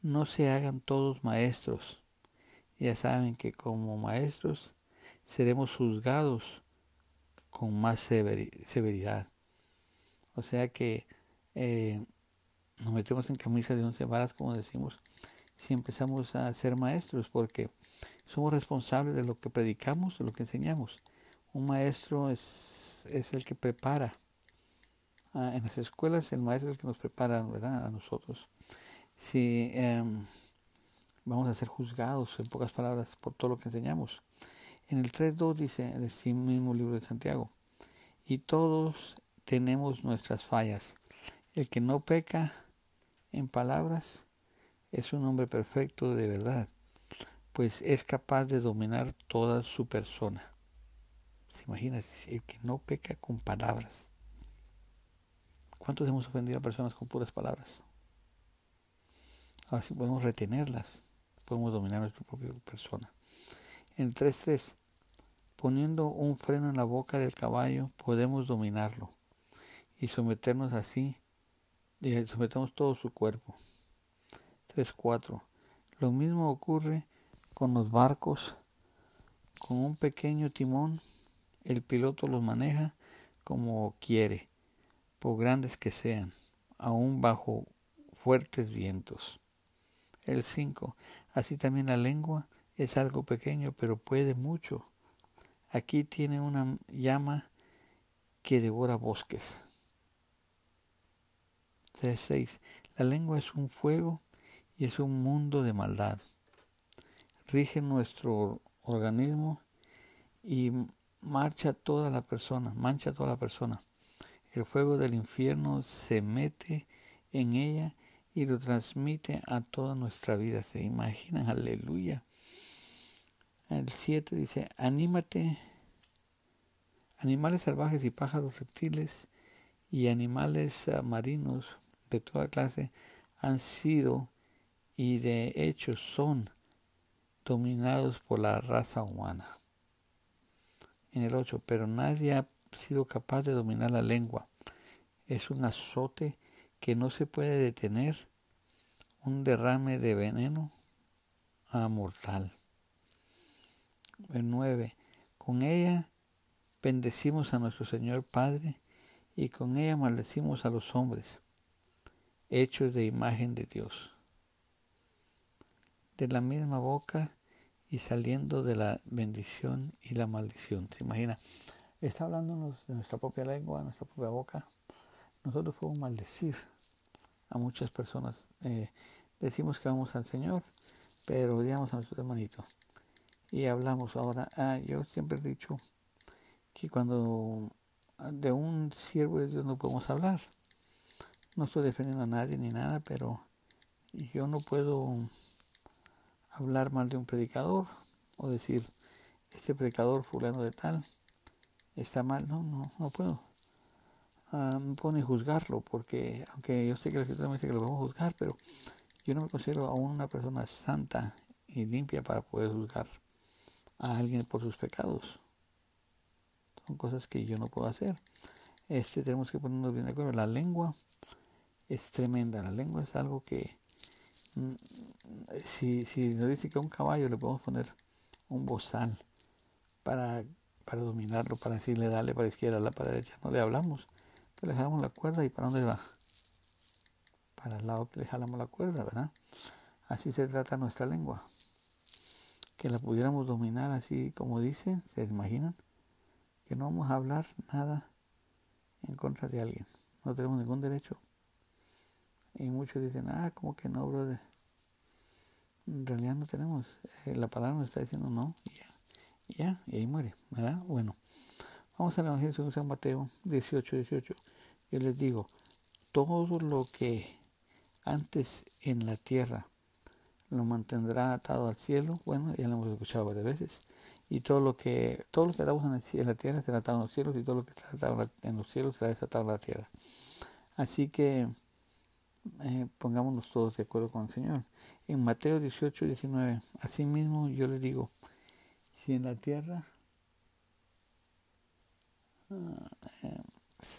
no se hagan todos maestros ya saben que como maestros seremos juzgados con más severidad. O sea que eh, nos metemos en camisa de once varas, como decimos, si empezamos a ser maestros, porque somos responsables de lo que predicamos, de lo que enseñamos. Un maestro es, es el que prepara. Ah, en las escuelas el maestro es el que nos prepara ¿verdad? a nosotros. Si em, vamos a ser juzgados, en pocas palabras, por todo lo que enseñamos. En el 3.2 dice, en el mismo libro de Santiago, y todos tenemos nuestras fallas. El que no peca en palabras es un hombre perfecto de verdad, pues es capaz de dominar toda su persona. ¿Se imagina? El que no peca con palabras. ¿Cuántos hemos ofendido a personas con puras palabras? Ahora sí podemos retenerlas podemos dominar nuestra propia persona. En el 3.3, Poniendo un freno en la boca del caballo, podemos dominarlo y someternos así, y sometemos todo su cuerpo. 3.4. Lo mismo ocurre con los barcos. Con un pequeño timón, el piloto los maneja como quiere, por grandes que sean, aún bajo fuertes vientos. El 5. Así también la lengua es algo pequeño, pero puede mucho. Aquí tiene una llama que devora bosques. 3.6. La lengua es un fuego y es un mundo de maldad. Rige nuestro organismo y marcha toda la persona, mancha toda la persona. El fuego del infierno se mete en ella y lo transmite a toda nuestra vida. ¿Se imaginan? Aleluya. El 7 dice, anímate, animales salvajes y pájaros reptiles y animales ah, marinos de toda clase han sido y de hecho son dominados por la raza humana. En el 8, pero nadie ha sido capaz de dominar la lengua. Es un azote que no se puede detener, un derrame de veneno a mortal. El 9, con ella bendecimos a nuestro Señor Padre y con ella maldecimos a los hombres, hechos de imagen de Dios de la misma boca y saliendo de la bendición y la maldición. ¿Se imagina? Está hablándonos de nuestra propia lengua, nuestra propia boca. Nosotros podemos maldecir a muchas personas. Eh, decimos que vamos al Señor, pero odiamos a nuestros hermanitos. Y hablamos ahora. Ah, yo siempre he dicho que cuando de un siervo de Dios no podemos hablar. No estoy defendiendo a nadie ni nada, pero yo no puedo hablar mal de un predicador o decir, este predicador fulano de tal está mal. No, no, no puedo. No puedo juzgarlo porque, aunque yo sé que la escritura me dice que lo podemos juzgar, pero yo no me considero aún una persona santa y limpia para poder juzgar a alguien por sus pecados. Son cosas que yo no puedo hacer. Este tenemos que ponernos bien de acuerdo. La lengua es tremenda. La lengua es algo que Mm, si, si nos dice que a un caballo le podemos poner un bozal para, para dominarlo, para decirle dale para la izquierda, la para la derecha, no le hablamos, pero le jalamos la cuerda y para dónde va? Para el lado que le jalamos la cuerda, ¿verdad? Así se trata nuestra lengua. Que la pudiéramos dominar así como dice, ¿se imaginan? Que no vamos a hablar nada en contra de alguien. No tenemos ningún derecho y muchos dicen, ah, como que no, brother. En realidad no tenemos. Eh, la palabra nos está diciendo no, ya, ya, y ahí muere, ¿verdad? Bueno, vamos al Evangelio según San Mateo 18, 18. Yo les digo, todo lo que antes en la tierra lo mantendrá atado al cielo, bueno, ya lo hemos escuchado varias veces, y todo lo que todo lo que atamos en, la tierra será atado en los cielos, y todo lo que está atado en los cielos será desatado en la tierra. Así que eh, pongámonos todos de acuerdo con el Señor. En Mateo 18, 19, mismo yo le digo, si en la tierra,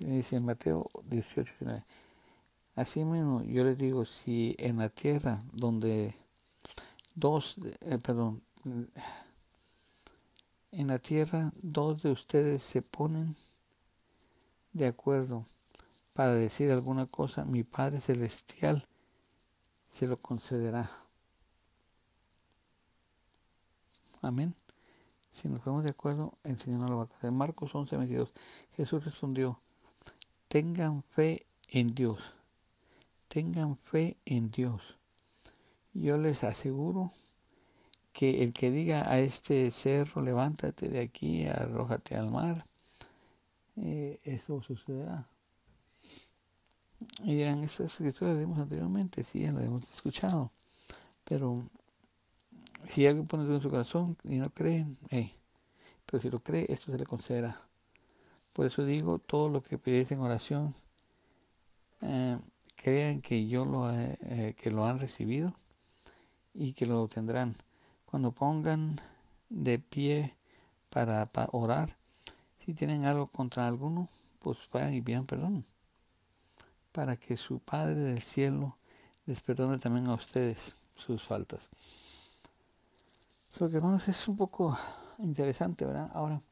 dice en Mateo 18, 19, mismo yo le digo, si en la tierra donde dos, eh, perdón, en la tierra dos de ustedes se ponen de acuerdo para decir alguna cosa, mi Padre Celestial se lo concederá. Amén. Si nos ponemos de acuerdo, el Señor no lo va a hacer. Marcos 11, 22. Jesús respondió, tengan fe en Dios. Tengan fe en Dios. Yo les aseguro que el que diga a este cerro, levántate de aquí, arrójate al mar, eh, eso sucederá. Y dirán, esas escrituras las vimos anteriormente, sí, las hemos escuchado. Pero si alguien pone en su corazón y no cree, pero si lo cree, esto se le concederá. Por eso digo, todo lo que pides en oración, eh, crean que yo lo, eh, que lo han recibido y que lo tendrán. Cuando pongan de pie para, para orar. Si tienen algo contra alguno, pues vayan y pidan perdón. Para que su Padre del cielo les perdone también a ustedes sus faltas. Lo que hermanos es un poco interesante, ¿verdad? Ahora,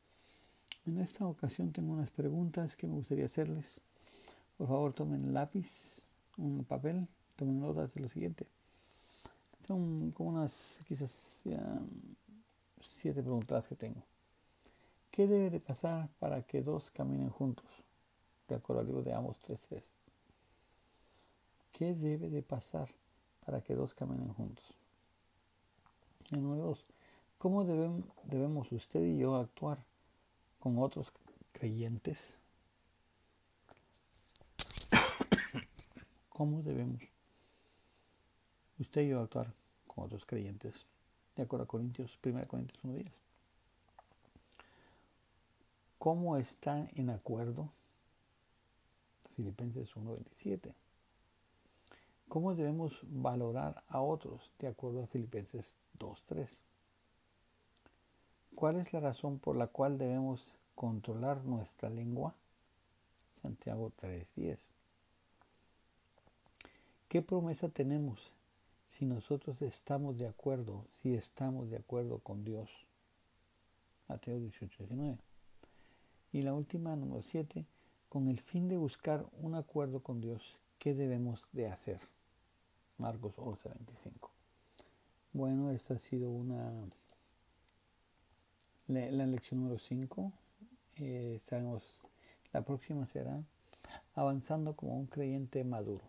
en esta ocasión tengo unas preguntas que me gustaría hacerles. Por favor, tomen lápiz, un papel, tomen notas de lo siguiente. Son como unas, quizás, siete preguntas que tengo. ¿Qué debe de pasar para que dos caminen juntos? De acuerdo al libro de Amos 3.3. ¿Qué debe de pasar para que dos caminen juntos? Número dos, ¿cómo debemos usted y yo actuar con otros creyentes? ¿Cómo debemos usted y yo actuar con otros creyentes? De acuerdo a Corintios, 1 Corintios 1.10. ¿Cómo están en acuerdo? Filipenses 1.27. ¿Cómo debemos valorar a otros de acuerdo a Filipenses 2.3? ¿Cuál es la razón por la cual debemos controlar nuestra lengua? Santiago 3.10. ¿Qué promesa tenemos si nosotros estamos de acuerdo, si estamos de acuerdo con Dios? Mateo 18.19. Y la última, número 7, con el fin de buscar un acuerdo con Dios, ¿qué debemos de hacer? Marcos 11.25. Bueno, esta ha sido una la, lección número 5. Eh, la próxima será avanzando como un creyente maduro.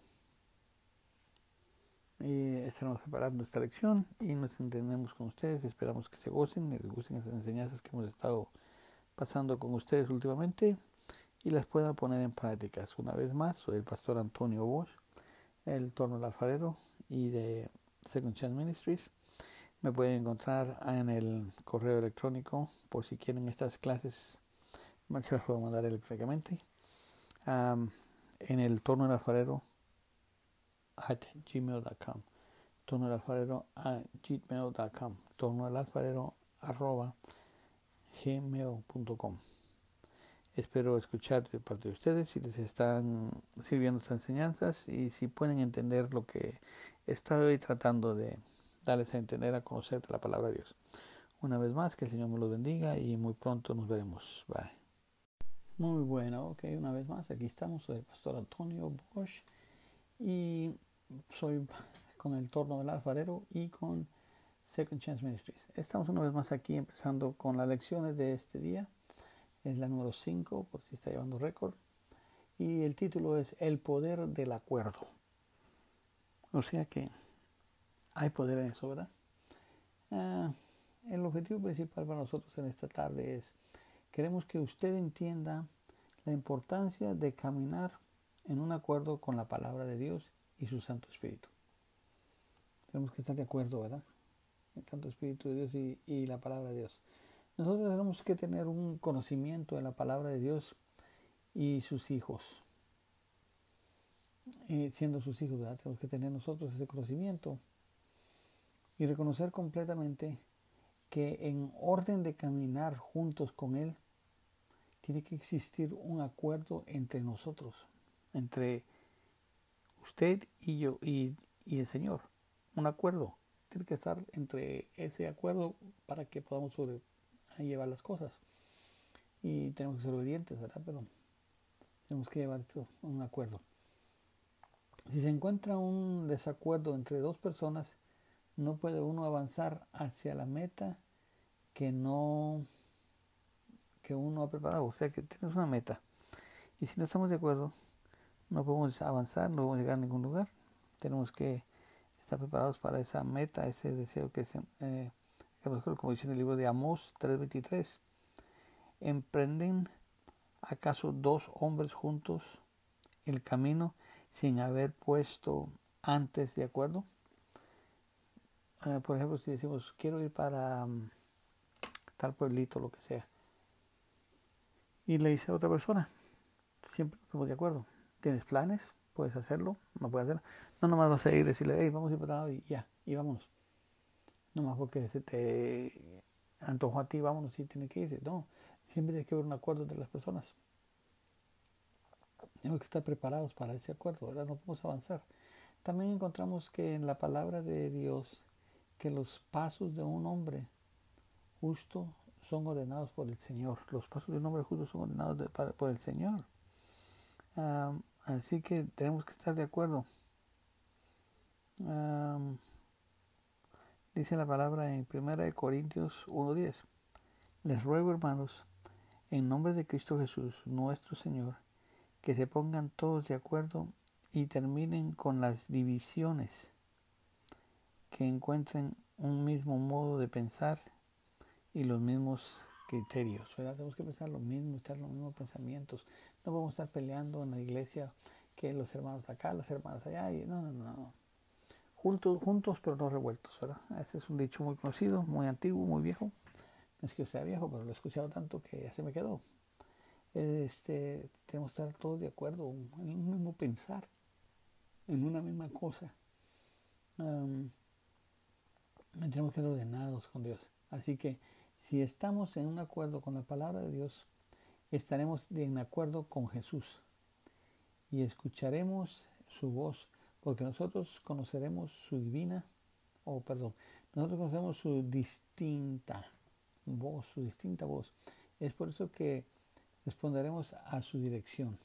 Eh, estaremos preparando esta lección y nos entendemos con ustedes. Esperamos que se gocen, les gusten estas enseñanzas que hemos estado pasando con ustedes últimamente y las puedan poner en prácticas. Una vez más, soy el pastor Antonio Bosch el Torno del Alfarero y de Second Chance Ministries. Me pueden encontrar en el correo electrónico por si quieren estas clases, se las puedo mandar electrónicamente. en el torno del alfarero at gmail.com torno del at gmail.com torno del alfarero arroba gmail.com Espero escuchar de parte de ustedes si les están sirviendo estas enseñanzas y si pueden entender lo que estoy tratando de darles a entender, a conocer de la palabra de Dios. Una vez más, que el Señor me los bendiga y muy pronto nos veremos. Bye. Muy bueno, ok, una vez más, aquí estamos, soy el pastor Antonio Bosch y soy con el torno del alfarero y con Second Chance Ministries. Estamos una vez más aquí empezando con las lecciones de este día es la número 5, por si está llevando récord. Y el título es El poder del acuerdo. O sea que hay poder en eso, ¿verdad? Ah, el objetivo principal para nosotros en esta tarde es, queremos que usted entienda la importancia de caminar en un acuerdo con la palabra de Dios y su Santo Espíritu. Tenemos que estar de acuerdo, ¿verdad? El Santo Espíritu de Dios y, y la palabra de Dios. Nosotros tenemos que tener un conocimiento de la palabra de Dios y sus hijos. Siendo sus hijos, tenemos que tener nosotros ese conocimiento y reconocer completamente que en orden de caminar juntos con Él, tiene que existir un acuerdo entre nosotros, entre usted y yo y, y el Señor. Un acuerdo. Tiene que estar entre ese acuerdo para que podamos sobre, llevar las cosas. Y tenemos que ser obedientes, ¿verdad? Pero tenemos que llevar esto a un acuerdo. Si se encuentra un desacuerdo entre dos personas, no puede uno avanzar hacia la meta que no que uno ha preparado. O sea que tienes una meta. Y si no estamos de acuerdo, no podemos avanzar, no podemos llegar a ningún lugar. Tenemos que estar preparados para esa meta, ese deseo que se, eh, como dice en el libro de Amós 3:23, ¿emprenden acaso dos hombres juntos el camino sin haber puesto antes de acuerdo? Eh, por ejemplo, si decimos, quiero ir para mm, tal pueblito, lo que sea, y le dice a otra persona, siempre estamos de acuerdo, ¿tienes planes? ¿Puedes hacerlo? ¿No puedes hacerlo? No, nomás vas a ir y decirle, hey, vamos a ir para y ya, y vámonos más porque se te antojo a ti, vámonos y tiene que irse. No, siempre tiene que haber un acuerdo entre las personas. Tenemos que estar preparados para ese acuerdo, ¿verdad? No podemos avanzar. También encontramos que en la palabra de Dios, que los pasos de un hombre justo son ordenados por el Señor. Los pasos de un hombre justo son ordenados por el Señor. así que tenemos que estar de acuerdo. Dice la palabra en 1 Corintios 1.10. Les ruego, hermanos, en nombre de Cristo Jesús, nuestro Señor, que se pongan todos de acuerdo y terminen con las divisiones, que encuentren un mismo modo de pensar y los mismos criterios. Tenemos que pensar lo mismo, estar los mismos pensamientos. No vamos a estar peleando en la iglesia que los hermanos acá, las hermanas allá. Y, no, no, no. Juntos, juntos pero no revueltos. ¿verdad? Ese es un dicho muy conocido, muy antiguo, muy viejo. No es que sea viejo, pero lo he escuchado tanto que ya se me quedó. Este, tenemos que estar todos de acuerdo en un mismo pensar, en una misma cosa. tenemos que ser ordenados con Dios. Así que si estamos en un acuerdo con la palabra de Dios, estaremos en acuerdo con Jesús y escucharemos su voz, porque nosotros conoceremos su divina, o perdón, nosotros conocemos su distinta voz, su distinta voz. Es por eso que responderemos a su dirección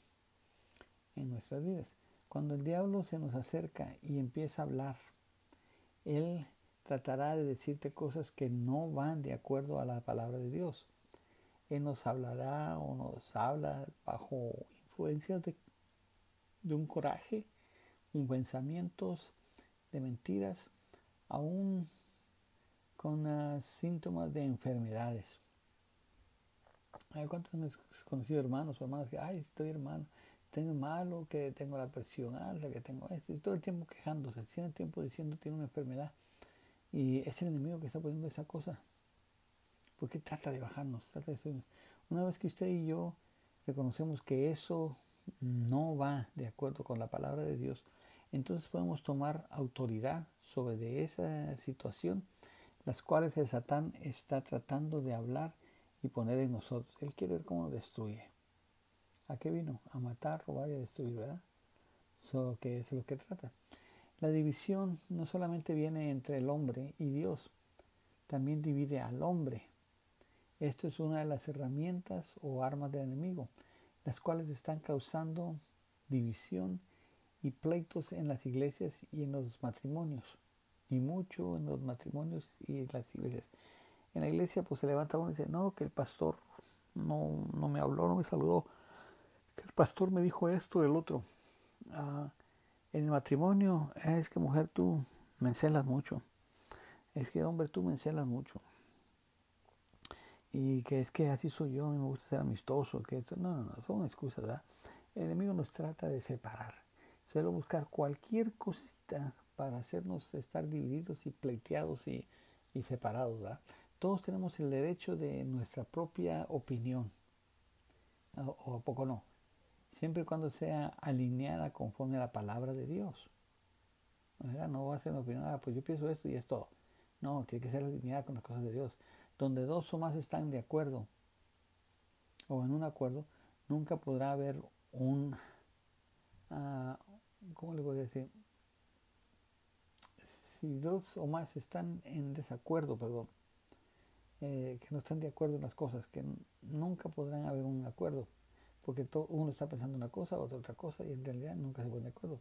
en nuestras vidas. Cuando el diablo se nos acerca y empieza a hablar, él tratará de decirte cosas que no van de acuerdo a la palabra de Dios. Él nos hablará o nos habla bajo influencias de, un coraje, un pensamientos de mentiras, aún con síntomas de enfermedades. Hay cuántos han conocido hermanos o hermanas que, ay, estoy hermano, tengo malo, que tengo la presión alta, que tengo esto, y todo el tiempo quejándose, todo el tiempo diciendo tiene una enfermedad. Y es el enemigo que está poniendo esa cosa. Porque trata de bajarnos, trata de subirnos. Una vez que usted y yo reconocemos que eso no va de acuerdo con la palabra de Dios, entonces podemos tomar autoridad sobre de esa situación, las cuales el Satán está tratando de hablar y poner en nosotros. Él quiere ver cómo destruye. ¿A qué vino? A matar, robar y a destruir, ¿verdad? Eso que es lo que trata. La división no solamente viene entre el hombre y Dios, también divide al hombre. Esto es una de las herramientas o armas del enemigo, las cuales están causando división y pleitos en las iglesias y en los matrimonios, y mucho en los matrimonios y en las iglesias. En la iglesia pues se levanta uno y dice, no, que el pastor no, no me habló, no me saludó, que el pastor me dijo esto, el otro. Ah, en el matrimonio es que mujer tú me encelas mucho. Es que hombre tú me encelas mucho. Y que es que así soy yo, a mí me gusta ser amistoso. Que no, no, no, son excusas, ¿verdad? El enemigo nos trata de separar. Suele buscar cualquier cosita para hacernos estar divididos y pleiteados y, y separados, ¿verdad? Todos tenemos el derecho de nuestra propia opinión. O, a poco no siempre y cuando sea alineada conforme a la palabra de Dios. No va a ser una opinión, ah, pues yo pienso esto y es todo. No, tiene que ser alineada con las cosas de Dios. Donde dos o más están de acuerdo o en un acuerdo, nunca podrá haber un, uh, ¿cómo le voy a decir? Si dos o más están en desacuerdo, perdón, eh, que no están de acuerdo en las cosas, que nunca podrán haber un acuerdo porque uno está pensando una cosa, otro otra cosa, y en realidad nunca se pone de acuerdo.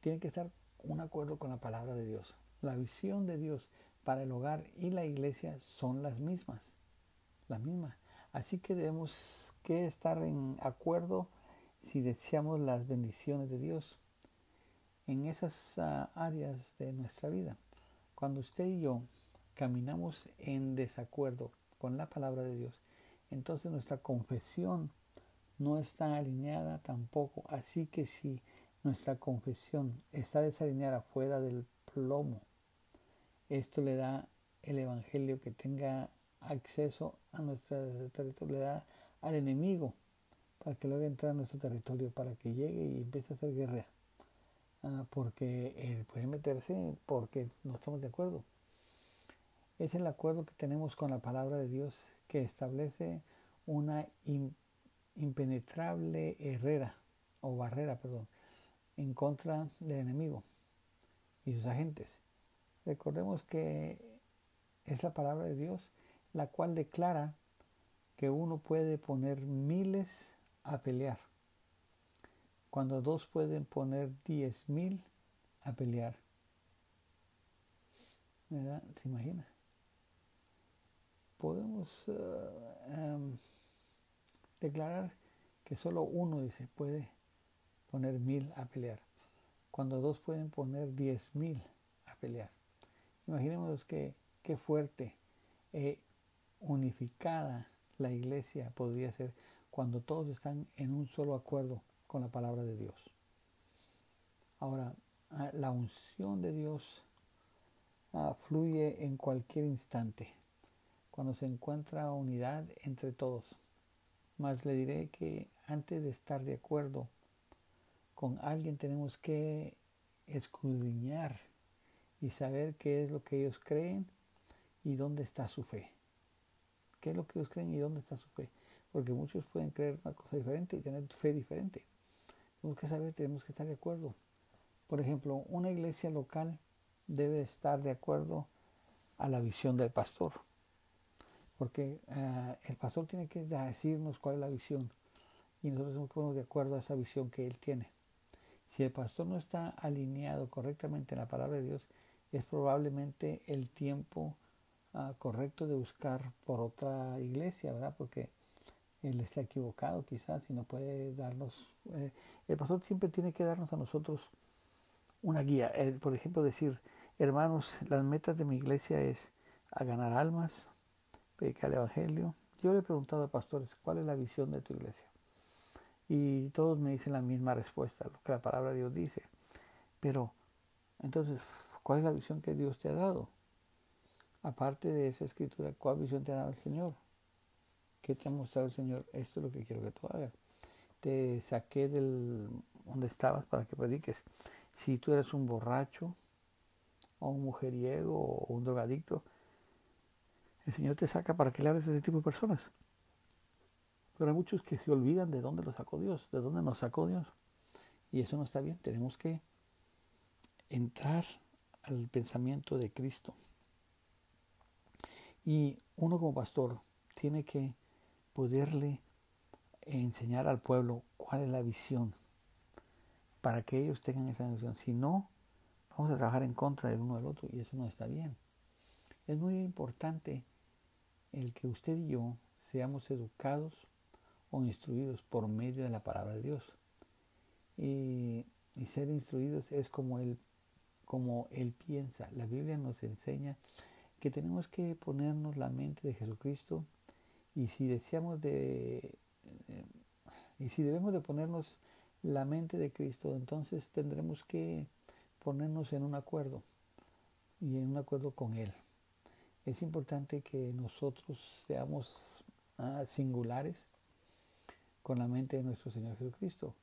Tiene que estar un acuerdo con la palabra de Dios. La visión de Dios para el hogar y la iglesia son las mismas, las mismas. Así que debemos que estar en acuerdo si deseamos las bendiciones de Dios en esas ah, áreas de nuestra vida. Cuando usted y yo caminamos en desacuerdo con la palabra de Dios, entonces nuestra confesión no está alineada tampoco. Así que si nuestra confesión está desalineada fuera del plomo, esto le da el Evangelio que tenga acceso a nuestro territorio, le da al enemigo para que logre entrar a nuestro territorio, para que llegue y empiece a hacer guerra. Ah, porque él puede meterse porque no estamos de acuerdo. Es el acuerdo que tenemos con la palabra de Dios que establece una impenetrable herrera o barrera, perdón, en contra del enemigo y sus agentes. Recordemos que es la palabra de Dios la cual declara que uno puede poner miles a pelear, cuando dos pueden poner diez mil a pelear. ¿Se imagina? Podemos eh, em, declarar que solo uno dice puede poner mil a pelear, cuando dos pueden poner diez mil a pelear. Imaginemos que qué fuerte e unificada la iglesia podría ser cuando todos están en un solo acuerdo con la palabra de Dios. Ahora, ah, la unción de Dios ah, fluye en cualquier instante, cuando se encuentra unidad entre todos. Mas le diré que antes de estar de acuerdo con alguien tenemos que escudriñar y saber qué es lo que ellos creen y dónde está su fe. ¿Qué es lo que ellos creen y dónde está su fe? Porque muchos pueden creer una cosa diferente y tener fe diferente. Tenemos que saber, tenemos que estar de acuerdo. Por ejemplo, una iglesia local debe estar de acuerdo a la visión del pastor. Porque eh, el pastor tiene que decirnos cuál es la visión y nosotros estamos de acuerdo a esa visión que él tiene. Si el pastor no está alineado correctamente en la palabra de Dios, es probablemente el tiempo ah, correcto de buscar por otra iglesia, ¿verdad? Porque él está equivocado quizás y no puede darnos... Eh, el pastor siempre tiene que darnos a nosotros una guía. Eh, por ejemplo, decir, hermanos, las metas de mi iglesia es a ganar almas, predicar el Evangelio. Yo le he preguntado a pastores, ¿cuál es la visión de tu iglesia? Y todos me dicen la misma respuesta, lo que la palabra de Dios dice. Pero, entonces, ¿cuál es la visión que Dios te ha dado? Aparte de esa escritura, ¿cuál visión te ha dado el Señor? ¿Qué te ha mostrado el Señor? Esto es lo que quiero que tú hagas. Te saqué del donde estabas para que prediques. Si tú eres un borracho, o un mujeriego, o un drogadicto, el Señor te saca para que le hables a ese tipo de personas. Pero hay muchos que se olvidan de dónde lo sacó Dios, de dónde nos sacó Dios. Y eso no está bien. Tenemos que entrar al pensamiento de Cristo. Y uno como pastor tiene que poderle enseñar al pueblo cuál es la visión para que ellos tengan esa visión. Si no, vamos a trabajar en contra del uno del otro y eso no está bien. Es muy importante el que usted y yo seamos educados o instruidos por medio de la palabra de Dios. Y, ser instruidos es como como él piensa. La Biblia nos enseña que tenemos que ponernos la mente de Jesucristo y si deseamos de y si debemos de ponernos la mente de Cristo, entonces tendremos que ponernos en un acuerdo y en un acuerdo con Él. Es importante que nosotros seamos ah, singulares con la mente de nuestro Señor Jesucristo.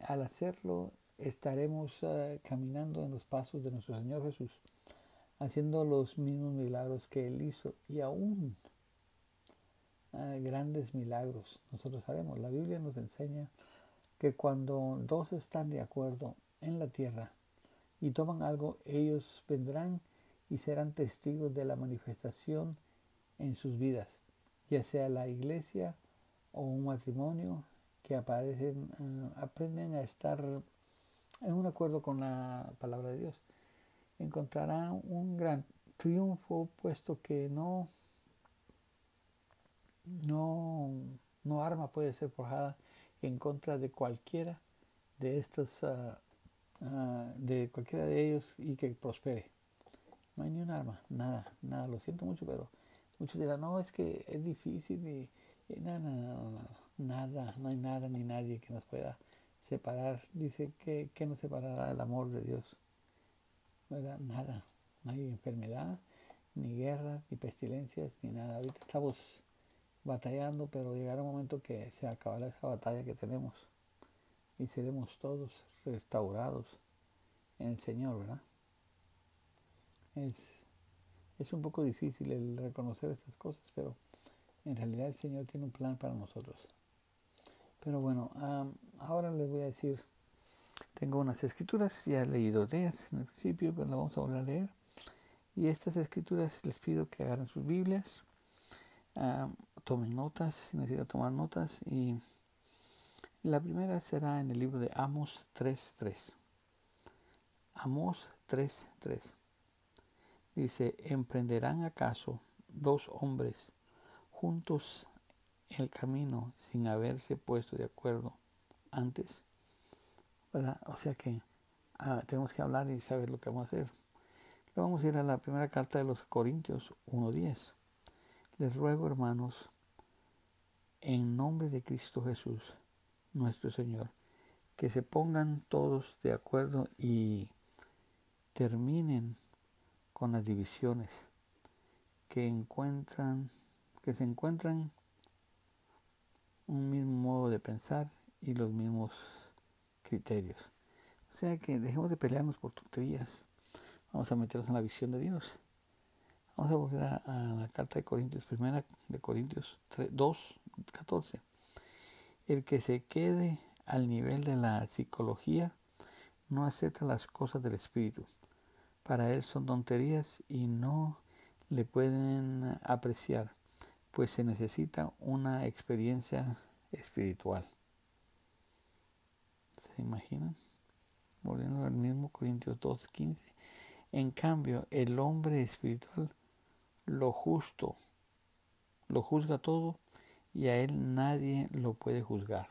Al hacerlo, estaremos ah, caminando en los pasos de nuestro Señor Jesús, haciendo los mismos milagros que Él hizo y aún grandes milagros nosotros haremos. La Biblia nos enseña que cuando dos están de acuerdo en la tierra y toman algo, ellos vendrán y serán testigos de la manifestación en sus vidas, ya sea la iglesia o un matrimonio que aparecen, eh, aprenden a estar en un acuerdo con la palabra de Dios. Encontrarán un gran triunfo puesto que no, no, no arma puede ser forjada en contra de cualquiera de estos, ah, ah, de cualquiera de ellos y que prospere. No hay ni un arma, nada, nada, lo siento mucho, pero muchos dirán, no, es que es difícil y nada, nada, nada, no hay nada ni nadie que nos pueda separar. Dice que, que nos separará el amor de Dios. ¿Verdad? Nada, no hay enfermedad, ni guerra, ni pestilencias, ni nada. Ahorita estamos batallando, pero llegará un momento que se acabará esa batalla que tenemos y seremos todos restaurados en el Señor, ¿verdad? Es Es un poco difícil el reconocer estas cosas, pero en realidad el Señor tiene un plan para nosotros. Pero bueno, ahora les voy a decir, tengo unas escrituras, ya he leído de ellas en el principio, pero las vamos a volver a leer. Y estas escrituras les pido que agarren sus Biblias, tomen notas, si necesitan tomar notas. Y la primera será en el libro de Amos 3.3. Amos 3.3. Dice, ¿emprenderán acaso dos hombres juntos el camino sin haberse puesto de acuerdo antes? O sea que tenemos que hablar y saber lo que vamos a hacer. Luego vamos a ir a la primera carta de los Corintios 1.10. Les ruego, hermanos, en nombre de Cristo Jesús, nuestro Señor, que se pongan todos de acuerdo y terminen con las divisiones que encuentran, que se encuentran un mismo modo de pensar y los mismos criterios. O sea que dejemos de pelearnos por tonterías. Vamos a meternos en la visión de Dios. Vamos a volver a, la carta de Corintios, primera de Corintios 2, 14. El que se quede al nivel de la psicología no acepta las cosas del espíritu. Para él son tonterías y no le pueden apreciar, pues se necesita una experiencia espiritual. ¿Se imaginan? Volviendo al mismo Corintios 2.15. En cambio, el hombre espiritual lo justo, lo juzga todo y a él nadie lo puede juzgar.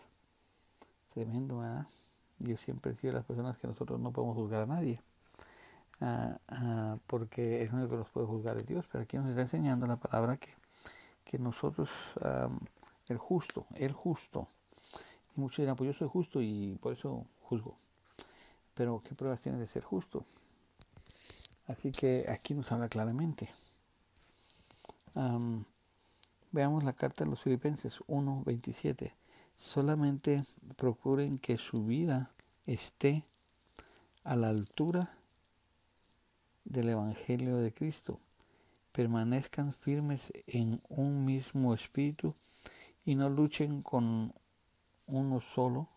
Tremendo, ¿verdad? Yo siempre he sido las personas que nosotros no podemos juzgar a nadie, ah, ah, porque es único que nos puede juzgar es Dios, pero aquí nos está enseñando la palabra que, que nosotros, el justo, el justo, y muchos dirán, pues yo soy justo y por eso juzgo. Pero ¿qué pruebas tiene de ser justo? Así que aquí nos habla claramente. Veamos la carta de los Filipenses 1.27. Solamente procuren que su vida esté a la altura del Evangelio de Cristo. Permanezcan firmes en un mismo espíritu y no luchen con uno solo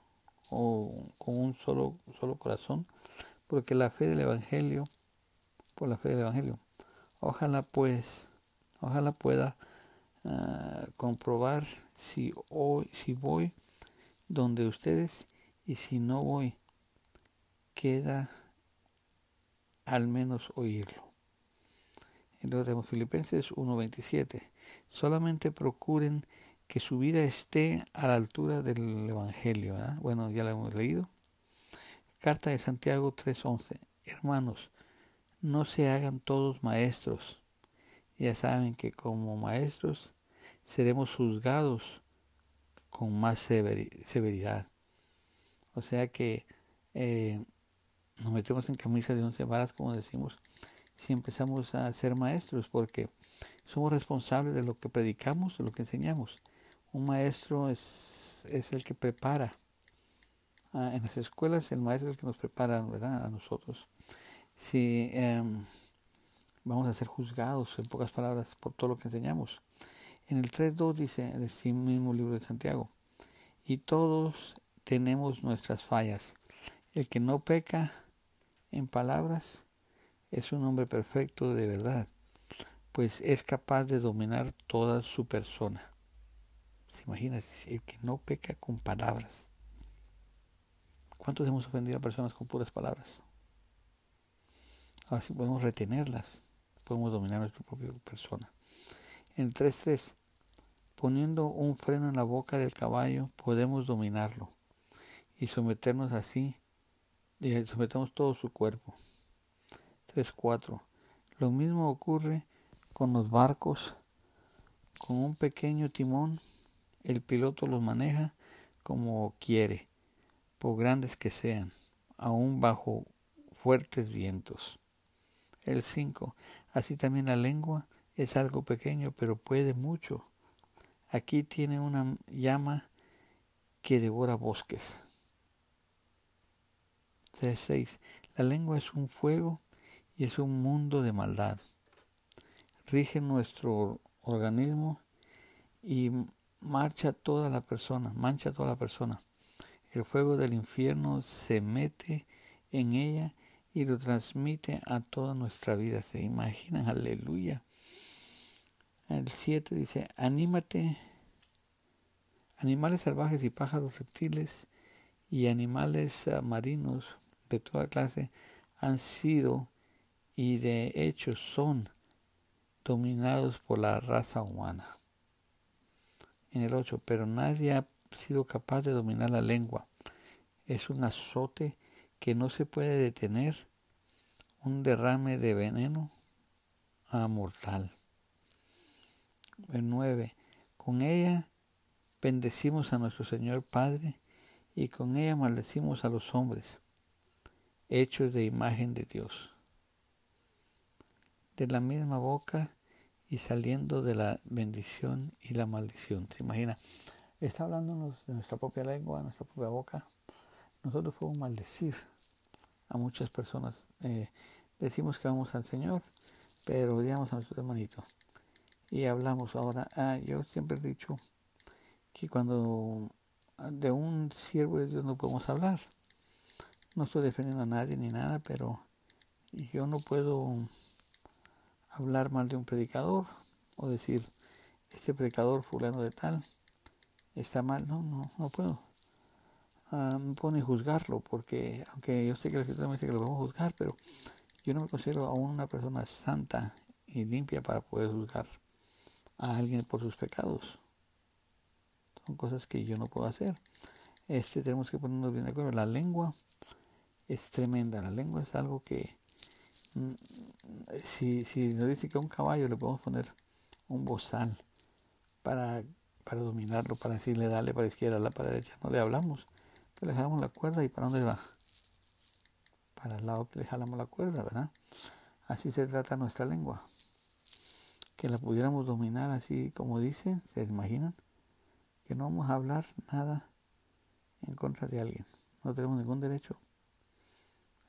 o con un solo, solo corazón, porque la fe del Evangelio, por la fe del Evangelio, ojalá pues, ojalá pueda ah, comprobar si hoy, si voy donde ustedes y si no voy, queda al menos oírlo. En los tenemos Filipenses 1.27. Solamente procuren que su vida esté a la altura del Evangelio. Bueno, ya lo hemos leído. Carta de Santiago 3:11. Hermanos, no se hagan todos maestros. Ya saben que como maestros seremos juzgados con más severidad. O sea que eh, nos metemos en camisa de once varas, como decimos, si empezamos a ser maestros, porque somos responsables de lo que predicamos, de lo que enseñamos un maestro es, es el que prepara. Ah, en las escuelas el maestro es el que nos prepara ¿verdad? a nosotros. Si em, vamos a ser juzgados, en pocas palabras, por todo lo que enseñamos. En el 3.2 dice, el sí mismo libro de Santiago, y todos tenemos nuestras fallas. El que no peca en palabras es un hombre perfecto de verdad, pues es capaz de dominar toda su persona. ¿Se imagina? El que no peca con palabras. ¿Cuántos hemos ofendido a personas con puras palabras? Ahora sí podemos retenerlas, podemos dominar nuestra propia persona. En 3.3, poniendo un freno en la boca del caballo, podemos dominarlo y someternos así, y sometemos todo su cuerpo. 3.4, lo mismo ocurre con los barcos, con un pequeño timón el piloto los maneja como quiere, por grandes que sean, aun bajo fuertes vientos. El 5. Así también la lengua es algo pequeño, pero puede mucho. Aquí tiene una llama que devora bosques. 3.6. La lengua es un fuego y es un mundo de maldad. rige nuestro organismo y marcha toda la persona, mancha toda la persona. El fuego del infierno se mete en ella y lo transmite a toda nuestra vida. ¿Se imaginan? Aleluya. El 7 dice, anímate, animales salvajes y pájaros reptiles y animales ah, marinos de toda clase han sido y de hecho son dominados por la raza humana. En el 8, pero nadie ha sido capaz de dominar la lengua. Es un azote que no se puede detener, un derrame de veneno a mortal. El 9. Con ella bendecimos a nuestro Señor Padre y con ella maldecimos a los hombres, hechos de imagen de Dios. De la misma boca y saliendo de la bendición y la maldición. ¿Se imagina? Está hablándonos de nuestra propia lengua, nuestra propia boca. Nosotros podemos maldecir a muchas personas. Eh, decimos que vamos al Señor, pero odiamos a nuestros hermanitos. Y hablamos ahora. Ah, yo siempre he dicho que cuando de un siervo de Dios no podemos hablar. No estoy defendiendo a nadie ni nada, pero yo no puedo hablar mal de un predicador o decir, este predicador fulano de tal está mal. No, no, no puedo. Ah, no puedo ni juzgarlo, porque aunque yo sé que la escritura me dice que lo podemos juzgar, pero yo no me considero aún una persona santa y limpia para poder juzgar a alguien por sus pecados. Son cosas que yo no puedo hacer. Este tenemos que ponernos bien de acuerdo. La lengua es tremenda. La lengua es algo que mm, si, si nos dice que a un caballo le podemos poner un bozal para, para dominarlo, para decirle dale para la izquierda, la para la derecha, no le hablamos. Entonces le jalamos la cuerda y para dónde va? Para el lado que le jalamos la cuerda, ¿verdad? Así se trata nuestra lengua. Que la pudiéramos dominar así como dice, ¿se imaginan? que no vamos a hablar nada en contra de alguien. No tenemos ningún derecho.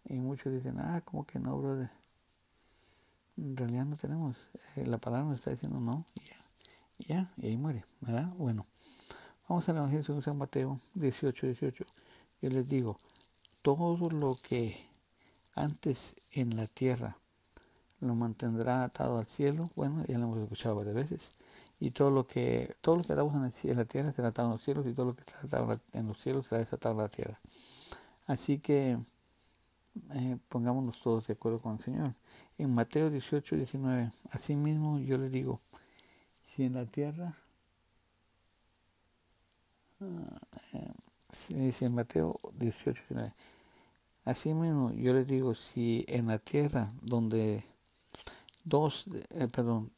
Y muchos dicen, ah, como que no, brother. En realidad no tenemos. Eh, la palabra nos está diciendo no, ya, ya, y ahí muere, ¿verdad? Bueno, vamos al Evangelio según San Mateo 18, 18. Yo les digo, todo lo que antes en la tierra lo mantendrá atado al cielo, bueno, ya lo hemos escuchado varias veces, y todo lo que todo lo que atamos en, la tierra será atado en los cielos y todo lo que está atado en los cielos será desatado en la tierra. Así que eh, pongámonos todos de acuerdo con el Señor. En Mateo 18, 19, así mismo yo le digo, si en la tierra, eh, si en Mateo 18, 19, así mismo yo le digo, si en la tierra donde dos, eh, perdón,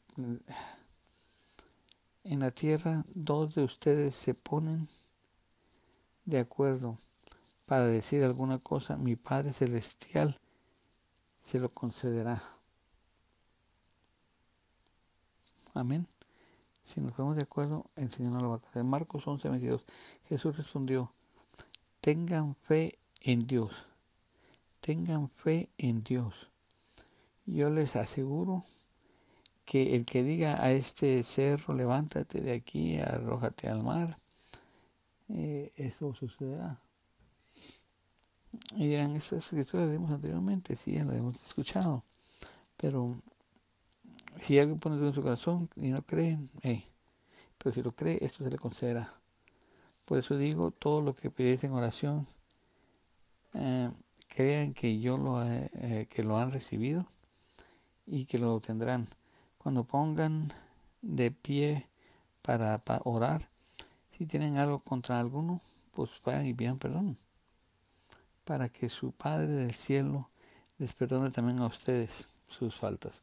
en la tierra dos de ustedes se ponen de acuerdo para decir alguna cosa, mi Padre Celestial se lo concederá. Amén. Si nos ponemos de acuerdo, el Señor no lo va a hacer. Marcos 11, 22. Jesús respondió, tengan fe en Dios. Tengan fe en Dios. Yo les aseguro que el que diga a este cerro, levántate de aquí, arrójate al mar, eh, eso sucederá. Y dirán, esas escrituras las vimos anteriormente, sí, las hemos escuchado. Pero si alguien pone en su corazón y no cree, pero si lo cree, esto se le concederá. Por eso digo, todo lo que pides en oración, eh, crean que yo lo, eh, que lo han recibido y que lo obtendrán cuando pongan de pie para, orar, si tienen algo contra alguno, pues vayan y pidan perdón, para que su Padre del cielo les perdone también a ustedes sus faltas.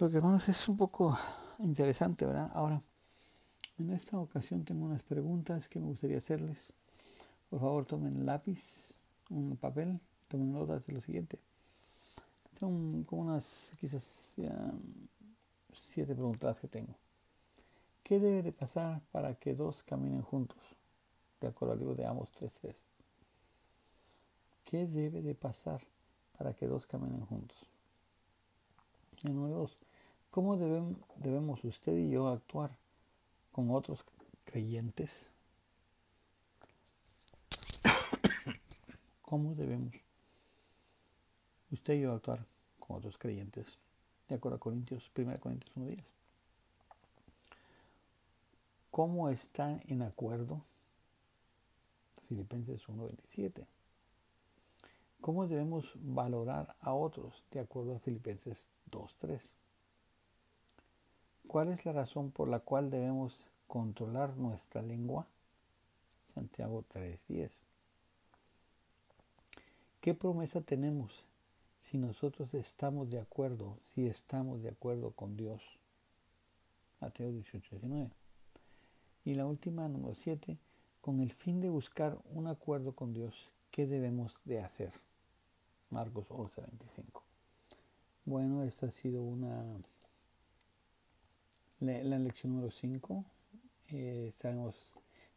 Lo que hermanos es un poco interesante, ¿verdad? Ahora, en esta ocasión tengo unas preguntas que me gustaría hacerles. Por favor, tomen lápiz, un papel, tomen notas de lo siguiente. Son como unas quizás siete preguntas que tengo. ¿Qué debe de pasar para que dos caminen juntos? De acuerdo al libro de Amos 3.3. ¿Qué debe de pasar para que dos caminen juntos? Y número dos, ¿cómo debemos usted y yo actuar con otros creyentes? ¿Cómo debemos usted y yo actuar con otros creyentes? De acuerdo a Corintios, 1 Corintios 1.10. ¿Cómo está en acuerdo? Filipenses 1.27. ¿Cómo debemos valorar a otros? De acuerdo a Filipenses 2.3. ¿Cuál es la razón por la cual debemos controlar nuestra lengua? Santiago 3.10. ¿Qué promesa tenemos si nosotros estamos de acuerdo, si estamos de acuerdo con Dios? Mateo 18.19. Y la última, número 7, con el fin de buscar un acuerdo con Dios, ¿qué debemos de hacer? Marcos 11.25. Bueno, esta ha sido una la, lección número 5. Eh,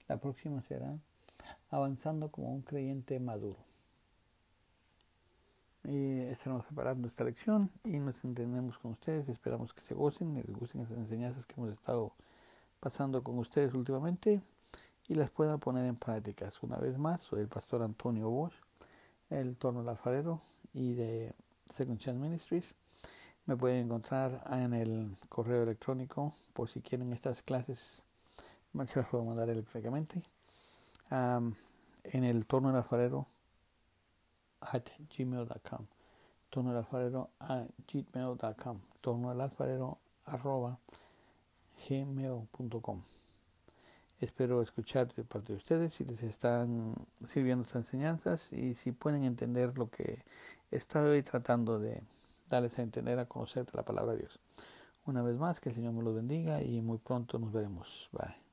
la próxima será avanzando como un creyente maduro. Eh, estaremos preparando esta lección y nos entendemos con ustedes. Esperamos que se gocen, les gusten estas enseñanzas que hemos estado pasando con ustedes últimamente y las puedan poner en prácticas. Una vez más, soy el pastor Antonio Bosch, el torno alfarero y de Second Chance Ministries. Me pueden encontrar en el correo electrónico por si quieren estas clases. Se las puedo mandar electrónicamente. en el torno del alfarero at gmail.com. Torno del alfarero at gmail.com. Torno del alfarero arroba gmail.com. Espero escuchar de parte de ustedes si les están sirviendo estas enseñanzas y si pueden entender lo que estoy tratando de darles a entender, a conocer la palabra de Dios. Una vez más, que el Señor me los bendiga y muy pronto nos veremos. Bye.